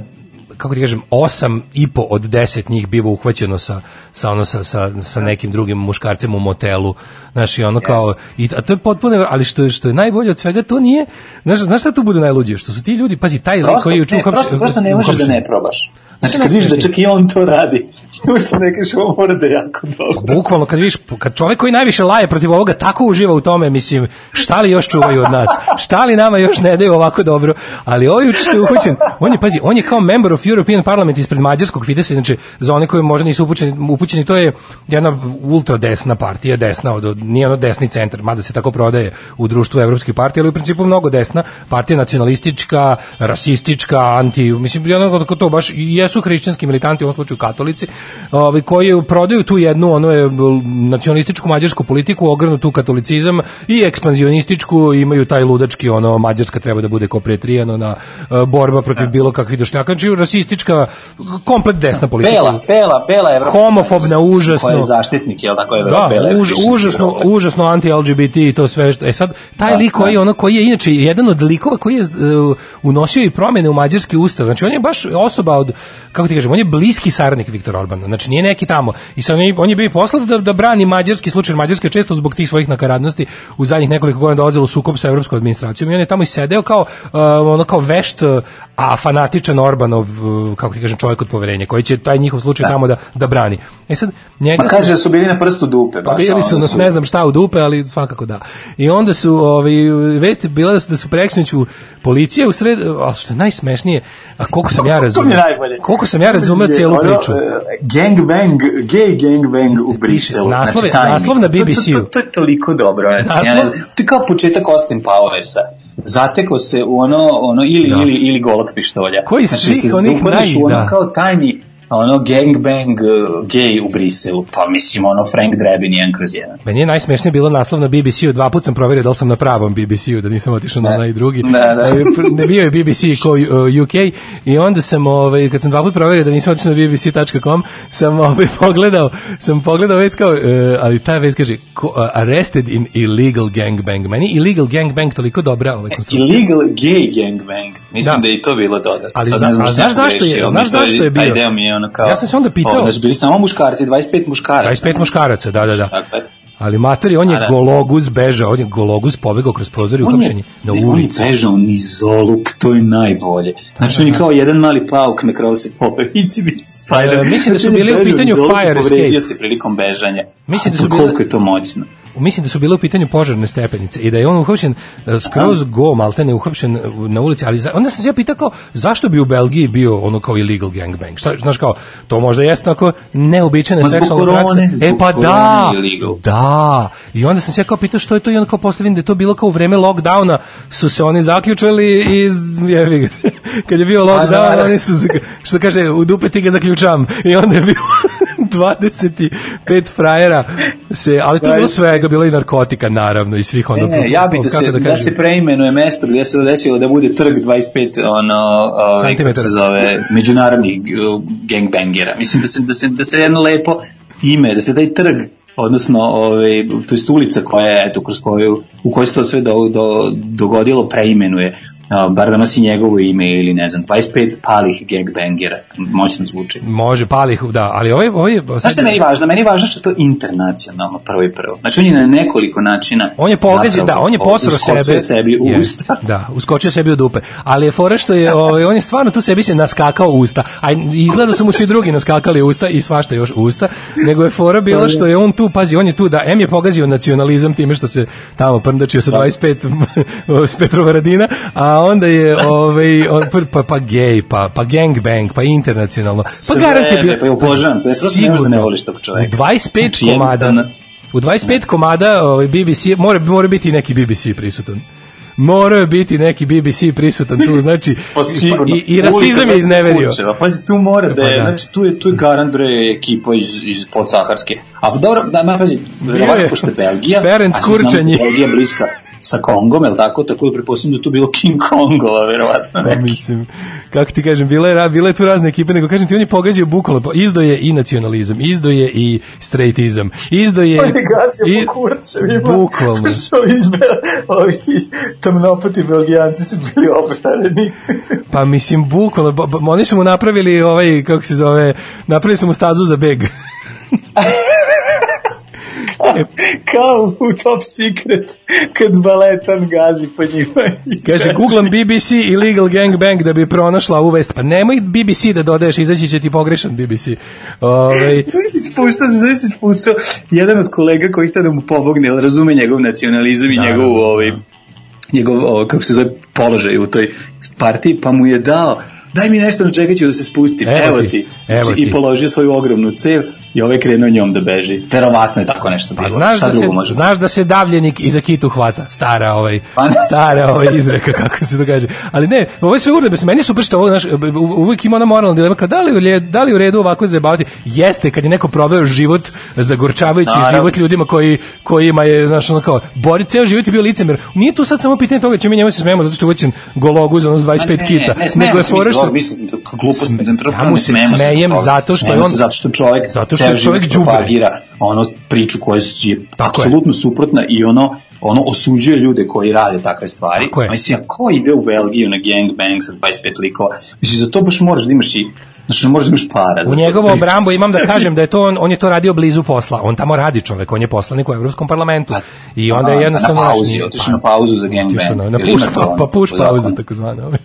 kako ti kažem, osam i po od deset njih biva uhvaćeno sa, sa, ono, sa, sa, sa nekim drugim muškarcem u motelu. Znaš, i ono kao, i, a to je potpuno, ali što što je najbolje od svega, to nije, znaš, znaš šta tu bude najluđije? Što su ti ljudi, pazi, taj lik koji je učin ne, prosto, prosto ne možeš da ne probaš. Znači, kad vidiš da najsmešnije? čak i on to radi, da ne kažeš, ovo mora da je jako dobro. Bukvalno kad vidiš kad čovjek koji najviše laje protiv ovoga tako uživa u tome, mislim, šta li još čuvaju od nas? Šta li nama još ne daju ovako dobro? Ali ovaj što je uhoćen, on je pazi, on je kao member of European Parliament ispred mađarskog Fidesa, znači za one koji možda nisu upućeni, upućeni to je jedna ultra desna partija, desna od, od nije ono desni centar, mada se tako prodaje u društvu evropskih partija, ali u principu mnogo desna, partija nacionalistička, rasistička, anti, mislim, ono kako to baš jesu hrišćanski militanti, u ovom slučaju katolici, ovaj, koji prodaju tu jednu ono je, nacionalističku mađarsku politiku, ogrnutu katolicizam i ekspanzionističku, imaju taj ludački, ono, Mađarska treba da bude kopretrijano na e, borba protiv bilo kakvih došnjaka, znači rasistička, komplet desna politika. Bela, bela, bela Evropa. Homofobna, užasno. Koja je zaštitnik, jel tako je Da, bela už, užasno, Evrope. užasno anti-LGBT i to sve. što- E sad, taj Da, lik koji, da. ono, koji je inače jedan od likova koji je uh, unosio i promjene u mađarski ustav. Znači, on je baš osoba od, kako ti kažem, on je bliski saradnik Viktora Orbana. Znači, nije neki tamo. I sad on je, on je bio poslat da, da brani mađarski slučaj. Mađarska je često zbog tih svojih nakaradnosti u zadnjih nekoliko godina dolazila u sukob sa evropskom administracijom i on je tamo i sedeo kao, uh, ono, kao vešt, a fanatičan Orbanov, uh, kako ti kažem, čovjek od poverenja, koji će taj njihov slučaj tamo da, da brani. E sad, njega Pa su- kaže da su bili na prstu dupe. pa Baš, bili su nas ne znam šta u dupe, ali svakako da. I onda su ovaj vesti bila da su da su preksinoć policija u sred, a što je najsmešnije, a koliko sam ja To mi najbolje. Koliko sam ja celu ono, priču. e, Gangbang, gay gangbang u Briselu. naslov tajni. naslov na To- to- BBC-u. To, to, je toliko dobro. Znači, ja ne Naslov- znam, to je kao početak Austin Powersa. Zatekao se u ono, ono ili, Da. ili, ili golog pištolja. Koji znači, svih onih u ono naj- da. kao tajni ono gangbang uh, gay u Briselu. Pa mislim, ono Frank Drebin jedan kroz jedan. Meni je najsmešnije bilo naslov na BBC-u, dva put sam proverio da li sam na pravom BBC-u, da nisam otišao na onaj drugi. Da, da. E, pr- Ne bio je BBC kao uh, UK i onda sam, ovaj, kad sam dva put proverio da nisam otišao na bbc.com, sam ovaj, pogledao, sam pogledao već kao, e, ali ta već kaže, ko, uh, arrested in illegal gangbang. Meni illegal gangbang toliko dobra ovaj konstrukcija. Illegal gay gangbang. Mislim Da. da, je i to bilo dodatno. Ali Sad zna- ne znam znaš sam zašto je- znaš zašto je bio? Taj deo mi je ono kao... Ja sam se onda pitao- O, znači, bili samo muškarci, 25 muškaraca. 25 muškaraca, da, da, da. Ali matori, on je da. gologuz bežao, on je gologuz pobegao kroz prozor i On uhapšen na on ulici. je bežao niz zoluk, to je najbolje. Znači, on je kao jedan mali pauk na kraju se bi spider. E, mislim da su Znači, on bili u pitanju fire povredio escape. se prilikom bežanja. Mislim da su bile- Koliko je to moćno. Mislim da su bile u pitanju požarne stepenice i da je on uhapšen e, skroz go, maltene uhapšen na ulici, ali za, onda sam se ja pitao kao, zašto bi u Belgiji bio ono kao illegal gangbang? Šta, znaš kao, to možda jeste zbog seksualna praksa. korone, E pa da, da. I onda sam se ja kao pitao što je to i onda kao posle vidim da je to bilo kao u vreme lockdowna su se oni zaključali iz, jevi ga, kad je bio lockdown, da, da. oni su, što kaže, u dupe ti ga zaključam. I onda je bilo 25 frajera se, ali to je bilo svega, bilo i narkotika naravno i svih ono. Ne, ja bih da se, da, kažem, se preimenuje mesto gdje se desilo da bude trg 25 ono, ovaj, kako se zove, međunarodnih uh, gangbangera. Mislim da se, da se, da se jedno lepo ime, da se taj trg odnosno ovaj to jest ulica koja je eto kroz koju u kojoj se to sve do, do, dogodilo preimenuje bar da nosi njegovo ime ili ne znam 25 palih gangbangera moćno zvuči Može, palih, da, ali ovaj... ovaj Znaš šta je meni važno? Meni je važno što je to internacionalno prvo i prvo. Znači on je na nekoliko načina On je pogazio, da, on je posro uskočio sebe. sebi u Jest, usta. Da, uskočio sebi u dupe. Ali je fora što je, ovaj, on je stvarno tu sebi se naskakao u usta. A izgleda da su mu svi drugi naskakali u usta i svašta još u usta. Nego je fora bila što je on tu, pazi, on je tu da, M je pogazio nacionalizam time što se tamo prndačio sa 25 s Petrovaradina, a onda je ovaj, on, pa, pa gej, pa, pa gangbang, pa internacionalno. Pa garant je bio, pa obožavam, to je prosto ne voliš tog čoveka. U 25 Znači, komada, u 25 komada ovaj, BBC, mora, mora biti neki BBC prisutan. Mora biti neki BBC prisutan tu, znači Pa sigurno. i, i rasizam je izneverio. Kučeva. Pazi, tu mora da je, Pa da. znači tu je, tu je garant bre ekipa iz, iz podsaharske. A dobro, da, ma, pazi, verovatno pošto je Belgija, Ferenc Kurčanji. da je Belgija bliska sa Kongom, je tako? Tako da prepostavljam da tu bilo King Kongova, verovatno. Pa mislim, kako ti kažem, bile je, bile je tu razne ekipe, nego kažem ti, on je pogađao bukvalno, izdo je i nacionalizam, izdo je i straightizam, izdo je... On je gazio i- po kurčevima. Bukvalno. Što izbe, ovi tamnopati belgijanci su bili obrareni. Pa mislim, bukvalno, ba- ba- oni su mu napravili ovaj, kako se zove, napravili su mu stazu za beg. Kao u Top Secret, kad baletan gazi po njima. Kaže, googlam BBC illegal gangbang da bi pronašla ovu vest. Pa nemoj BBC da dodaješ, izaći će ti pogrešan BBC. Ovaj, Znaš si spuštao, znaš si spuštao jedan od kolega koji htio da mu pomogne, jer razume njegov nacionalizam i Naravno, njegov, ovaj, njegov, ovaj, kako se zove, položaj u toj partiji, pa mu je dao daj mi nešto na čega ću da se spustim, Evo evo, ti, ti. evo Znači, ti. I položio svoju ogromnu cev i ovaj krenuo njom da beži. Verovatno je tako nešto bilo. Pa znaš Šta da, se, može? znaš da se davljenik iza kitu hvata. Stara ovaj, Pa ne. stara ovaj izreka, kako se to kaže. Ali ne, ovo je sve uredbe. Meni je super što ovo, znaš, uvijek ima ona moralna dilema, kao, da li, je, da li u redu ovako zajebavati? Jeste, kad je neko proveo život, zagorčavajući Naravno. život ljudima koji, kojima je, znaš, ono kao, bori, ceo život je bio licemer. Nije tu sad samo pitanje toga, će mi njemu se smemo zato što je uvećen gologu za ono 25 Ma ne, kita. Ne, smejemo nego je fora što... dobro, mislim, to glupost, mislim, prvo ja mu ne se smejem zato što je on- zato što čovjek Zato što je čovjek propagira ono priču koja je Tako je. apsolutno suprotna i ono ono osuđuje ljude koji rade takve stvari. Tako je. Mislim, ko ide u Belgiju na gangbang sa 25 likova? Mislim, za to baš moraš da imaš i Znači, moraš da imaš para. U njegovu obrambu imam da kažem da je to on, on je to radio blizu posla. On tamo radi čovek, on je poslanik u Evropskom parlamentu. I onda je A, jednostavno Pa, na pauzi, otišao na pauzu za gangbang. Na, na push, pa, pa push zakonu? tako zvana.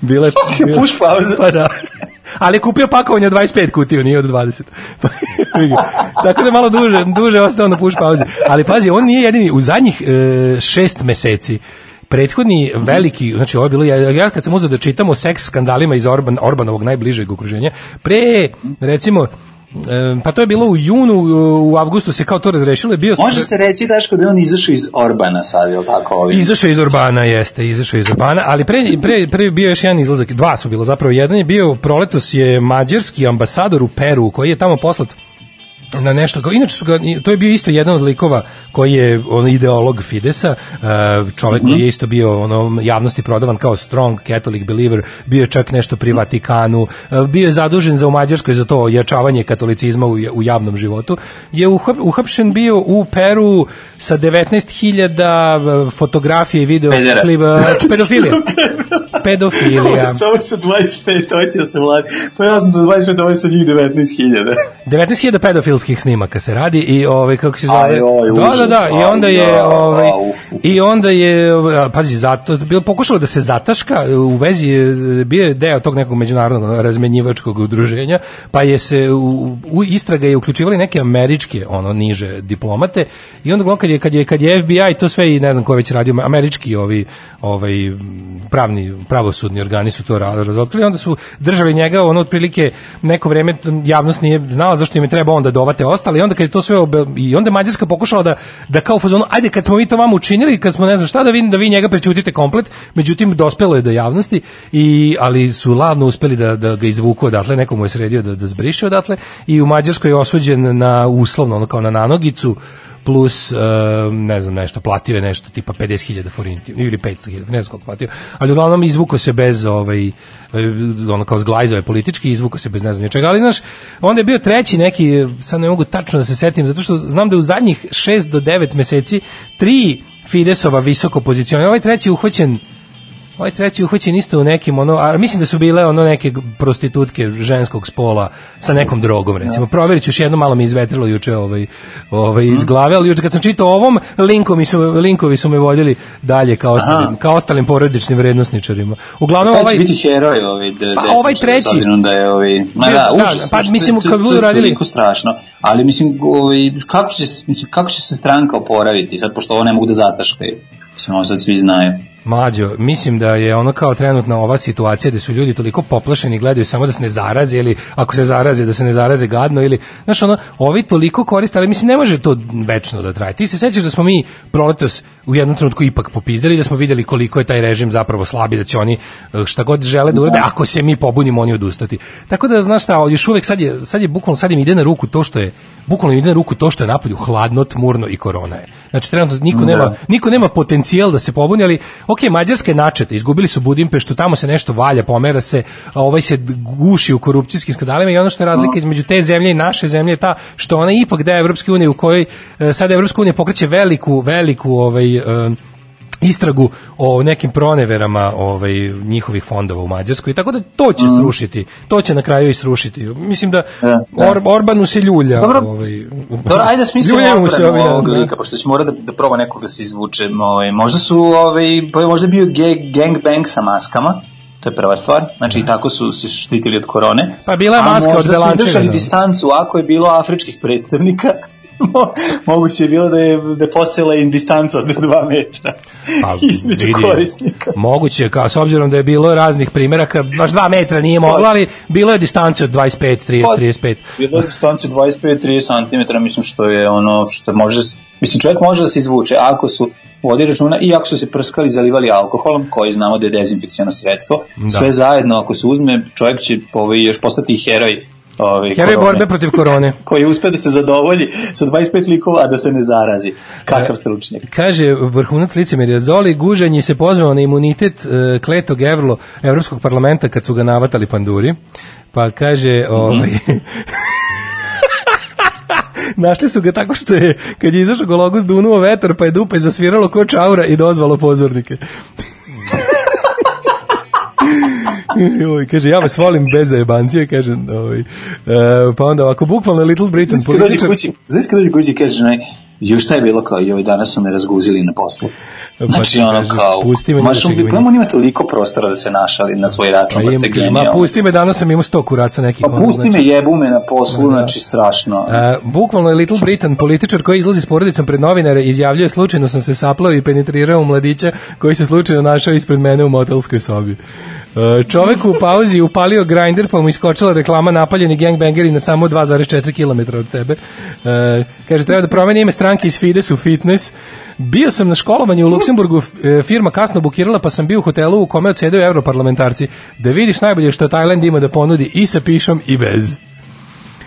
Bila je, Fuck je push pauza? Pa da. Ali je kupio pakovanje od 25 kutiju, nije od 20. Pa, tako da je malo duže, duže ostao na push pauzi. Ali pazi, on nije jedini. U zadnjih e, šest meseci prethodni veliki, znači ovo je bilo, ja, ja kad sam uzeo da čitam o seks skandalima iz Orban, Orbanovog najbližeg okruženja, pre, recimo, pa to je bilo u junu, u avgustu se kao to razrešilo, je bio... Može se reći, Daško, da je on izašao iz Orbana sad, je li tako? Ovim? Izašao iz Urbana, jeste, izašao iz Urbana, ali pre, pre, pre bio još jedan izlazak, dva su bilo zapravo, jedan je bio, proletos je mađarski ambasador u Peru, koji je tamo poslat na nešto kao inače su ga to je bio isto jedan od likova koji je on ideolog Fidesa uh, čovjek koji je isto bio ono javnosti prodavan kao strong catholic believer bio je čak nešto pri Vatikanu uh, bio je zadužen za u Mađarskoj za to ojačavanje katolicizma u, u javnom životu je uhap, uhapšen bio u Peru sa 19.000 fotografije i video Pedera. klipa pedofilija pedofilija Samo sa 25, hoće se mladi. Pa ja sam sa 25, ovo je sa njih 19.000. 19.000 pedofilskih snimaka se radi i ovaj kako se zove Aj, da da da i onda je ovaj i onda je pazi zato bilo pokušalo da se zataška u vezi bio je deo tog nekog međunarodnog razmenjivačkog udruženja pa je se u, u istraga je uključivali neke američke ono niže diplomate i onda kad je kad je kad je FBI to sve i ne znam ko je već radio američki ovi ovaj pravni pravosudni organi su to ra- razotkrili. Onda su držali njega ono otprilike neko vreme javnost nije znala zašto im je treba onda dovate ostali i onda kad je to sve obe, i onda Mađarska pokušala da da kao fazonu ajde kad smo mi to vama učinili kad smo ne znam šta da vi da vi njega prećutite komplet. Međutim dospelo je do javnosti i ali su ladno uspeli da da ga izvuku odatle nekomu je sredio da da zbriše odatle. I u Mađarskoj je osuđen na uslovno ono kao na nanogicu plus, e, ne znam, nešto, platio je nešto tipa 50.000 forinti, ili 500.000, ne znam koliko platio, ali uglavnom izvuko se bez, ovaj, e, ono kao zglajzao je politički, izvuko se bez ne znam ničega, ali znaš, onda je bio treći neki, sad ne mogu tačno da se setim, zato što znam da u zadnjih 6 do 9 meseci tri Fidesova visoko pozicionira, ovaj treći je uhvaćen Ovaj treći uhvaćen isto u nekim ono, a mislim da su bile ono neke prostitutke ženskog spola sa nekom drogom recimo. Proverit ću još jedno malo mi izvetrilo juče ovaj ovaj iz glave, ali juče kad sam čitao ovom linkom su linkovi su me vodili dalje kao ostalim kao ostalim porodičnim vrednosničarima. Uglavnom ovaj će biti heroj ovaj de, Pa, ovaj treći. da je ovaj ma Da, da, da, užasno, pa mislim, kad budu radili- strašno, ali mislim ovaj kako će mislim kako će se stranka oporaviti sad pošto ovo ne mogu da zataškaju. Mislim ovo sad svi znaju. Mlađo, mislim da je ono kao trenutna ova situacija gde su ljudi toliko poplašeni gledaju samo da se ne zaraze ili ako se zaraze da se ne zaraze gadno ili znaš ono, ovi toliko koriste, ali mislim ne može to večno da traje. Ti se sećaš da smo mi proletos u jednom trenutku ipak popizdali da smo videli koliko je taj režim zapravo slabi da će oni eh, šta god žele da urade, ako se mi pobunimo oni odustati. Tako da znaš šta, još uvek sad je sad je bukvalno sad im ide na ruku to što je bukvalno ide na ruku to što je napolju hladno, tmurno i korona je. Znači trenutno niko Da. nema niko nema potencijal da se pobuni, ali ok, Mađarska je načeta, izgubili su Budimpeštu, tamo se nešto valja, pomera se, ovaj se guši u korupcijskim skandalima i ono što je razlika između te zemlje i naše zemlje je ta što ona ipak deo Evropske unije u kojoj e, sada Evropska unija pokreće veliku, veliku ovaj, e, istragu o nekim proneverama ovaj njihovih fondova u Mađarskoj tako da to će srušiti to će na kraju i srušiti mislim da Da, da. Or, Orbanu se ljulja Dobro. ovaj Dobro, ajde da smislimo ovi, ovog lika, pošto će mora da, da proba nekog da se izvuče. Ovaj, možda su, ovaj, pa možda bio ge- gangbang sa maskama, to je prva stvar, znači i tako su se štitili od korone. Pa bila je A maska od možda su i Belančeve, držali distancu, ako je bilo afričkih predstavnika, moguće je bilo da je, da je postojala i distanca od dva metra Pa, između vidi, korisnika. Moguće, kao s obzirom da je bilo raznih primjeraka, baš dva metra nije moglo, ali bilo je distance od 25, 30, Pa, 35. Bilo je distanci 25-30 cm, mislim što je ono što može, da se- mislim čovjek može da se izvuče ako su vodi računa i ako su se prskali i zalivali alkoholom, koji znamo da je dezinfekcijno sredstvo, Da. sve zajedno ako se uzme, čovjek će ovaj, još postati heroj ovaj, Heroj korone, borbe protiv korone. koji uspe da se zadovolji sa 25 likova, a da se ne zarazi. Kakav E, stručnjak. Kaže vrhunac licemerja Zoli Gužanji se pozvao na imunitet e, kletog evro, Evropskog parlamenta kad su ga navatali panduri. Pa kaže, ovaj, Našli su ga tako što je, kad je izašao gologos dunuo vetar, pa je dupe zasviralo ko čaura i dozvalo pozornike. Joj, kaže, ja vas volim bez zajebancije, kaže, ovaj, e, pa onda ovako, bukvalno Little Britain, Znaš dođe političar- kući, znaš kad dođe kući kaže, ne, ju šta je bilo kao, joj, danas su me razguzili na poslu. Pa Znači, ti ono kao, pusti me, maš on, pa on ima toliko prostora da se našali na svoj račun. Pa Pa, im, kaže, ma pusti me, danas sam imao sto kuraca nekih. Pa pusti znači. me, jebu me na poslu, Da, da. znači strašno. E, bukvalno je Little Britain, političar koji izlazi s porodicom pred novinare, izjavljuje slučajno sam se saplao i penetrirao u mladića koji se slučajno našao ispred mene u motelskoj sobi. E, čovek u pauzi upalio grinder pa mu iskočila reklama napaljeni gangbangeri na samo 2,4 km od tebe. E, kaže, treba da promeni ime stranke iz Fides u Fitness. Bio sam na školovanju u Luksemburgu, e, firma kasno bukirala, pa sam bio u hotelu u kome odsedaju europarlamentarci. Da vidiš najbolje što Tajland ima da ponudi i sa pišom i bez.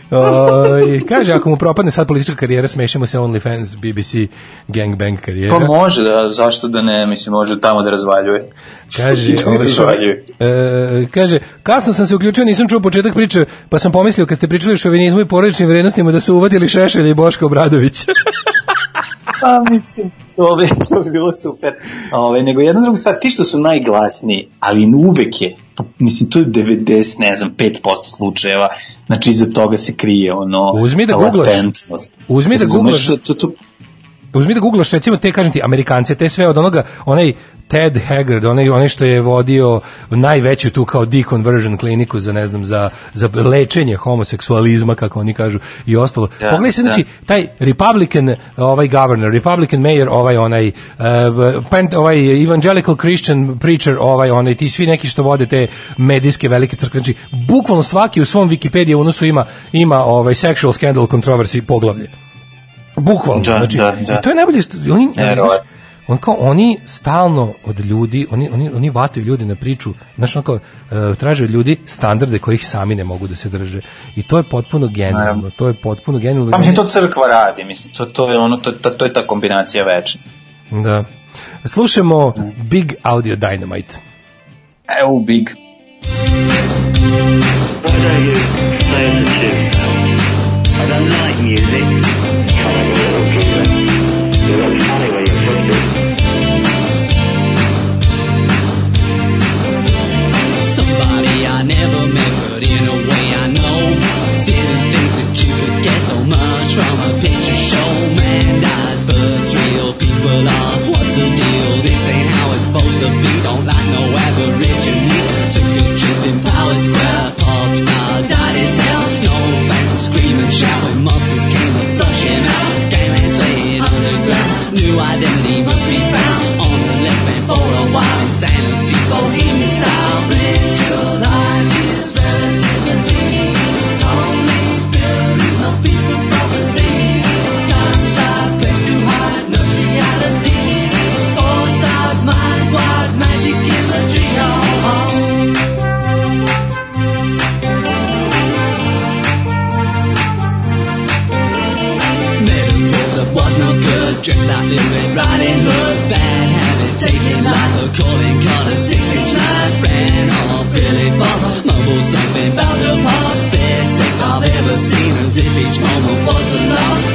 Oj, kaže, ako mu propadne sad politička karijera, smešimo se OnlyFans, BBC, gangbang karijera. Pa može da, zašto da ne, mislim, može tamo da razvaljuje. Kaže, da ovaj, razvaljuje. e, kaže, kasno sam se uključio, nisam čuo početak priče, pa sam pomislio kad ste pričali o šovinizmu i porodičnim vrednostima da su uvadili Šešelja i Boška Obradovića. Pa mislim, to bi, to bi bilo super. Ove, nego jedna druga stvar, ti što su najglasniji, ali uvek je, mislim, to je 90, ne znam, 5% slučajeva, znači iza toga se krije ono Uzmi da googlaš. latentnost. Uzmi da googlaš. To, to, to, Uzmi da googlaš recimo te kažem ti Amerikance, te sve od onoga onaj Ted Haggard, onaj onaj što je vodio najveću tu kao deconversion kliniku za ne znam za za lečenje homoseksualizma kako oni kažu i ostalo. Da, Pogledaj se da. znači taj Republican ovaj governor, Republican mayor, ovaj onaj uh, pent, ovaj evangelical Christian preacher, ovaj onaj ti svi neki što vode te medijske velike crkve, znači bukvalno svaki u svom Wikipediji unosu ima ima ovaj sexual scandal controversy poglavlje. Bukvalno, Da, znači, da, da. i to je najbolje on kao oni stalno od ljudi, oni oni oni vataju ljudi na priču, znači on kao uh, traže ljudi standarde kojih sami ne mogu da se drže. I to je potpuno genijalno, to je potpuno genijalno. Pa mislim to crkva radi, mislim to to je ono to to, to je ta kombinacija večna. Da. Slušamo da. Big Audio Dynamite. Evo Big. Why don't you play the tune? I don't like music. The. be if each moment was a loss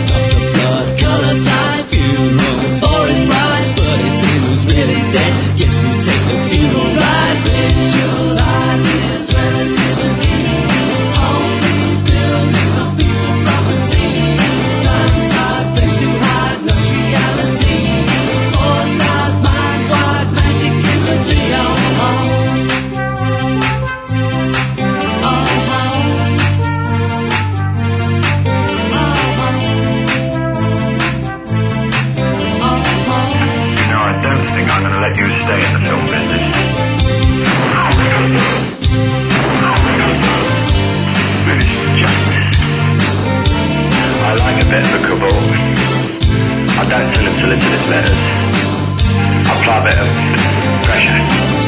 far better.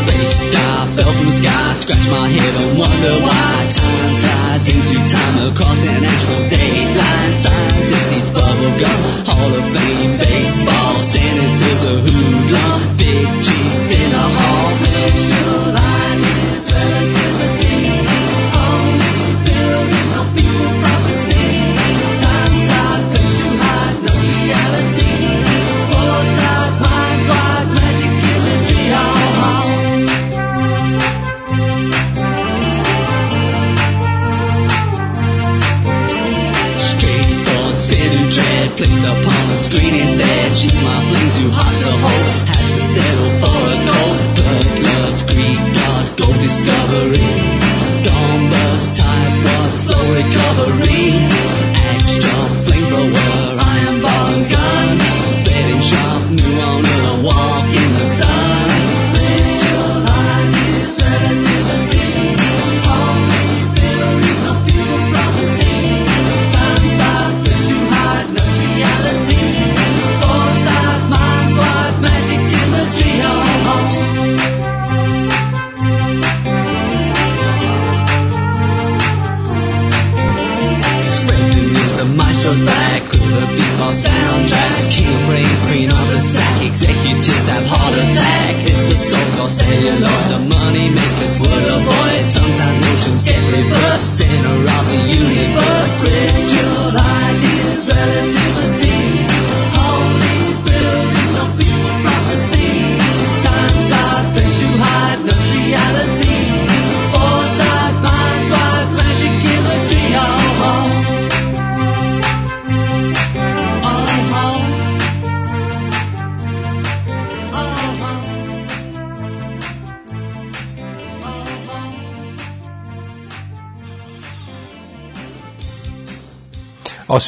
Space guy fell from the sky, scratch my head and wonder why. Time slides into time across an actual dateline. Scientist eats bubblegum, Hall of Fame baseball. Senators a hoodlum, big chiefs in a hall.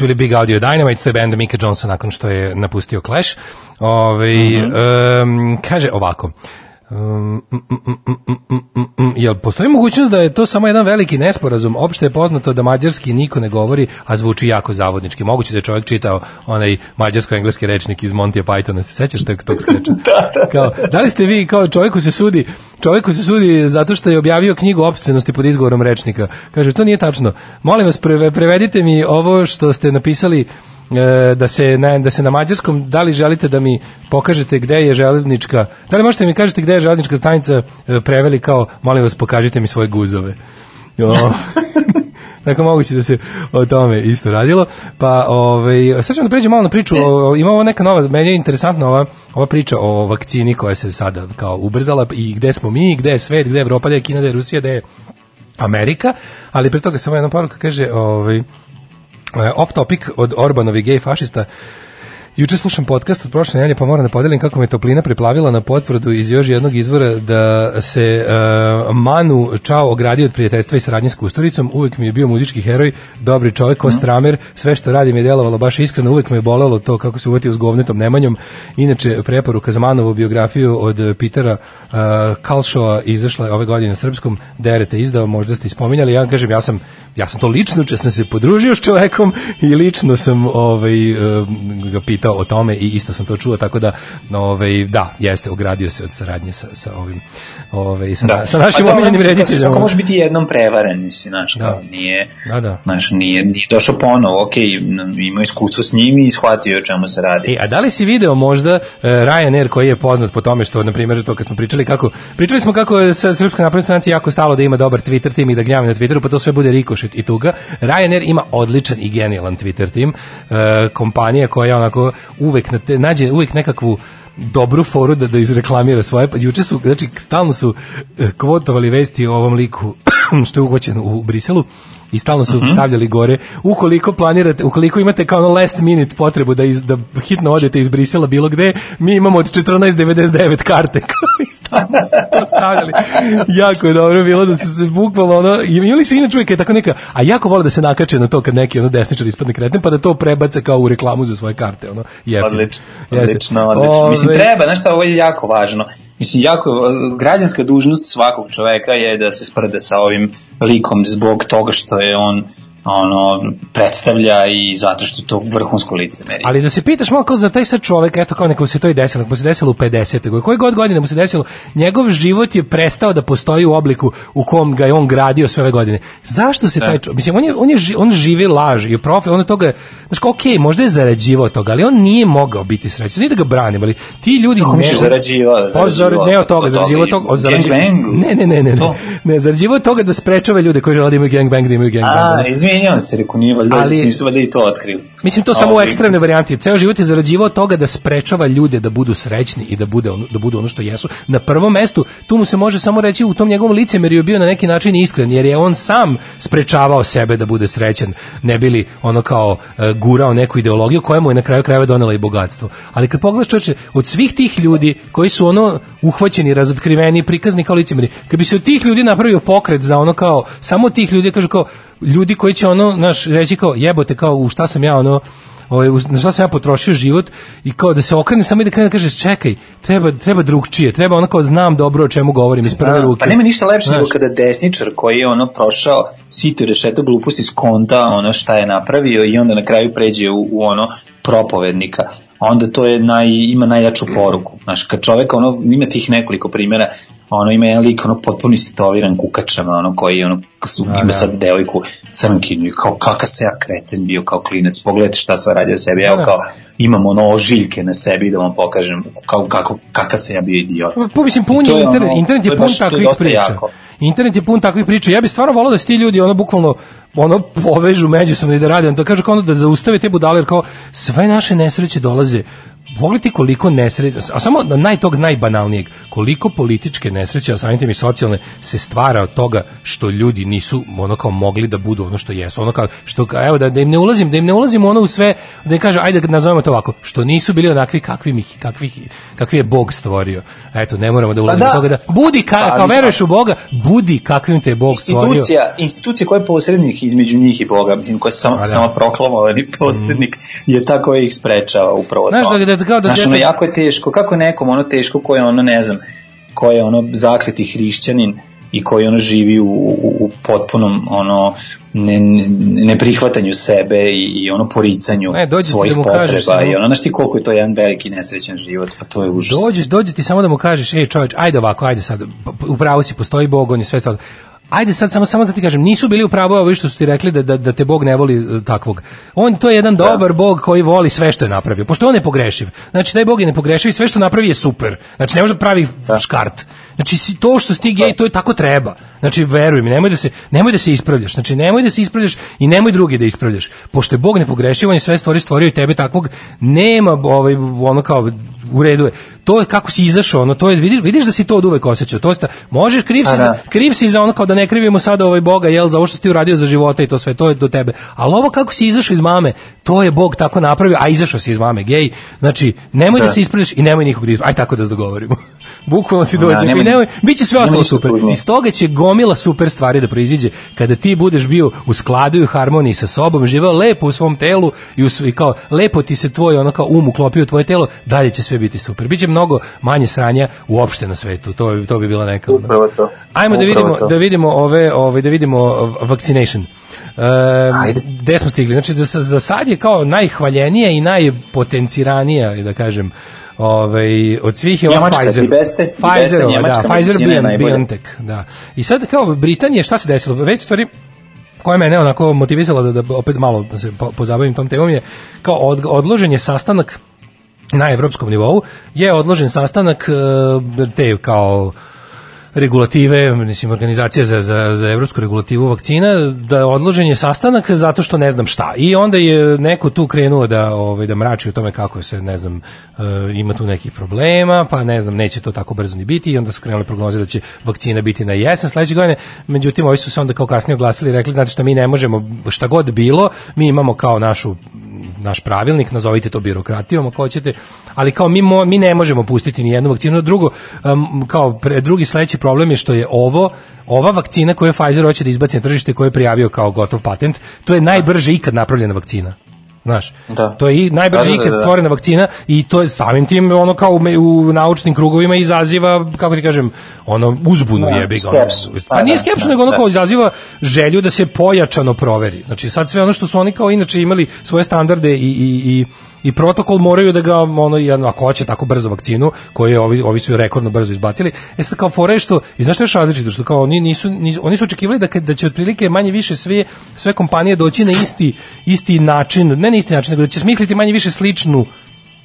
bili Big Audio Dynamite, to je benda Mika Johnson nakon što je napustio Clash. Ove, mm -hmm. um, kaže ovako. Um, mm, mm, Jel postoji mogućnost da je to samo jedan veliki nesporazum? Opšte je poznato da mađarski niko ne govori, a zvuči jako zavodnički. Moguće da je čovjek čitao onaj mađarsko-engleski rečnik iz Monty Pythona. Se sećaš tog, tog skreča? da, da. Kao, da li ste vi kao čovjeku se sudi čovjeku se sudi zato što je objavio knjigu opscenosti pod izgovorom rečnika. Kaže, to nije tačno. Molim vas, preve- prevedite mi ovo što ste napisali da se na, da se na mađarskom da li želite da mi pokažete gde je železnička da li možete mi kažete gde je železnička stanica e, preveli kao molim vas pokažite mi svoje guzove o, Dakle, moguće da se o tome isto radilo. Pa, ovaj, sad ćemo da pređemo malo na priču. O, ima ova neka nova, meni je interesantna ova, ova priča o vakcini koja se sada kao ubrzala i gde smo mi, gde je svet, gde je Evropa, gde je Kina, gde je Rusija, gde je Amerika, ali pre toga samo jedna poruka kaže, ovaj, e, off topic od Orbanovi gej fašista. Juče slušam podcast od prošle nedelje, pa moram da podelim kako me toplina preplavila na potvrdu iz još jednog izvora da se uh, Manu Čao ogradio od prijateljstva i saradnje s Kusturicom, uvek mi je bio muzički heroj, dobri čovjek, ko stramer, sve što radi mi je delovalo baš iskreno, uvek me je bolelo to kako se uvatio s govnetom Nemanjom. Inače, preporuka za Manovu biografiju od Pitera uh, Kalšova izašla je ove godine na srpskom, derete izdao, možda ste ispominjali, ja kažem, ja sam, ja sam to lično, če sam se podružio s čovekom i lično sam ovaj, uh, ga pitao o tome i isto sam to čuo, tako da, ovaj, da, jeste, ogradio se od saradnje sa, sa ovim, ovaj, sa, Da. sa našim Pa omiljenim mislim, rediteljima. Kako može biti jednom prevaren, mislim, znaš, Da. nije, Da, da. znaš, nije, nije došao ponovo, ok, imao iskustvo s njim i shvatio o čemu se radi. E, a da li si video možda uh, Ryanair koji je poznat po tome što, na primjer, to kad smo pričali kako, pričali smo kako sa Srpskoj naprednoj stranci jako stalo da ima dobar Twitter tim i da gnjavi na Twitteru, pa to sve bude rikošet i tuga. Ryanair ima odličan i genijalan Twitter tim, uh, kompanija koja onako uvek na te, nađe uvek nekakvu dobru foru da, da izreklamira svoje, pa juče su, znači, stalno su eh, kvotovali vesti o ovom liku što je uhvaćen u Briselu i stalno su stavljali gore ukoliko planirate, ukoliko imate kao ono last minute potrebu da, iz, da hitno odete iz Brisela bilo gde, mi imamo od 14.99 karte kao i stalno su to stavljali. Jako je dobro bilo da se, se bukvalno ono, i imali su inače uvijek je tako neka, a jako vole da se nakače na to kad neki ono desničar ispadne kreten pa da to prebace kao u reklamu za svoje karte, ono, jeftino. Odlično, odlično, odlično. Mislim, treba, znaš šta, ovo je jako važno. Mislim, jako, građanska dužnost svakog čoveka je da se sprde sa ovim likom zbog toga što je on ono predstavlja i zato što je to vrhunsko licemerje. Ali da se pitaš malo kao za taj sad čovek, eto kao nekom se to i desilo, nekom se desilo u 50. godini, koje god godine mu se desilo, njegov život je prestao da postoji u obliku u kom ga je on gradio sve ove godine. Zašto se Da. taj čovek, mislim, on, je, on, je, on živi laž i profi, on je toga, znaš kao, okej, možda je zarađivao toga, ali on nije mogao biti srećan, nije da ga branim, ali ti ljudi... Kako misliš ne- zarađivao? Pa, Zarađivao zar, ne od toga, zarađivao toga, od zarađivao, ne, ne, ne, ne, ne, ne, zarađivao toga da sprečava ljude koji žele da imaju gangbang, da imaju gangbang. A, ono. Izvinjavam se, reku, nije valjda, Ali- ali, nisu valjda i to otkrili. Mislim to samo u ekstremne varijanti. Ceo život je zarađivao toga da sprečava ljude da budu srećni i da bude ono, da budu ono što jesu. Na prvom mestu tu mu se može samo reći u tom njegovom licemerju je bio na neki način iskren jer je on sam sprečavao sebe da bude srećan. Ne bili ono kao e, gurao neku ideologiju koja mu je na kraju krajeva donela i bogatstvo. Ali kad pogledaš čoveče, od svih tih ljudi koji su ono uhvaćeni, razotkriveni, prikazni kao licemeri, kad bi se od tih ljudi napravio pokret za ono kao samo tih ljudi kažu kao ljudi koji će ono naš reći kao jebote kao u šta sam ja ono ovaj na šta sam ja potrošio život i kao da se okrene samo i da krene da kaže čekaj treba treba drugčije treba ono kao znam dobro o čemu govorim iz prve Da, ruke Pa nema ništa lepše Znaš. nego kada desničar koji je ono prošao sito rešeto gluposti skonta ono šta je napravio i onda na kraju pređe u, u ono propovednika onda to je naj, ima najjaču poruku. Znaš, kad čovek, ono, ima tih nekoliko primjera, ono, ima jedan lik, ono, potpuno istetoviran kukačama, ono, koji, ono, su, A, ima da. sad devojku crnkinju, i kao, kakav se ja kreten bio kao klinac, pogledajte šta sam radio sebi, evo, Da, da. kao, imam ono ožiljke na sebi da vam pokažem kao, kako, kakav sam ja bio idiot. Pa mislim pun je je internet, ono- internet je pun takvih priča. jako. Internet je pun takvih priča. Ja bih stvarno volao da se ti ljudi ono bukvalno ono povežu međusobno i da rade, to kaže kao ono da zaustave te budale jer kao sve naše nesreće dolaze Pogledajte koliko nesreće, a samo na naj tog najbanalnijeg, koliko političke nesreće, a samim tim i socijalne, se stvara od toga što ljudi nisu ono kao mogli da budu ono što jesu, ono kao, što, kao, evo da, da im ne ulazim, da im ne ulazim ono u sve, da im kaže, ajde da nazovemo to ovako, što nisu bili onakvi kakvi, ih, kakvih, kakvi je Bog stvorio. Eto, ne moramo da ulazimo da. u toga da, budi, ka, Pa, kao veruješ u Boga, budi kakvim te je Bog stvorio. institucija, institucija koja je posrednik između njih i Boga, mislim, koja je samo, A da. samo proklamovani posrednik, je ta koja ih sprečava upravo Znaš, to. da- da- kao da Znaš, ono, jako je teško, kako je nekom ono teško koje ono, ne znam, ko je ono zakleti hrišćanin i koji ono živi u, u, u potpunom ono ne, ne, neprihvatanju sebe i, i ono poricanju E, dođi ti svojih da mu potreba kažeš i ono, znaš ti koliko je to jedan veliki nesrećan život, pa to je užas. Dođeš, dođe ti samo da mu kažeš, ej čoveč, ajde ovako, ajde sad, upravo si, postoji Bog, on je sve stvar. Ajde sad samo samo da ti kažem, nisu bili u pravu ovi što su ti rekli da, da, da te Bog ne voli e, takvog. On to je jedan dobar Bog koji voli sve što je napravio, pošto on je pogrešiv. Znači taj Bog je nepogrešiv i sve što napravi je super. Znači ne može da pravi škart. Znači to što si ti gej, to je tako treba. Znači veruj mi, nemoj da se nemoj da se ispravljaš. Znači nemoj da se ispravljaš i nemoj drugi da ispravljaš. Pošto je Bog nepogrešiv, on je sve stvari stvorio i tebe takvog nema ovaj ono kao u redu je. To je kako si izašao, ono to je vidiš vidiš da si to od uvek osjećao. To sta, možeš kriv si Pa za, da. kriv si za ono kao da ne krivimo sada ovaj Boga jel za ovo što si ti uradio za života i to sve to je do tebe. Ali ovo kako si izašao iz mame, to je Bog tako napravio, a izašao si iz mame, gej. Znači nemoj da, Da. se ispravljaš i nemoj nikog da ispravljaš. Aj tako da se dogovorimo. Bukvalno ti Da, dođe. nemoj- I nemoj, biće sve nemoj ostalo super. tužno. Iz toga će gomila super stvari da proiziđe kada ti budeš bio u skladu i u harmoniji sa sobom, živeo lepo u svom telu i, u, i kao lepo ti se tvoj ono kao um uklopio u tvoje telo, dalje će sve biti super. Biće mnogo manje sranja uopšte na svetu. To to bi bila neka. ono. Upravo to. Ajmo da vidimo to. da vidimo ove ove da vidimo uh, vaccination. E, gde smo stigli? Znači da za sad je kao najhvaljenija i najpotenciranija, da kažem, ovaj od svih je ova Pfizer. beste- Pfizer, beste njemačka da, Pfizer. BioNTech, da. I sad kao Britanija, šta se desilo? Već stvari koja me ne onako motivisala da, da opet malo se po- pozabavim tom temom je kao od, odložen je sastanak na evropskom nivou je odložen sastanak e, te kao regulative, mislim organizacija za, za, za evropsku regulativu vakcina, da odložen je sastanak zato što ne znam šta. I onda je neko tu krenuo da ovaj da mrači o tome kako se ne znam e, ima tu nekih problema, pa ne znam neće to tako brzo ni biti i onda su krenule prognoze da će vakcina biti na jesen sledeće godine. Međutim, ovi su se onda kao kasnije oglasili i rekli znači šta mi ne možemo šta god bilo, mi imamo kao našu naš pravilnik, nazovite to birokratijom ako hoćete, ali kao mi, mo, mi ne možemo pustiti ni jednu vakcinu. Drugo, um, kao pre, drugi sledeći problem je što je ovo, ova vakcina koju Pfizer hoće da izbaci na tržište, koju je prijavio kao gotov patent, to je najbrže ikad napravljena vakcina. Znaš, Da. to je i najbrže Da, da, da, ikad da. stvorena vakcina i to je samim tim ono kao u, u naučnim krugovima izaziva, kako ti kažem, ono uzbunu Da, jebi ga. ono. Pa Pa nije da, skepsu, da, nego ono da. kao izaziva želju da se pojačano proveri. Znači sad sve ono što su oni kao inače imali svoje standarde i, i, i i protokol moraju da ga ono jedno ako hoće tako brzo vakcinu koju je ovi ovi su je rekordno brzo izbacili. E sad kao fore što i znaš što je različito što kao oni nisu, nisu oni su očekivali da da će otprilike manje više sve sve kompanije doći na isti isti način, ne na isti način, nego da će smisliti manje više sličnu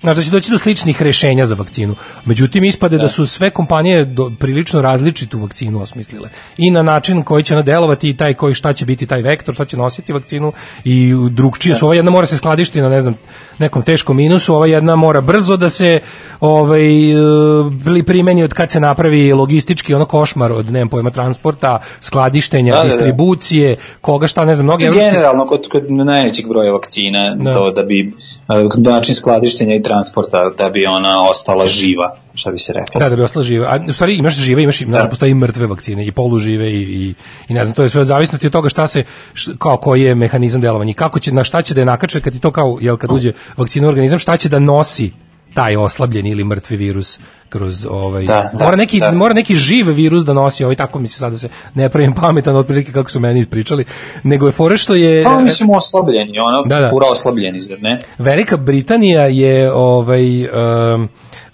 Znači da će doći do sličnih rešenja za vakcinu. Međutim, ispade da, su sve kompanije do, prilično različitu vakcinu osmislile. I na način koji će ona delovati i taj koji šta će biti taj vektor, šta će nositi vakcinu i drugčije su. Ova jedna mora se skladišti na ne znam, nekom teškom minusu, ova jedna mora brzo da se ovaj, e, primeni od kad se napravi logistički ono košmar od, nemam pojma, transporta, skladištenja, Da, da, da. distribucije, koga šta, ne znam, I evropski- generalno kod, kod najvećeg broja vakcina Da. to da bi uh, način skladištenja i transporta da bi ona ostala živa šta bi se reklo Da, da bi ostala živa. A u stvari imaš žive, imaš, da. postoji i mrtve vakcine i polužive i, i, i ne znam, to je sve od zavisnosti od toga šta se, š- kao koji je mehanizam delovanja i kako će, na šta će da je nakače kad ti to kao, jel kad uđe vakcina u organizam, šta će da nosi taj oslabljeni ili mrtvi virus kroz ovaj Da, da, mora neki da. mora neki živ virus da nosi ovaj tako mi se sada se ne pravim pametan otprilike kako su meni ispričali nego je fore što je Pa mislim oslabljeni, ono, Da, da. pura oslabljeni, zar ne? Velika Britanija je ovaj um,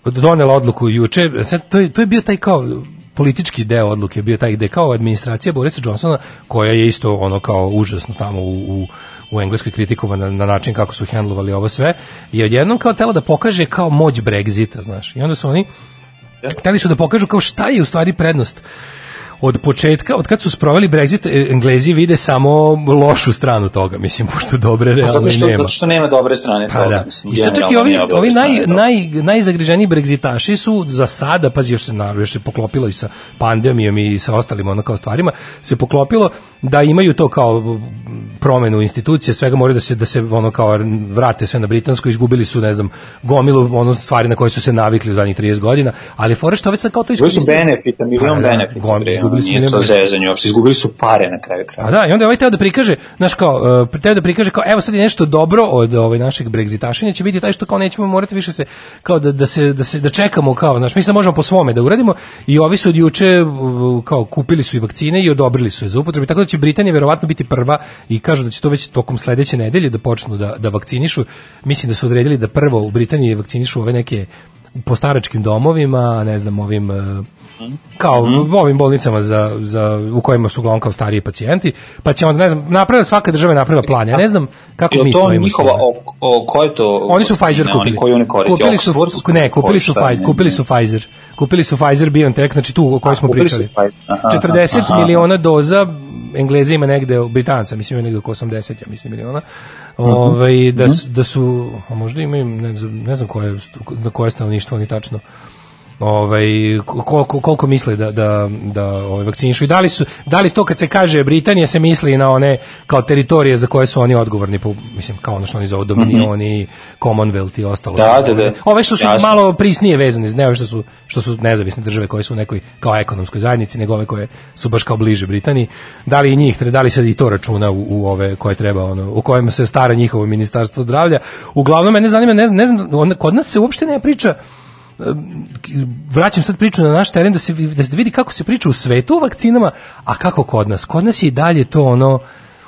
donela odluku juče, sad to je, to je bio taj kao politički deo odluke bio taj gde kao administracija Borisa Johnsona koja je isto ono kao užasno tamo u, u, u Engleskoj kritikovana na način kako su hendlovali ovo sve je odjednom kao tela da pokaže kao moć Brexita, znaš. I onda su oni hteli su da pokažu kao šta je u stvari prednost od početka, od kad su sproveli Brexit, e, Englezi vide samo lošu stranu toga, mislim, pošto dobre Pa realno što, nema. zato što nema dobre strane Pa toga. da. Mislim, I sad čak i ovi, ovi naj, naj, najzagriženiji bregzitaši su za sada, pazi još se, naravno, još se poklopilo i sa pandemijom i sa ostalim ono kao stvarima, se poklopilo da imaju to kao promenu institucije, svega moraju da se da se ono kao vrate sve na britansko, izgubili su ne znam gomilu ono stvari na koje su se navikli u zadnjih 30 godina, ali fore što ove sad kao to iskoristili- benefita, milion Pa da, benefita, gom- bre, izgubili su milion to zezanje, uopšte izgubili su pare na kraju kraja. A da, i onda ovaj teo da prikaže, znaš kao, uh, teo da prikaže kao, evo sad je nešto dobro od ovaj našeg Brexitašenja, će biti taj što kao nećemo morati više se, kao da, da se, da se, da čekamo kao, znaš, mi sad možemo po svome da uradimo i ovi su od juče uh, kao kupili su i vakcine i odobrili su je za upotrebu, tako da će Britanija verovatno biti prva i kažu da će to već tokom sledeće nedelje da počnu da, da vakcinišu. Mislim da su odredili da prvo u Britaniji vakcinišu ove neke po staračkim domovima, ne znam, ovim uh, kao u ovim bolnicama za, za, u kojima su uglavnom kao stariji pacijenti, pa će onda, ne znam, napravila svaka država je napravila plan, ja ne znam kako mi to stojimo s njihova, o, o, ko je to? Oni su Pfizer kupili. Oni koji oni koriste? Kupili su, Oxford? ne, kupili su Pfizer, ne, kupili su Pfizer. Kupili su Pfizer BioNTech, znači tu o kojoj smo pričali. Aha, 40 aha. miliona doza, Engleza ima negde, Britanca, mislim ima negde oko 80, ja mislim miliona. Mhm. Ovaj da su, da su, a možda imaju ne znam, ne znam koje na koje stanovništvo oni tačno ovaj koliko koliko misle da da da ovaj vakcinišu i da li su da li to kad se kaže Britanija se misli na one kao teritorije za koje su oni odgovorni po mislim kao ono što oni zovu Dominioni, Commonwealth i ostalo. Da, da, da. Ove što su Jasno. malo prisnije vezane, ne ove što su što su nezavisne države koje su u nekoj kao ekonomskoj zajednici, nego ove koje su baš kao bliže Britaniji. Da li i njih, da li se i to računa u, u ove koje treba ono u kojima se stara njihovo ministarstvo zdravlja. Uglavnom mene zanima, ne znam, ne znam kod nas se uopšte ne priča vraćam sad priču na naš teren da se da se vidi kako se priča u svetu o vakcinama, a kako kod nas. Kod nas je i dalje to ono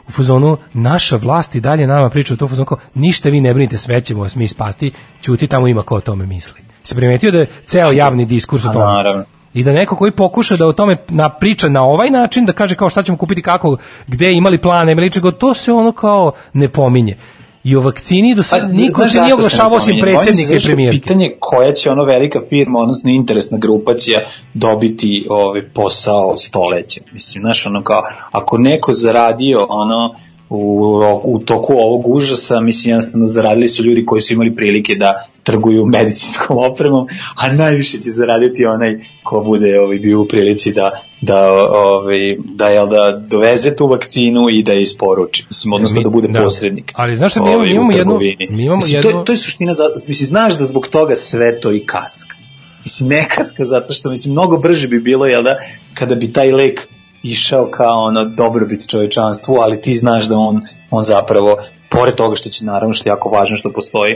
u fazonu naša vlast i dalje nama priča o to u fazonu kao ništa vi ne brinite, sve ćemo vas mi spasti, ćuti tamo ima ko o tome misli. Se primetio da je ceo javni diskurs o A, tome. naravno. I da neko koji pokuša da o tome na priča na ovaj način, da kaže kao šta ćemo kupiti, kako, gde imali plan, imali čega, to se ono kao ne pominje. I o vakcini do sad Pa, niko se nije oglašavao osim Pominje i premijerke. Pitanje koja će ono velika firma, odnosno interesna grupacija dobiti ovaj posao stoleća. Mislim, znaš, ono kao, ako neko zaradio ono u, u toku ovog užasa, mislim, jednostavno zaradili su ljudi koji su imali prilike da trguju medicinskom opremom, a najviše će zaraditi onaj ko bude ovaj, bio u prilici da da ovaj da jel da doveze tu vakcinu i da je isporuči mislim odnosno Mi- da bude da. posrednik Ali znaš šta, mi imamo- ovaj, imamo jednu- mi imamo Mislim, to, jednu- je, to je suština za, mislim znaš da zbog toga sve to i kaska mislim ne kaska zato što mislim mnogo brže bi bilo jel da kada bi taj lek išao kao ono dobrobit čovečanstvu ali ti znaš da on on zapravo pored toga što će naravno što je jako važno što postoji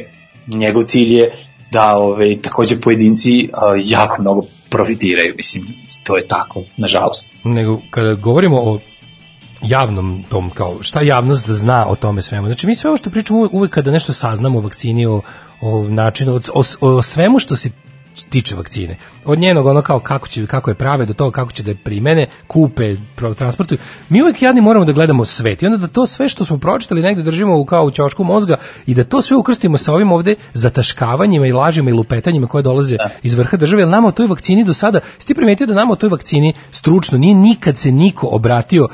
njegov cilj je da ove, takođe pojedinci a, jako mnogo profitiraju mislim to je tako nažalost nego kada govorimo o javnom tom kao šta javnost da zna o tome svemu. Znači mi sve ovo što pričamo uvek, kada nešto saznamo o vakcini, o, o načinu, o, o, o svemu što se tiče vakcine. Od njenog ono kao kako će kako je prave do toga kako će da je primene, kupe, transportuju. Mi uvek jadni moramo da gledamo svet i onda da to sve što smo pročitali negde držimo u kao u ćošku mozga i da to sve ukrstimo sa ovim ovde zataškavanjima i lažima i lupetanjima koje dolaze iz vrha države, jer nama o toj vakcini do sada, si ti primetio da nama o toj vakcini stručno nije nikad se niko obratio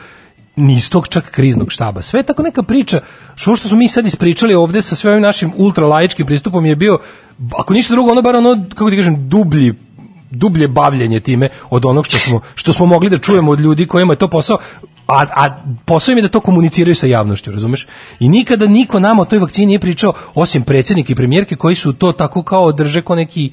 ni iz tog čak kriznog štaba. Sve je tako neka priča, što što smo mi sad ispričali ovde sa sve ovim našim ultralaičkim pristupom je bio, ako ništa drugo, ono bar ono, kako ti kažem, dublji dublje bavljenje time od onog što smo, što smo mogli da čujemo od ljudi kojima je to posao, a, a posao im je da to komuniciraju sa javnošću, razumeš? I nikada niko nama o toj vakcini nije pričao, osim predsjednika i premijerke koji su to tako kao drže kao neki,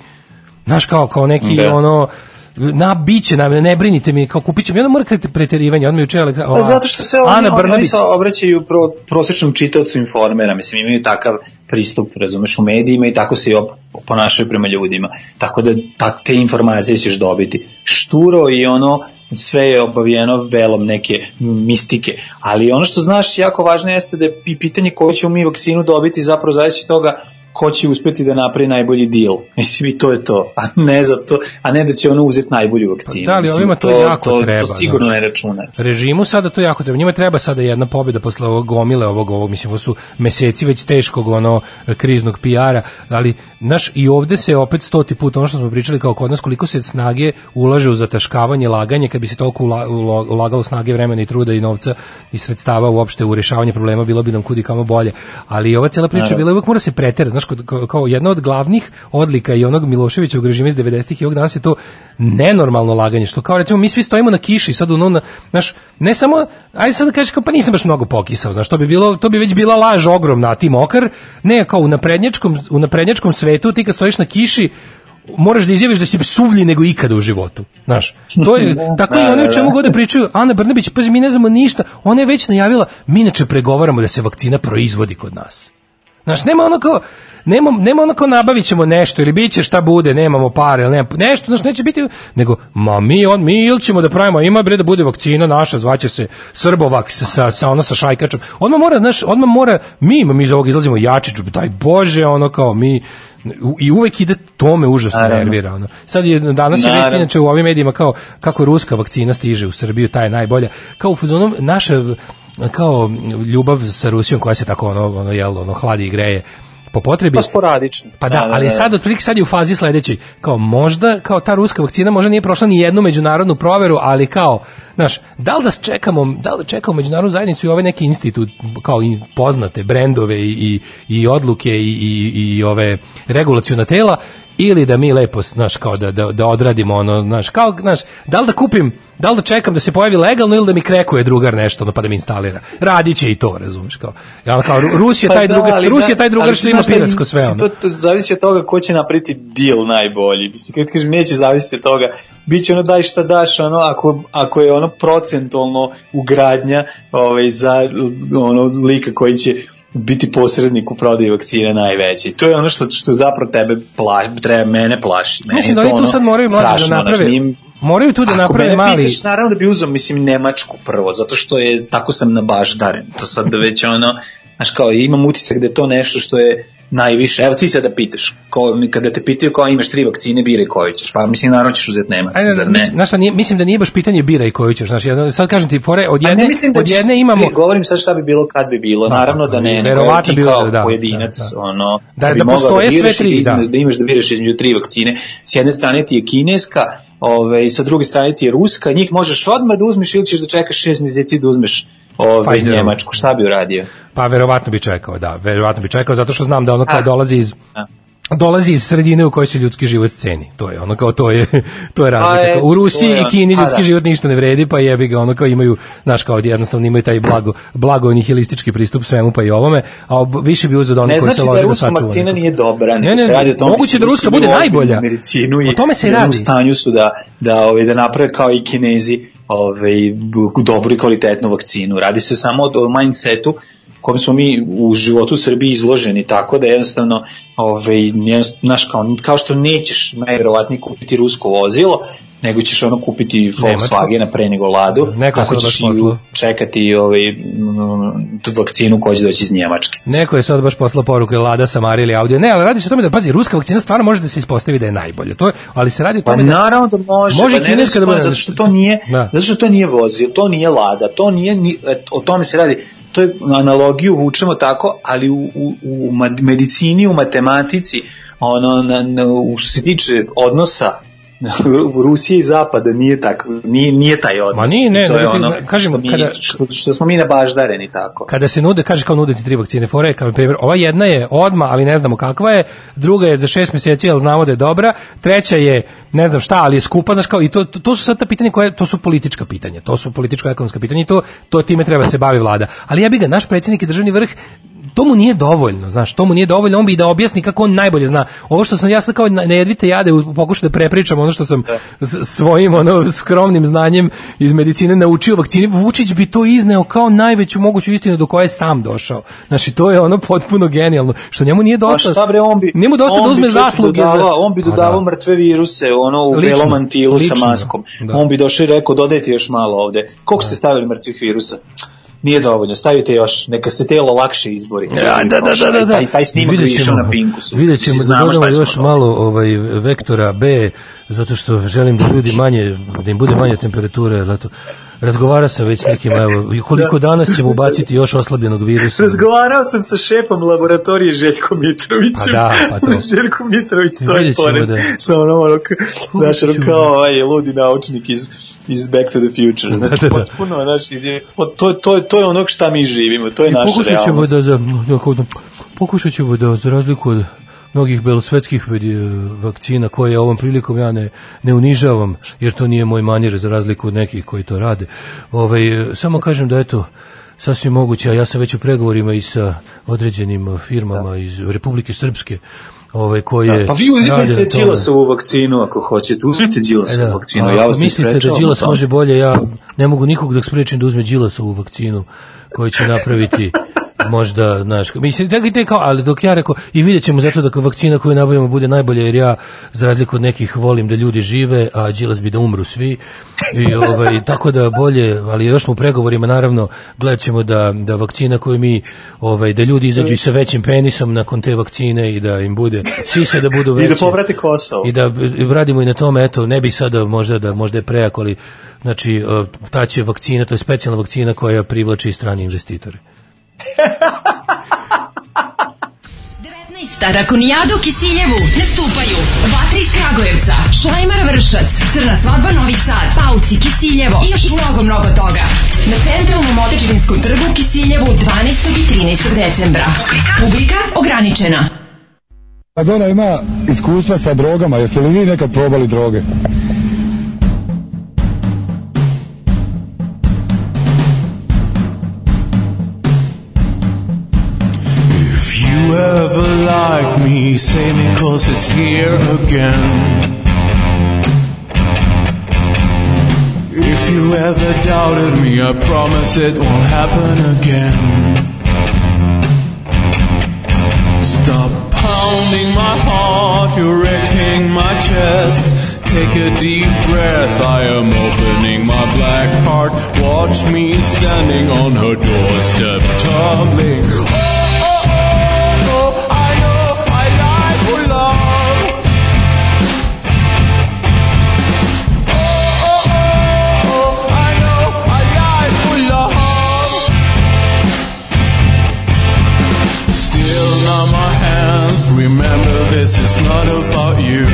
znaš kao, kao neki Da. ono, na biće nam, ne brinite mi, kao onda mora kreti preterivanje, on mi juče elektra- Pa zato što se oni, Ana oni, se obraćaju pro, prosječnom čitaocu informera, mislim imaju takav pristup, razumeš, u medijima i tako se i ponašaju prema ljudima. Tako da tak, te informacije ćeš dobiti. Šturo i ono, sve je obavijeno velom neke mistike, ali ono što znaš jako važno jeste da je pitanje koju ćemo mi vakcinu dobiti zapravo zavisi toga ko će uspeti da napravi najbolji deal. Mislim i to je to, a ne za to, a ne da će ono uzeti najbolju vakcinu. Da, ali Mislim, ovima to jako to, treba, To sigurno znaš. ne računa. režimu sada to jako treba. Njima treba sada jedna pobjeda posle ovog gomile ovog ovog mislim ovo su meseci već teškog ono kriznog PR-a, ali naš i ovde se opet stoti put ono što smo pričali kao kod nas koliko se snage ulaže u zataškavanje, laganje, kad bi se toliko ula- ulagalo snage, vremena i truda i novca i sredstava uopšte u rešavanje problema, bilo bi nam kudi kamo bolje. Ali ova cela priča je bila uvek mora se pretera, znaš, kod- kao, kao jedna od glavnih odlika i onog Miloševićevog režima iz 90-ih i ovog danas je to nenormalno laganje, što kao recimo mi svi stojimo na kiši sad ono na, znaš, ne samo, ajde sad da kažeš kao pa nisam baš mnogo pokisao, znaš, to bi bilo, to bi već bila laž ogromna, a ti mokar, ne, kao u naprednjačkom, u naprednjačkom svetu ti kad stojiš na kiši, moraš da izjaviš da si suvlji nego ikada u životu. Znaš, to je, tako i Da, da, o čemu da. god da pričaju. Ana Brnabić, pazi, mi ne znamo ništa. Ona je već najavila, mi inače pregovaramo da se vakcina proizvodi kod nas. Znaš, nema ono kao, nema, nema ono kao nabavit ćemo nešto ili bit će šta bude, nemamo pare, ili nema, nešto, znaš, neće biti, nego, ma mi, on, mi ili ćemo da pravimo, ima bre da bude vakcina naša, zvaće se Srbovak sa, sa, sa, ono sa šajkačom. Odmah mora, znaš, odmah mora, mi, mi iz ovog izlazimo jači, daj Bože, ono kao mi, i uvek ide to me užasno Naravno. nervira ono. Sad je danas je vest inače u ovim medijima kao kako ruska vakcina stiže u Srbiju, ta je najbolja. Kao u fazonu naša kao ljubav sa Rusijom koja se tako ono ono jel ono hladi i greje po potrebi. Pa sporadično. Pa da, ali sad otprilike sad je u fazi sledećoj. Kao možda kao ta ruska vakcina možda nije prošla ni jednu međunarodnu proveru, ali kao, znaš, da li da čekamo, da li da čekamo međunarodnu zajednicu i ovaj neki institut kao i poznate brendove i, i, i odluke i, i, i ove regulaciona tela ili da mi lepo, znaš, kao da, da, da odradimo ono, znaš, kao, znaš, da li da kupim, da li da čekam da se pojavi legalno ili da mi krekuje drugar nešto, ono, pa da mi instalira. Radit će i to, razumiješ, kao. Ja, kao, Rus je Pa taj da, drugar, ali Rus je da, taj drugar što ima piratsko sve, ono. To, to zavisi od toga ko će napriti deal najbolji. Mislim, kad kažem, neće zavisiti od toga. Biće ono daj šta daš, ono, ako, ako je ono procentualno ugradnja ovaj, za ono lika koji će biti posrednik u prodaji vakcine najveći. To je ono što, što zapravo tebe plaši, treba mene plaši. Meni Mislim da oni tu sad moraju mlađe da naprave, mi- moraju tu da Ako naprave mene mali... pitaš, naravno da bi uzao, mislim, Nemačku prvo, zato što je, tako sam nabaždaren. To sad već ono, znaš kao, imam utisak da je to nešto što je najviše. Evo ti sad da pitaš, ko, kada te pitaju kao imaš tri vakcine, biraj koju ćeš. Pa mislim, naravno ćeš uzeti Nemačku, zar ne, ne? mislim, znaš šta, nije, mislim da nije baš pitanje bira i koju ćeš, znaš, jedno, sad kažem ti, fore, od jedne, ne da od jedne imamo, ne, govorim sad šta bi bilo kad bi bilo. Da, Naravno da ne, nego evo verovatno ti bi kao da, pojedinac, da, da. ono, Da- bi da mogao postoje sve biraš i tri, da, da. da imaš da biraš između tri vakcine. S jedne strane ti je kineska, ove, i sa druge strane ti je ruska, njih možeš odmah da uzmeš ili ćeš da čekaš šest mjeseci da uzmeš ove, Pfizerovu. Njemačku. Šta bi uradio? pa verovatno bi čekao, da, verovatno bi čekao, zato što znam da ono kao A. dolazi iz, A. dolazi iz sredine u kojoj se ljudski život ceni. To je ono kao to je to je razlika. eto, u Rusiji je i. Kini Pa ljudski da. život ništa ne vredi, pa jebi ga ono kao imaju, znaš kao jednostavno imaju taj blago blago nihilistički pristup svemu pa i ovome, a više bi uzeo da oni koji znači se da lože da ruska vakcina nije dobra, Ne, ne, se radi o tome moguće da ruska bude najbolja. medicinu i O tome se i radi. U stanju su da, da, ovaj, da naprave kao i kinezi ovaj, dobru i kvalitetnu vakcinu. Radi se samo o mindsetu kojem smo mi u životu u Srbiji izloženi tako da jednostavno ovaj, jednost- znaš, kao, kao što nećeš najverovatnije kupiti rusko vozilo nego ćeš ono kupiti Volkswagena pre nego Ladu Neko tako ćeš i čekati ovaj, mm, tu vakcinu koja će doći iz Njemačke Neko je sad baš poslao poruku Lada Samari ili Audi. Ne, ali radi se o tome da pazi, ruska vakcina stvarno može da se ispostavi da je najbolja. To je, ali se radi o Pa tome da naravno da može. Može pa kineska da bude- Zato što to nije, Da. zato što to nije vozil, to nije lada, to nije, ni, o tome se radi. To je analogiju vučemo tako, ali u, u, u medicini, u matematici, ono, na, na, što se tiče odnosa Rusije i Zapada nije tako, nije, nije taj odnos. Ma nije, ne, to je ti- ono kažem, što, mi, kada- što, što smo mi nabaždareni tako. kada se nude, kaže kao nuditi tri vakcine, fore, kao primjer, ova jedna je odma, ali ne znamo kakva je, druga je za šest mjeseci, ali znamo da je dobra, treća je, ne znam šta, ali je skupa, znaš kao, i to, to, to su sad ta pitanja koje, to su politička pitanja, to su političko-ekonomska pitanja i to, to time treba se bavi vlada. Ali ja bi ga, naš predsjednik i državni vrh, to mu nije dovoljno, znaš, to mu nije dovoljno, on bi da objasni kako on najbolje zna. Ovo što sam ja sad kao na na jedvite jade u pokušaju da prepričam ono što sam s- svojim ono skromnim znanjem iz medicine naučio vakcini, Vučić bi to izneo kao najveću moguću istinu do koje je sam došao. Znači to je ono potpuno genijalno, što njemu nije Pa dosta. šta bre, on bi, Nije mu dosta on da uzme zasluge dodavao, za on bi A, dodavao da. mrtve viruse, ono u Lično, belom mantilu lično, sa maskom. da. On bi došao i rekao, dodajte još malo ovde. Koliko ste stavili mrtvih virusa? Nije dovoljno, stavite još, neka se telo lakše izbori. Ja, da, da, da, da, da. Taj, taj snimak Vidjet išao na Pinku su. Vidjet ćemo da dodamo još malo ovaj, vektora B, zato što želim da ljudi manje, da im bude manje temperature. Zato, razgovara sam već s nekim, evo, koliko danas ćemo ubaciti još oslabljenog virusa. Razgovarao sam sa šefom laboratorije Željko Mitrovićem. Pa da, pa to. Željko Mitrović stoji pored. da- Sa onom, ono, ono ćemo kao ovaj ludi naučnik iz iz Back to the Future. Znači, Da, da, da. potpuno, znači, to, to, to je ono šta mi živimo, to je I naša realnost. da, da, da, pokušat ćemo da, za razliku od mnogih belosvetskih eh, vakcina koje ovom prilikom ja ne, ne unižavam, jer to nije moj manjer za razliku od nekih koji to rade. Ovaj, eh, samo kažem da eto, sasvim moguće, a ja sam već u pregovorima i sa određenim firmama iz Republike Srpske, ovaj, koji je... Da, pa vi tome. Đilasovu vakcinu ako hoćete. Uzmite Đilasovu E vakcinu, ja vas mislite da u Đilas može bolje, ja ne mogu nikog da sprečim da uzme Đilasovu vakcinu koju će napraviti možda, znaš, mislim, da te kao, ali dok ja rekao, i vidjet ćemo zato da vakcina koju nabavimo bude najbolja, jer ja, za razliku od nekih, volim da ljudi žive, a Đilas bi da umru svi, i ovaj, tako da bolje, ali još smo u pregovorima, naravno, gledat ćemo da, da vakcina koju mi, ovaj, da ljudi izađu i sa većim penisom nakon te vakcine i da im bude, sise da budu veći. I da povrate Kosovo. I da radimo i na tome, eto, ne bih sada možda da možda je prejako, ali znači e, ta će vakcina, to je specijalna vakcina koja privlači strani investitore. 19. Rakonijada u Kisiljevu nastupaju Vatri iz Kragujevca, Šlajmar Vršac, Crna svadba Novi Sad, Pauci Kisiljevo i još mnogo, mnogo toga. Na centralnom Otečevinskom trgu u Kisiljevu 12. i 13. decembra. Publika ograničena. Madonna ima iskustva sa drogama, jeste li vi nekad probali droge? Ever like me, say me cause it's here again. If you ever doubted me, I promise it won't happen again. Stop pounding my heart, you're wrecking my chest. Take a deep breath, I am opening my black heart. Watch me standing on her doorstep, tumbling. Remember, this is not about you.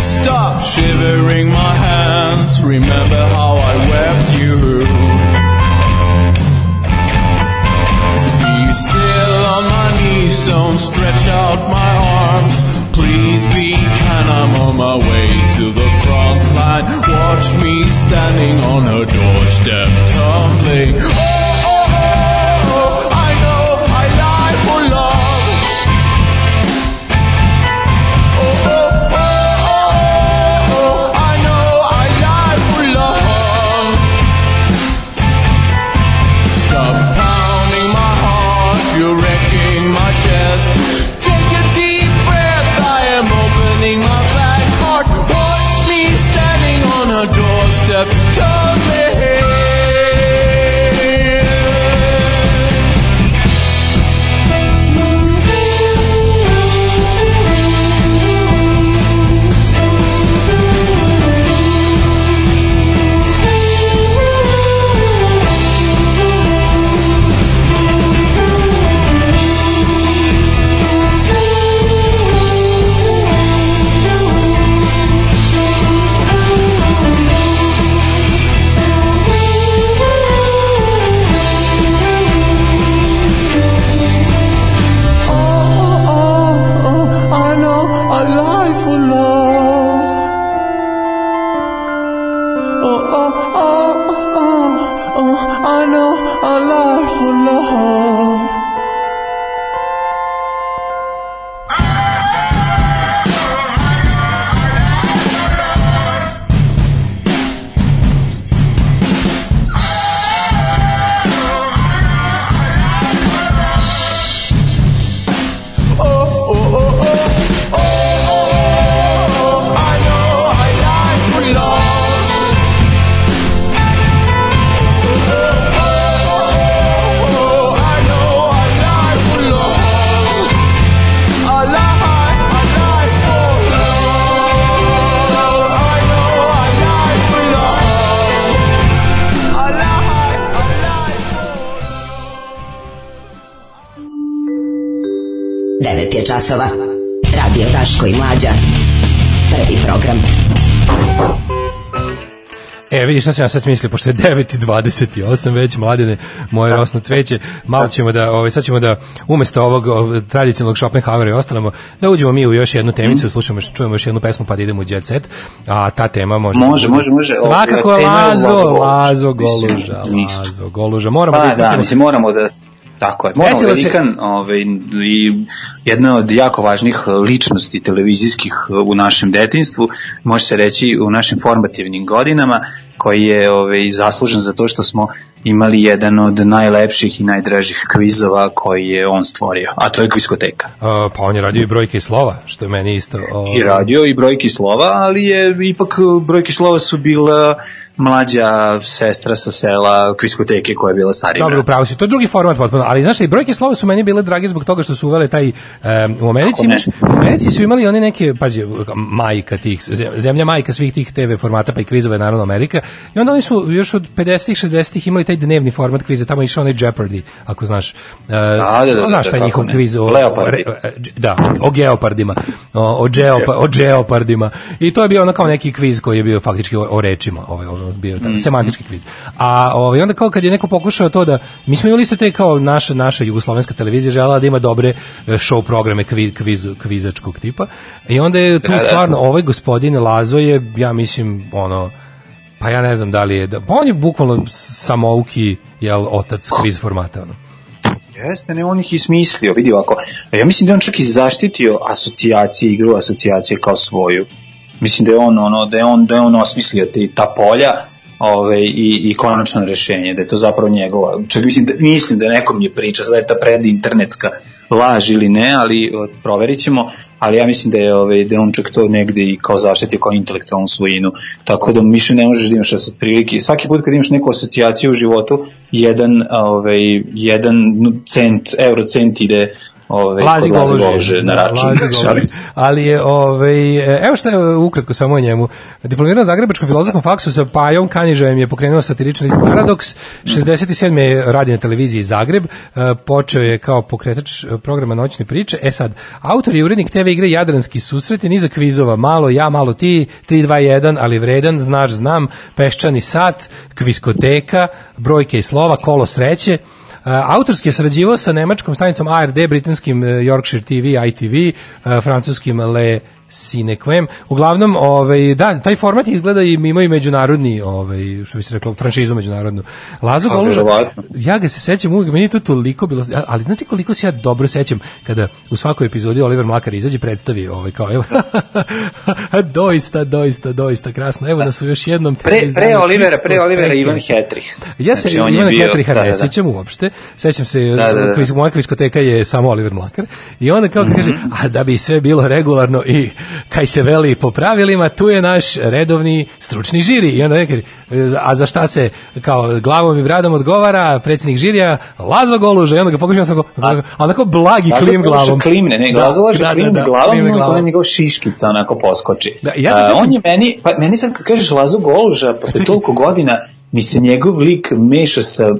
Stop shivering my hands. Remember how I wept you. Be still on my knees. Don't stretch out my arms. Please be kind. I'm on my way to the front line. Watch me standing on her doorstep, tumbling. up. Šta sam ja sad mislio, pošto je 9.28 već, mladene, moje rosno cveće, malo ćemo da, ovaj, sad ćemo da, umesto ovog, tradicionalnog Schopenhauera i ostalamo, da uđemo mi u još jednu temicu, Mhm. slušamo, čujemo još jednu pesmu, pa da idemo u Jet Set, a ta tema može... Može, može, može. Svakako Ovo, tema je Lazo, Lazo Goluža. Lazo Mislim, Goluža, moramo Pa da da, mislim, moramo da... Tako je. Moramo Desila se- velikan ovaj, i jedna od jako važnih ličnosti televizijskih u našem detinstvu, može se reći u našim formativnim godinama, koji je ovaj, zaslužen za to što smo imali jedan od najlepših i najdražih kvizova koji je on stvorio, a to je kviskoteka. A, pa on je radio i brojke i slova, što je meni isto... ovaj, I radio i brojki slova, ali je ipak brojki slova su bila mlađa sestra sa sela kviskoteke koja je bila starija. Dobro, upravo si. To je drugi format potpuno, ali znaš, i brojke slova su meni bile drage zbog toga što su uvele taj em, u Americi imaš, u Americi su imali oni neke, pazi, majka tih, ze- zemlja majka svih tih TV formata, pa i kvizova je naravno Amerika. I onda oni su još od 50-ih, 60-ih imali taj dnevni format kviza, tamo je išao onaj Jeopardy, ako znaš. E, da, da, da, znaš da, taj kako njihov ne. kviz o, Leopardi. o- e, da, o geopardima, o, o, geopa, o geopardima. I to je bio ono kao neki kviz koji je bio faktički o, o rečima, ovaj, ono bio taj semantički kviz. A ovaj, onda kao kad je neko pokušao to da, mi smo imali isto te kao naša, naša jugoslovenska televizija žela da ima dobre e, show programe kviz, kviz, kvizačkog tipa. I onda je tu Da, da. stvarno ovaj gospodin Lazo je, ja mislim, ono, pa ja ne znam da li je, da, pa on je bukvalno samouki, jel, otac kviz formata, ono. Jeste, ne, on ih i smislio, vidi ovako. Ja mislim da on čak i zaštitio asocijacije, igru asocijacije kao svoju. Mislim da je on, ono, da je on, da je on osmislio te, ta polja ove, i, i konačno rešenje, da je to zapravo njegova. Čak mislim da, mislim da nekom je priča, sada je ta pred internetska laž ili ne, ali o, proverit ćemo, ali ja mislim da je, ove, da je on čak to negde i kao zaštitio kao intelektualnu svojinu, tako da više ne možeš da imaš sad prilike. Svaki put kad imaš neku asocijaciju u životu, jedan, ovaj, jedan cent, eurocent ide ovaj, Lazi. Goluže na Da, račun. Šalim se. Ali je, ovaj, evo šta je ukratko samo o njemu. Diplomirao Zagrebačkom filozofskom faksu sa Pajom Kanižajem je pokrenuo satirični list Paradoks. 67. je radi na televiziji Zagreb. E, Počeo je kao pokretač e, programa Noćne priče. E sad, autor i urednik TV igre Jadranski susret je niza kvizova. Malo ja, malo ti, 3, 2, 1, ali vredan, znaš, znam, peščani sat, kviskoteka, brojke i slova, kolo sreće. Uh, autorski je sarađivao sa nemačkom stanicom ARD, britanskim uh, Yorkshire TV, ITV, uh, francuskim Le Sinequem. Uglavnom, ovaj, da, taj format izgleda i ima i međunarodni, ovaj, što bi se reklo, franšizu međunarodnu. Lazo Goluža, ja ga se sećam uvijek, meni je to toliko bilo, ali znate koliko se ja dobro sećam kada u svakoj epizodi Oliver Mlakar izađe predstavi ovaj kao evo doista, doista, doista krasno. Evo da su još jednom Pre, pre Olivera, pre. Olivera Ivan Hetrih. Ja se Znači, bio- Hetriha da, ne da, da. sećam uopšte. Sećam se, Da, da, da. moja kviskoteka je samo Oliver Mlakar. I onda kao Mhm. kaže, a da bi sve bilo regularno i kaj se veli po pravilima, tu je naš redovni stručni žiri. I onda neki, a za šta se kao glavom i bradom odgovara predsjednik žirija Lazo Goluže. I onda ga pokušam sam go, a onda kao blagi Lazo klim glavom. Klimne, ne, Da, Lazo da, da, klimne da, glavom, klimne glavom. onaj njegov šiškica onako poskoči. Da, ja A, sećam- on je meni, pa meni sad kad kažeš Lazo Goluža, posle toliko godina, mi se njegov lik meša sa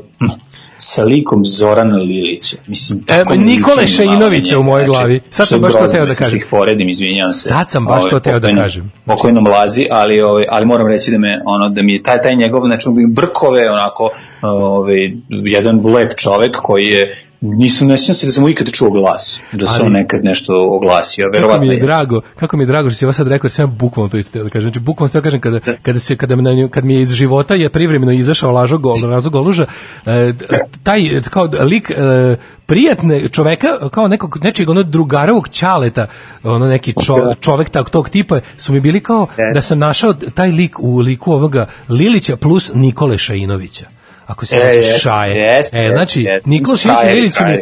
sa likom Zorana Lilića. Mislim, tako E, Nikole na u mojoj glavi. Sad sam baš to teo da kažem. ih poredim, izvinjavam se. Sad sam baš Ovaj, to teo da kažem. Pokojnom lazi, ali ovaj ali moram reći da me ono da mi je taj taj njegov znači brkove onako ovaj jedan lep čovek koji je nisam ne sjećam se da sam ikad čuo glas, da se on nekad nešto oglasio, kako verovatno mi je drago, kako mi je drago što si ovo sad rekao, sam bukvalno to isto da kažem. Znači, bukvalno ste kažem kada, kada, se, kada, me kad mi je iz života je privremeno izašao Lažo Gol, Lažo Goluža, e, taj kao lik e, prijatne čoveka, kao nekog, nečeg ono drugarovog ćaleta, ono neki čo, čovek tak, tog tipa, su mi bili kao da sam našao taj lik u liku ovoga Lilića plus Nikole Šainovića. Ako se E, sećaš Šaje. jeste, e, znači. Nikola Šajić i Lilić su mi,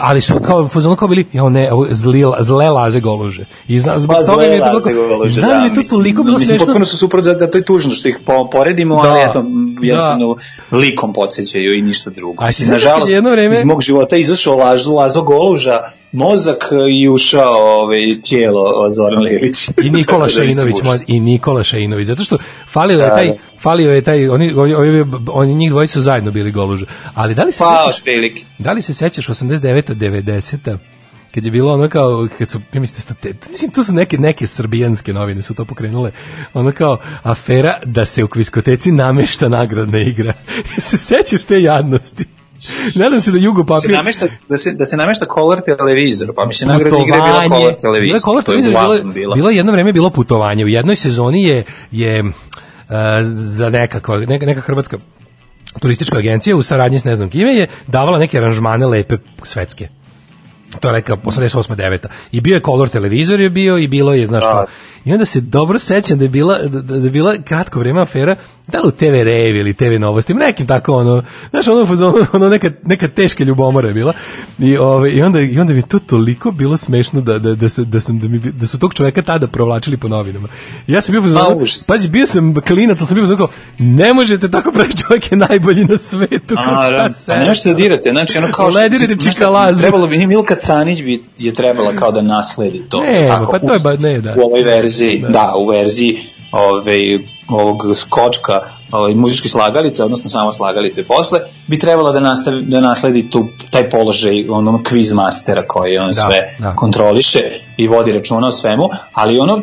ali su kao fazonu kao bili ja ne ovo zli, zle laze goluže i zna, zbog Pa toga mi je to toliko goluže, znam da, mi je to mislim, toliko bilo mislim, smešno potpuno su suprot za da to je tužno što ih po, poredimo, Da, ali eto, da. jednostavno likom podsjećaju i ništa drugo. A Mislim, si znaš nažalost, vreme- iz mog života izašao Lazo, Lazo Goluža, mozak e, i ušao ovaj, tijelo Zoran Lilić. i Nikola da Šeinović i Nikola Šeinović zato što falio je Da, taj da. falio je taj oni oni, oni, oni njih dvojica su zajedno bili goluže ali da li se Pa, sećaš otprilike. da li se sećaš 89 90 kad je bilo ono kao kad su ja mislim da te, mislim to su neke neke srbijanske novine su to pokrenule ono kao afera da se u kviskoteci namešta nagradna igra se sećaš te jadnosti Nadam se da Jugo Da se papir namešta, da se, da se namešta color televizor, pa mislim nagradna igra je bila color je televizor. color to je televizor, uglavnom bila. bilo je jedno vreme bilo putovanje. U jednoj sezoni je je uh, za nekakva neka, neka hrvatska turistička agencija u saradnji s ne znam kime je davala neke aranžmane lepe svetske. To je neka 88. 9. I bio je kolor televizor je bio i bilo je, znaš, kao, i onda se dobro sećam da je bila, da, da je bila kratko vreme afera, da li u TV Revi ili TV Novosti, nekim tako ono, znaš, ono, ono, ono neka, neka teška ljubomora je bila. I, ove, i, onda, I onda mi to toliko bilo smešno da, da, da, se, da, sam, da, mi, da su tog čoveka tada provlačili po novinama. I ja sam bio fazonu, pazi, bio sam klinac, ali sam bio fazonu ne možete tako pravi čovjek je najbolji na svetu. A, da, se- a nešto da dirate, znači ono kao Ledirite znaš, čikalazu. Trebalo bi, Milka Canić bi je trebala kao da nasledi to. Ne, tako, pa to je ba, ne, da. u ovoj verziji, da, u verziji ovaj, ovog skočka ovaj, muzički slagalica, odnosno samo slagalice posle, bi trebala da, nastavi, da nasledi tu, taj položaj onom quiz mastera koji on Da, sve da. kontroliše i vodi računa o svemu, ali ono,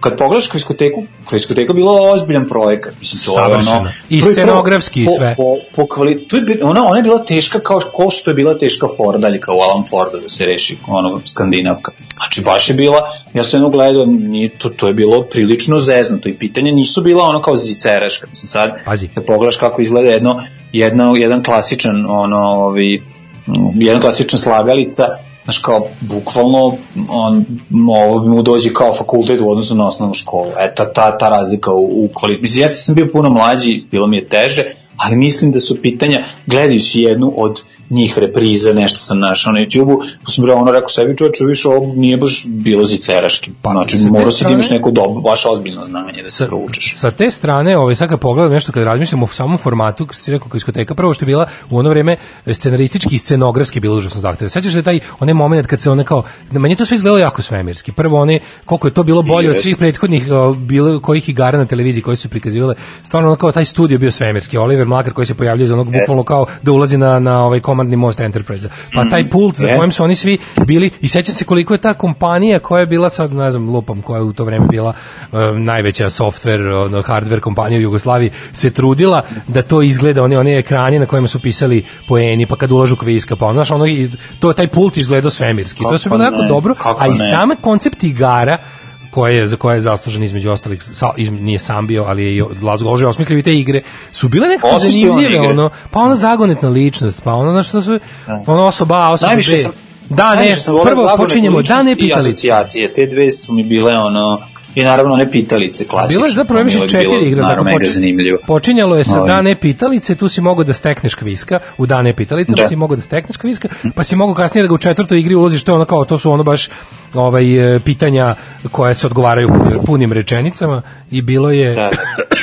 kad pogledaš kviskoteka, kviskoteka je bila ozbiljan projekat. Mislim, to je ono, Savršeno. I scenografski i po- sve. Po, po kvali, tu je, ona, ona je bila teška kao, kao što je bila teška Fordaljka u Alan Fordu da se reši ono skandinavka. Znači baš je bila, ja sam jedno gledao, nije, to, to je bilo prilično zeznuto i pitanje nisu bila ono kao ziceraška. Mislim sad, Pazi. kad pogledaš kako izgleda jedno, jedno, jedan klasičan ono, ovi, mm, jedan klasičan slagalica, znaš kao, bukvalno on, ovo mu dođe kao fakultet u odnosu na osnovnu školu. E, ta, ta, ta razlika u, u kvalitetu. Mislim, ja sam bio puno mlađi, bilo mi je teže, ali mislim da su pitanja, gledajući jednu od njih repriza, nešto sam našao na YouTube-u, pa sam bilo ono rekao sebi, čovječe, više ovo nije baš bilo ziceraški. Pa, znači, morao si da imaš neko dobro, baš ozbiljno znanje da se proučiš. Sa te strane, ovaj, sad kad pogledam nešto, kad razmišljam o samom formatu, kad si rekao diskoteka, prvo što je bila u ono vreme scenaristički i scenografski bilo užasno zahteve. Sećaš se taj onaj moment kad se one kao, da meni je to sve izgledalo jako svemirski. Prvo one, koliko je to bilo bolje od svih prethodnih bilo kojih igara na televiziji koji su prikazivale. Stvarno ono kao taj studio bio svemirski. Oliver Mlakar koji se pojavljuje za onog bukvalno kao da ulazi na, na ovaj komandni most Enterprise. Pa taj pult za kojem su oni svi bili i sećam se koliko je ta kompanija koja je bila sad ne znam lupam koja je u to vreme bila e, najveća software ono hardware kompanija u Jugoslaviji se trudila da to izgleda oni oni ekrani na kojima su pisali poeni pa kad ulažu kviska pa ono znaš, ono i to taj pult izgledao svemirski. To je sve Kako bilo jako ne, dobro kako a i sam koncept igara koje je, za koje je zaslužen između ostalih, sa, iz, nije sam bio, ali je i Lazgo Ože osmislio i te igre, su bile nekako on zanimljive, igre. ono, pa ona zagonetna ličnost, pa ono, znaš, što su, ono osoba osoba Najviše B. sam, Da, ne, prvo počinjemo, da ne pitalice. asocijacije, te dve su mi bile ono, i naravno one pitalice klasične. Bilo je zapravo više uvek četiri igre. Tako mega poč- zanimljivo. Počinjalo je sa Ovaj. dane pitalice, tu si mogao da stekneš kviska, u dane pitalice, pa Da. si mogao da stekneš kviska, pa si mogao kasnije da ga u četvrtoj igri uložiš, to je ono kao, to su ono baš ovaj, e, pitanja koja se odgovaraju punim, rečenicama i bilo je Da,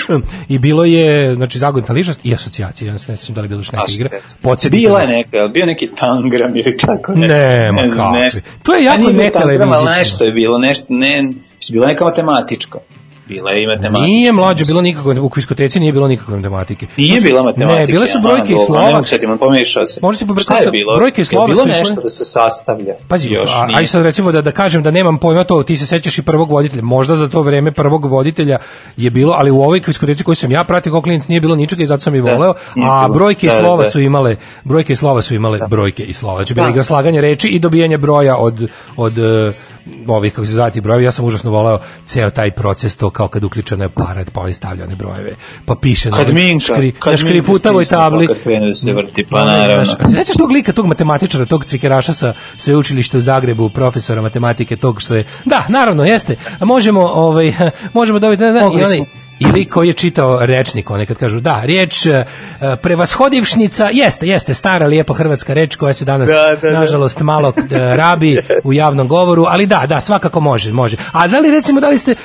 i bilo je znači zagonetna ličnost i asocijacija ja se ne sjećam da li bilo još neka igra Podsjetite Bila nas. je neka, bio neki tangram ili tako nešto. Ne, znam, nešto. To je A jako tangram, ali netelevizično. nešto je bilo, nešto, ne, bila neka matematička. Bila je i matematička. Nije mlađe bilo nikakve u kviskoteci nije bilo nikakve matematike. Nije su- bila matematika. Ne, bile su brojke i slova. Ne mogu setim, pomešao se. Može se pobrkati sa- bilo? brojke i slova Je bilo su išle- nešto da se sastavlja? Pazi, još a, nije. aj sad recimo da, da kažem da nemam pojma to, ti se sećaš i prvog voditelja, možda za to vreme prvog voditelja je bilo, ali u ovoj kviskoteci koju sam ja pratio kao klinac nije bilo ničega i zato sam i voleo, nije a brojke i Da, da, slova da. su imale, brojke i slova su imale brojke i slova. Znači bila Da. igra slaganja reči i dobijanje broja od, od e, ovih, kako se zove ti brojevi, ja sam užasno voleo ceo taj proces, to kao kad uključa na aparat, pa ovi stavlja one brojeve, pa piše na, Kad Minka, škri, kad na škriputavoj tabli. pa kad krene da se vrti, pa naravno. sećaš tog lika, tog matematičara, tog cvikeraša sa sveučilišta u Zagrebu, profesora matematike, tog što je, da, naravno, jeste, A možemo, ovaj, možemo dobiti, da, da, i onaj. Ili koji je čitao rečnik, one kad kažu, da, riječ e, prevashodivšnica, jeste, jeste, stara lijepa hrvatska reč koja se danas, Da, da, da. nažalost, malo e, rabi u javnom govoru, ali da, da, svakako može, može. A da li, recimo, da li ste,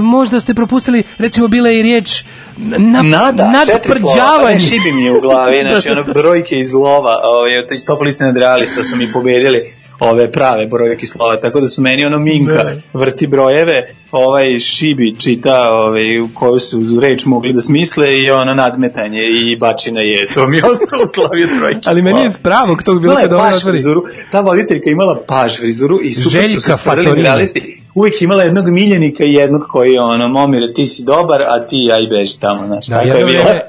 možda ste propustili, recimo, bila i riječ na, Nada, četiri slova, pa nadprđavanje. ne šibi mi u glavi, znači ono brojke iz lova, ovaj, to iz topoliste nadrealista su mi pobedili ove prave brojke slova, tako da su meni ono Minka vrti brojeve, ovaj Šibi čita ovaj, u koju su reč mogli da smisle i ono nadmetanje i bačina je, to mi je ostalo od brojke Ali meni je pravog tog bilo Imala je kad ona otvori. frizuru, ta voditeljka imala paž frizuru i super su Željka se stvarali Fatorini. realisti. Uvijek je imala jednog miljenika i jednog koji je ono, momire, ti si dobar, a ti aj beži tamo, znaš, Da, tako je vrijeme-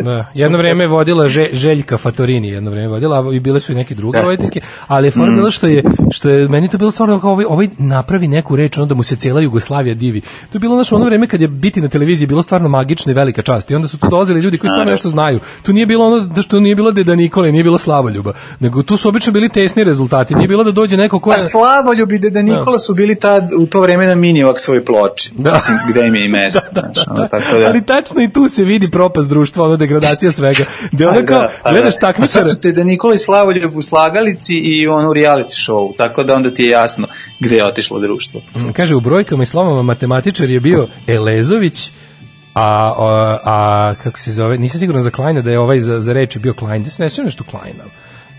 Da, jedno vrijeme je vodila Že, Željka Fatorini, jedno vrijeme je vodila, i bile su i neke druge Da. voditeljke, ali je fora Mm. bila što je, što je, meni to bilo stvarno kao ovaj, ovaj napravi neku reč, onda mu se cijela Jugoslavija divi. To je bilo naše ono vreme kad je biti na televiziji bilo stvarno magično i velika čast. I onda su tu dolazili ljudi koji stvarno nešto znaju. Tu nije bilo ono da što nije bilo Deda Nikola, i nije bilo Slavoljuba, nego tu su obično bili tesni rezultati. Nije bilo da dođe neko ko A je Slavoljub i Deda Nikola su bili tad u to vreme na Minijevak svoj ploči. Da. Mislim, gde im je i mesto. znači, ono, tako da. Ali tačno i tu se vidi propast društva, ono degradacija svega. Onda Pa kao, da, pa gledaš da. takmičara, Pa te da Nikola i Slavoljub u slagalici i ono reality show, tako da onda ti je jasno gde je otišlo društvo. kaže u brojkama i slovama matematičar je bio Elezović, a, a, a kako se zove, nisam siguran za Kleina da je ovaj za, za reč bio Klein, da se ne sjećam nešto Kleina.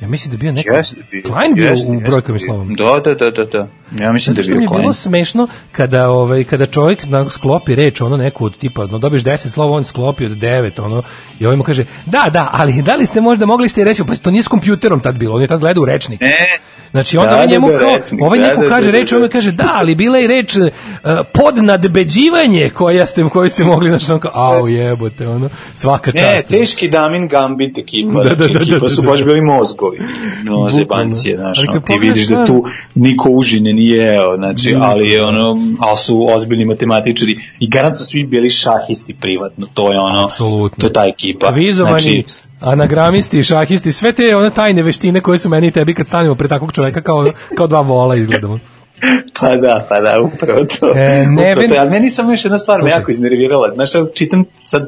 Ja mislim da je bio neko... Jeste bio. Klein bio jeste, u brojkama i bio. slovama. Da, da, da, da, da. Ja mislim da Zato je što mi bio je bilo Klein. smešno kada ovaj kada čovjek na sklopi reč ono neku od tipa no dobiješ 10 slova on sklopi od 9 ono i ovaj mu kaže da da ali da li ste možda mogli ste reći pa to nije s kompjuterom tad bilo on je tad gledao u rečnik Ne, Znači onda Da, ovaj da, njemu da, kao, ovaj da, neko da, kaže da, reč, da. on kaže da, ali bila je reč uh, podnadbeđivanje koja ste, koju ste mogli, znači ono kao, au jebote, ono, svaka čast. Ne, teški Damin Gambit ekipa, Da, da, da, ekipa su baš bili mozgovi. No, zebancije, znaš, kad ti vidiš da tu niko užine nije jeo, znači, ali je ono, ali su ozbiljni matematičari i garant su svi bili šahisti privatno, to je ono, Apsolutno. to je ta ekipa. Vizovani, Znači, anagramisti, šahisti, sve te one tajne veštine koje su meni i tebi kad stanemo pred takvog čoveka kao, kao dva vola izgledamo. Pa da, pa da, upravo to. E, upravo Neven- to. Ali meni samo još jedna stvar me Slušaj. jako iznervirala. Znaš, ja čitam sad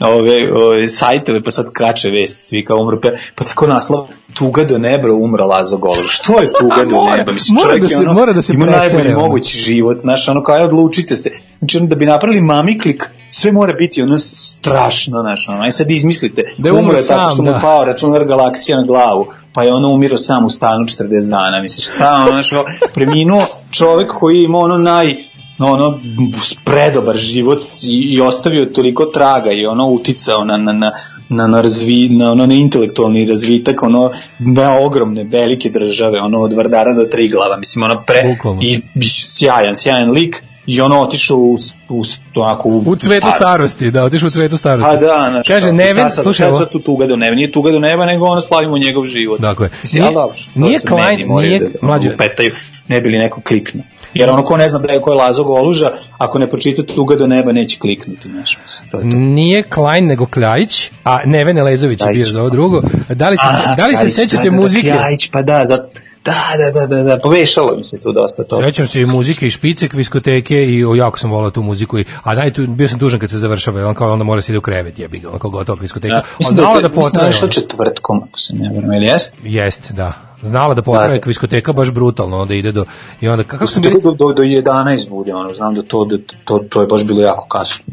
ove, ove sajtove, pa sad kače vest, svi kao umro, pa, pa tako naslov, tuga do neba, umro Lazo Golož. Što je tuga do neba? Mislim, mora čovjek da je se- ono, mora da se ima presere, najbolji ono. mogući život, znaš, ono kao, odlučite se. Znači, da bi napravili mamiklik, sve mora biti ono strašno, znaš, ono, aj sad izmislite. Da je umro Umro je tako sam, što mu da. pao računar galaksija na glavu, pa je ono umirao sam u stanu 40 dana, misliš, šta, ono, znaš, preminuo čovek koji je imao ono naj, no, ono, predobar život i, i ostavio toliko traga i ono uticao na, na, na, na, na, razvi, na, ono, na intelektualni razvitak, ono, na ogromne, velike države, ono, od Vardara do Triglava, mislim, ono, pre, i, i sjajan, sjajan lik, i ono otišao u, u, onako, u, U cvetu starosti, da, otišao u cvetu starosti. Pa da, znači, Kaže, kao, Neven, šta sad, slušaj ovo. sad tu tuga do neba, nije tuga do neba, nego ono slavimo njegov život. Dakle, Mislim, nije- to nije Klein- nije- da, da mlađe- upetaju, ne bi li neko kliknuo. Jer ono ko ne zna da je ko je Lazo Goluža, ako ne pročita tuga do neba, neće kliknuti, mislim, to je to. Nije Klein nego Kljajić, a Neven Elezović je bio za ovo drugo. Da li se, Aha, da li se Kljajić, sećate da, da, muzike? Da, Kljajić, pa da, za, da, da, da, da, da, povešalo mi se tu dosta to. Sećam se i muzike i špice, kviskoteke i o, jako sam volao tu muziku. I, a daj, tu, bio sam tužan kad se završava, on kao onda mora se ide u krevet, jebi ga, on kao gotova kviskoteka. Da, Da, mislim da, da da, mislim da potraje. je nešto četvrtkom, ako se ne vrme, ili jeste? Jeste, da. Znala da potraje Da, da. kviskoteka baš brutalno, onda ide do... I onda, kako smo bili, do, do, do 11 bude, ono, znam da to, da, to, to je baš bilo jako kasno.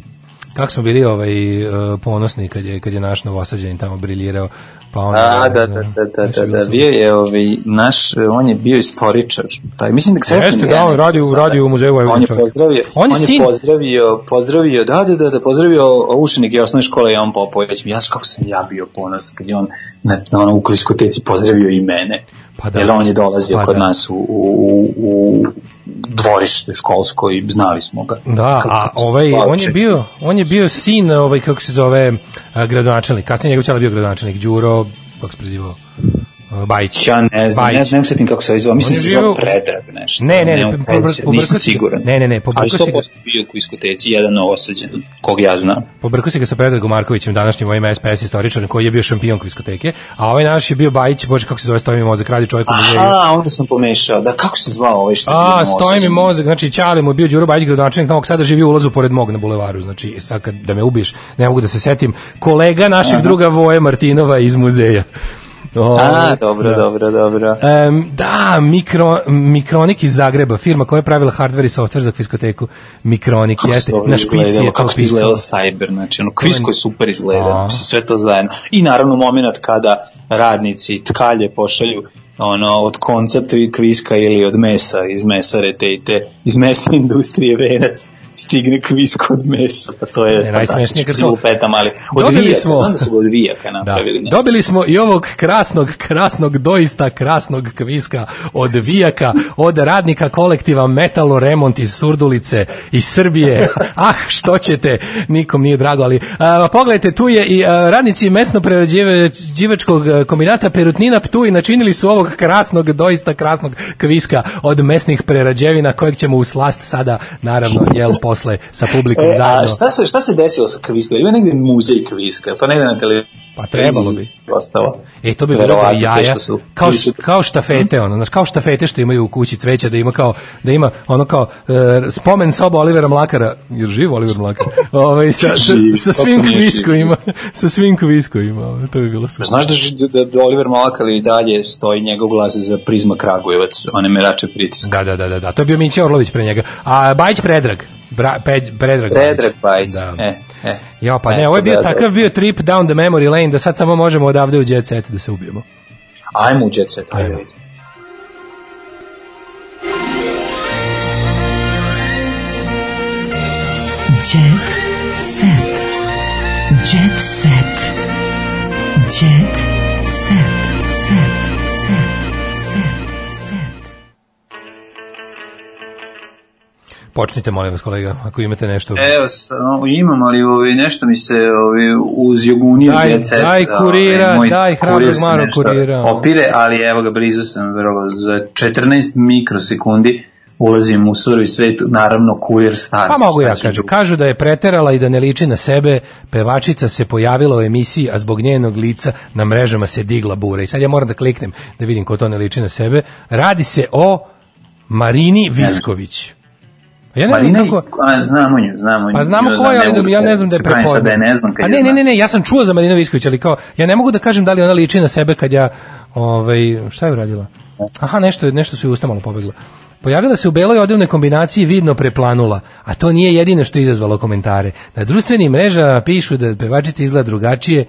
kako smo bili ovaj, uh, ponosni kad je, kad je naš novosađanin tamo briljirao. Pa onda, A, da, da, da, da, da, da, bio je ovaj, naš, on je bio istoričar, taj, mislim da ga Jeste, da, on radi u- radi u muzeju Vojvodine, On je pozdravio, On on je je, sin- pozdravio, pozdravio, da, da, da, da, pozdravio učenike osnovne škole Jan Popović, ja kako sam ja bio ponosan kad je on na, na ono, u kviskoteci pozdravio i mene, Pa da. jer on je dolazio Pa kod da. nas u, u, u dvorište školsko i znali smo ga. Da, Kako a se ovaj on je bio on je bio sin ovaj kako se zove a, gradonačelnik. Kasnije njegov ćala bio gradonačelnik Đuro kako se prezivao Bajić. Ja ne znam, ne, Bajić. ne mogu setim kako se zove, mislim da se zove Predrag nešto. Ne, ne, ne, nemam po- po- pojma, pobrkao nisam si. Ne, ne, ne, pobrkao Ali si ga. 100% bio u kviskoteci, jedan osađen, kog ja znam. Pobrkao se ga sa Predragom Markovićem, današnjim ovim SPS istoričarem koji je bio šampion kviskoteke, a ovaj naš je bio Bajić, bože kako se zove, stoji mi mozak, radi čovjek u muzeju. Aha, onda sam pomešao. Da, kako se zvao ovaj što je A, na stoji mi mozak, znači Ćale mu je bio Đuro Bajić, gradonačelnik Novog Sada, živi u ulazu pored mog na bulevaru, znači sad kad da me ubiješ, ne mogu da se setim, kolega našeg Aha. druga Voje Martinova iz muzeja. Ovaj, A, dobro, da. dobro, dobro. Em, da, mikro, Mikronik iz Zagreba, firma koja je pravila hardware i software za kviskoteku. Mikronik, Kako jeste, na špici je to kako izgledalo Cyber, znači ono, kvisko je super A. izgleda, mislim, sve to zajedno. I naravno moment kada radnici tkalje pošalju ono, od konca tri kviska ili od mesa, iz mesare te i te, iz mesne industrije venac, stigne kvisko od mesa, pa to je Ne, najsmešnije kad fantastično, smo- lupetam, ali od Dobili vijaka, smo- znam da su ga od vijaka Da. napravili. ne? Dobili smo i ovog krasnog, krasnog, doista krasnog kviska od Vijaka, od radnika kolektiva Metalo Remont iz Surdulice, iz Srbije. ah, što ćete, nikom nije drago, ali a, pogledajte, tu je i a, radnici mesno prerađivačkog kombinata Perutnina Ptuj načinili su ovog krasnog, doista krasnog kviska od mesnih prerađevina kojeg ćemo u slast sada, naravno, jel, posle sa publikom E, zajedno. a šta se, šta se desilo sa kviskom? Ima negde muzej kviska, to negde na televiziji? Pa trebalo bi. Ostalo. E, to bi bilo jaja, su- kao, kao štafete, ono, znaš, kao štafete što imaju u kući cveća, da ima kao, da ima ono kao e, spomen soba Olivera Mlakara, jer živ Oliver Mlakar, ovaj, sa, sa, sa svim živ. kviskovima, sa svim kviskovima, ovaj, to bi bilo super. Znaš da, da, da Oliver Malakar i dalje stoji njegov glas za Prizma Kragujevac, one merače pritiska. Da, da, da, da, da, to je bio Mića Orlović pre njega. A Bajić Predrag, Bra, Peć, Predrag, Predrag Bajić, Da. e, e. Ja, pa ne, Eto, ovo je bio da, da. takav bio trip down the memory lane da sad samo možemo odavde u jet set da se ubijemo. Ajmo u jet set, ajde. ajde. Počnite, molim vas, kolega, ako imate nešto. Evo, samo imam, ali ovi, nešto mi se ovi, uz joguniju Daj- set. daj kurira, ovaj, moj daj hrabrog Maro kurira. Opire, ali evo ga, blizu sam, vrlo, za 14 mikrosekundi ulazim u surovi svet, naravno kurir stars. Pa mogu ja ću kažem. Kažu da je preterala i da ne liči na sebe. Pevačica se pojavila u emisiji, a zbog njenog lica na mrežama se digla bura. I sad ja moram da kliknem da vidim ko to ne liči na sebe. Radi se o Marini Visković. Ja ne znam kako... a, znamo nju, znamo nju. Pa znamo ko je, ali da, ja ne znam da je prepoznam. Da je ne znam kad A ne, ne, znam. ne, ne, ja sam čuo za Marinu Visković, ali kao, ja ne mogu da kažem da li ona liči na sebe kad ja, ovaj, šta je uradila? Aha, nešto, nešto su i usta malo pobegla. Pojavila se u beloj odevnoj kombinaciji vidno preplanula, a to nije jedino što je izazvalo komentare. Na društvenim mrežama pišu da pevačica izgleda drugačije,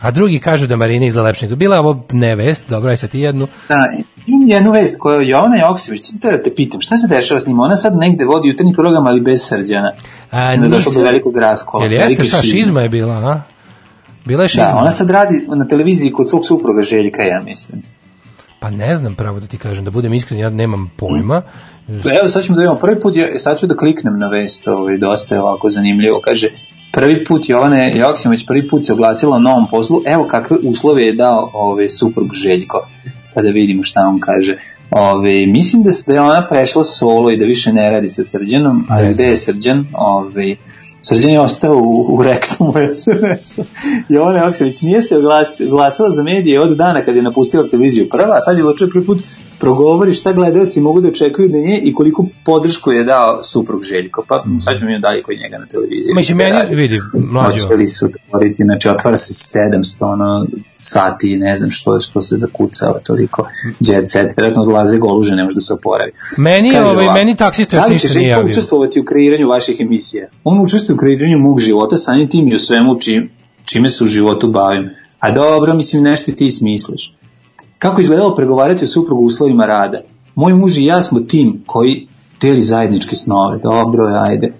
a drugi kažu da Marina izgleda lepše. Bila je ovo nevest, dobro, aj sad ti jednu. Da, imam jednu vest koja je Jovana Joksimović, sad da te pitam, šta se dešava s njim? Ona sad negde vodi jutarnji program, ali bez srđana. A, Mislim da došlo do velikog raskola. Jel jeste šta, šizma je bila, a? Bila je šizma. Da, ona sad radi na televiziji kod svog supruga Željka, ja mislim. Pa ne znam pravo da ti kažem, da budem iskren, ja nemam pojma. Pa Evo sad ćemo da vidimo, prvi put, ja, sad ću da kliknem na vest, ovaj, dosta je ovako zanimljivo, kaže, prvi put Jovana Joksimović prvi put se oglasila o novom poslu, evo kakve uslove je dao ovaj, suprug Željko, pa da vidimo šta on kaže. Ove, mislim da, da je ona prešla solo i da više ne radi sa Srđanom, ali gde je Srđan? Ove, Srđan je ostao u, u rektumu SMS-a. Jovana Joksimović nije se oglas- oglasila za medije od dana kad je napustila televiziju prva, a sad je ločio prvi put progovori šta gledalci mogu da očekuju da nje i koliko podršku je dao suprug Željko. Pa sad ćemo mi dalje kod njega na televiziji. Mislim, radi. vidi, mlađo. Uspeli su otvoriti, znači otvara se 700 ono, sati, ne znam što, što se zakucava toliko jet set, vjerojatno odlaze goluže, ne može da se oporavi. Meni, Kaže ovaj, meni taksista još da li ništa će nije Željko javio. učestvovati u kreiranju vaših emisija? On učestvuje u kreiranju mog života, samim tim i u svemu čim, čime se u životu bavim. A dobro, mislim, nešto ti smisliš. Kako izgledalo pregovarati o suprugu uslovima rada? Moj muž i ja smo tim koji deli zajedničke snove. Dobro, ajde.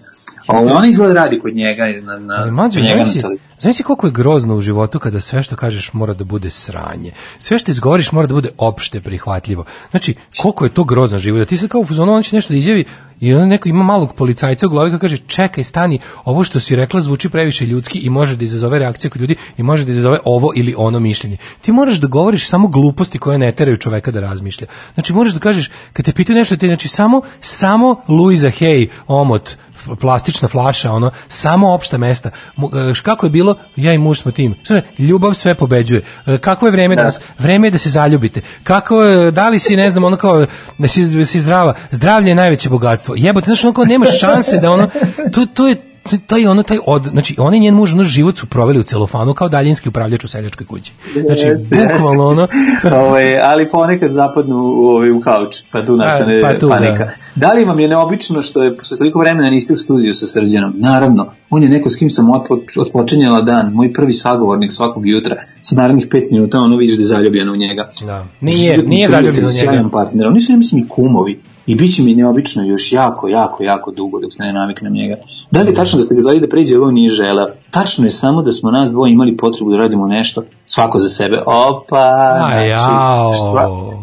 Ovo, ona izgleda radi kod njega na, na, Ali zamisli, televiziji. zamisli koliko je grozno u životu kada sve što kažeš mora da bude sranje. Sve što izgovoriš mora da bude opšte prihvatljivo. Znači, koliko je to grozno život. Da ti sad kao u fazonu, on će nešto da izjavi i onda neko ima malog policajca u glavi koji kaže čekaj, stani, ovo što si rekla zvuči previše ljudski i može da izazove reakcije kod ljudi i može da izazove ovo ili ono mišljenje. Ti moraš da govoriš samo gluposti koje ne teraju čoveka da razmišlja. Znači, moraš da kažeš, kad te pitaju nešto, ti, znači, samo, samo Luisa Hay, omot, plastična flaša, ono, samo opšta mesta. E, Kako je bilo? Ja i muž smo tim. Ljubav sve pobeđuje. E, Kako je vreme danas? Vreme je da se zaljubite. Kako je, da li si, ne znam, ono kao, da si, da si zdrava? Zdravlje je najveće bogatstvo. Jebote, znači, ono kao, nemaš šanse da ono, to, to je, taj ono taj od znači on i njen muž ono život su proveli u celofanu kao daljinski upravljač u seljačkoj kući. Znači Jeste, bukvalno ono Ovaj, ali ponekad zapadnu u, ovaj, u kauč, pa tu nastane pa tu, panika. da. Da. li vam je neobično što je posle toliko vremena niste u studiju sa Srđanom? Naravno, on je neko s kim sam otpo- otpočinjala dan, moj prvi sagovornik svakog jutra, sa narednih pet minuta ono vidiš da je zaljubljena u njega. Da. Nije, Životni nije prijatelj, zaljubljen u njega. partner. Oni su, ja mislim, i kumovi. I bit će mi neobično još jako, jako, jako dugo dok se ne naviknem njega. Da li je tačno da ste ga zvali da pređe, ali on nije želeo? Tačno je samo da smo nas dvoje imali potrebu da radimo nešto, svako za sebe. Opa, znači,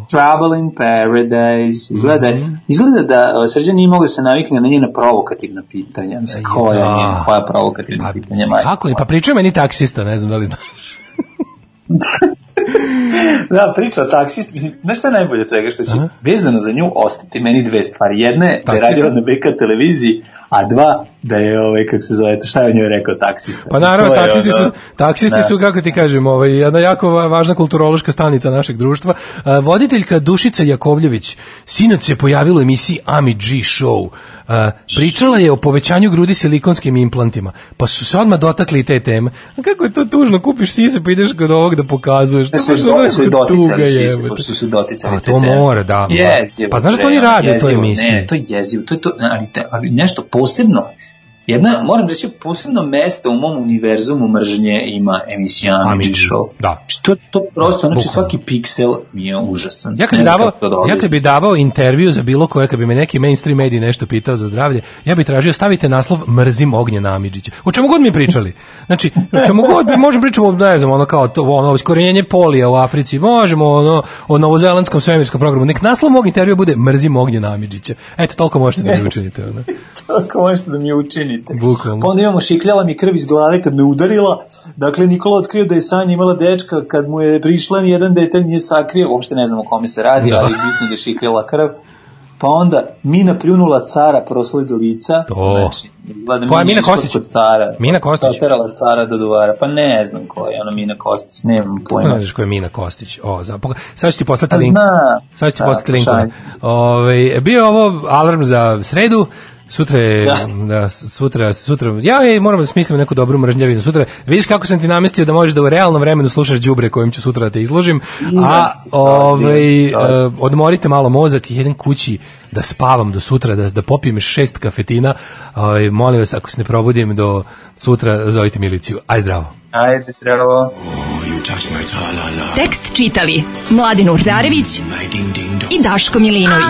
Trouble in Paradise. Izgleda, Mhm. izgleda da Srđan nije mogao da se navikne na njena provokativna pitanja. Mislim, koja, Da. njena, koja provokativna pitanja? majko Kako? Pa pričaj meni taksista, ne znam da li znaš. Da, priča o taksisti, mislim, znaš šta je najbolje od svega što će vezano za nju ostati meni dve stvari. Jedna je da je radila na BK televiziji, a dva da je, ovaj, kako se zove, šta je o njoj rekao taksista. Pa naravno, taksisti ono- su, taksisti Da. su, kako ti kažem, ovaj, jedna jako va- važna kulturološka stanica našeg društva. Voditeljka Dušica Jakovljević sinoć se pojavila u emisiji Ami G Show. A, pričala je o povećanju grudi silikonskim implantima, pa su se odmah dotakli i te teme. A kako je to tužno, kupiš sise pa ideš kod ovog da pokazuješ. To Da onako su doticali se, pošto su doticali A te to teme. mora, da. Jezivo, Pa znaš da to oni rade u toj emisiji? Ne, to je jezivo, to je to, ali, te, ali nešto posebno, jedna, moram reći, posebno mesto u mom univerzumu mržnje ima emisija Ami Ami G, Show. da. Znači, To, to prosto, znači svaki piksel mi je užasan. Ja kad, bi davao, da ja kad bi davao intervju za bilo koje, kad bi me neki mainstream mediji nešto pitao za zdravlje, ja bih tražio stavite naslov Mrzim Ognjena Amidžića. O čemu god mi pričali. Znači, o čemu god bi, možemo pričamo, ne znam, ono kao to, ono, iskorenjenje polija u Africi, možemo ono, o novozelandskom svemirskom programu. Nek naslov mog intervjua bude Mrzim Ognjena Amidžića. Eto, toliko možete da mi učinite. Ono. Tako možete da mi učinite. Bukvalno. Pa onda imamo šikljala mi krv iz glave kad me udarila. Dakle, Nikola otkrio da je Sanja imala dečka kad mu je prišla, ni jedan detalj nije sakrio. Uopšte ne znam o kome se radi, Da. ali bitno da je šikljala krv. Pa onda Mina pljunula cara prosli do lica. To. Znači, Koja je Mina Kostić? Cara. Mina Kostić? Oterala cara do duvara. Pa ne znam ko je ona Mina Kostić, nemam pojma. Ne znaš ko je Mina Kostić. O, za, sad ću ti poslati Pa link. zna. Sad ću ti poslati link. Ove, bio je ovo alarm za sredu, Sutra je, da. sutra, sutra, ja je, moram da smislim neku dobru mržnjavinu. Sutra, vidiš kako sam ti namestio da možeš da u realnom vremenu slušaš đubre kojim ću sutra da te izložim, a da, ovaj, da. e, odmorite malo mozak i jedan kući da spavam do sutra, da, da popijem šest kafetina, ovaj, molim vas, ako se ne probudim do sutra, zovite miliciju. Aj zdravo. Ajde, zdravo. Tekst čitali Mladin Urdarević i Daško Milinović.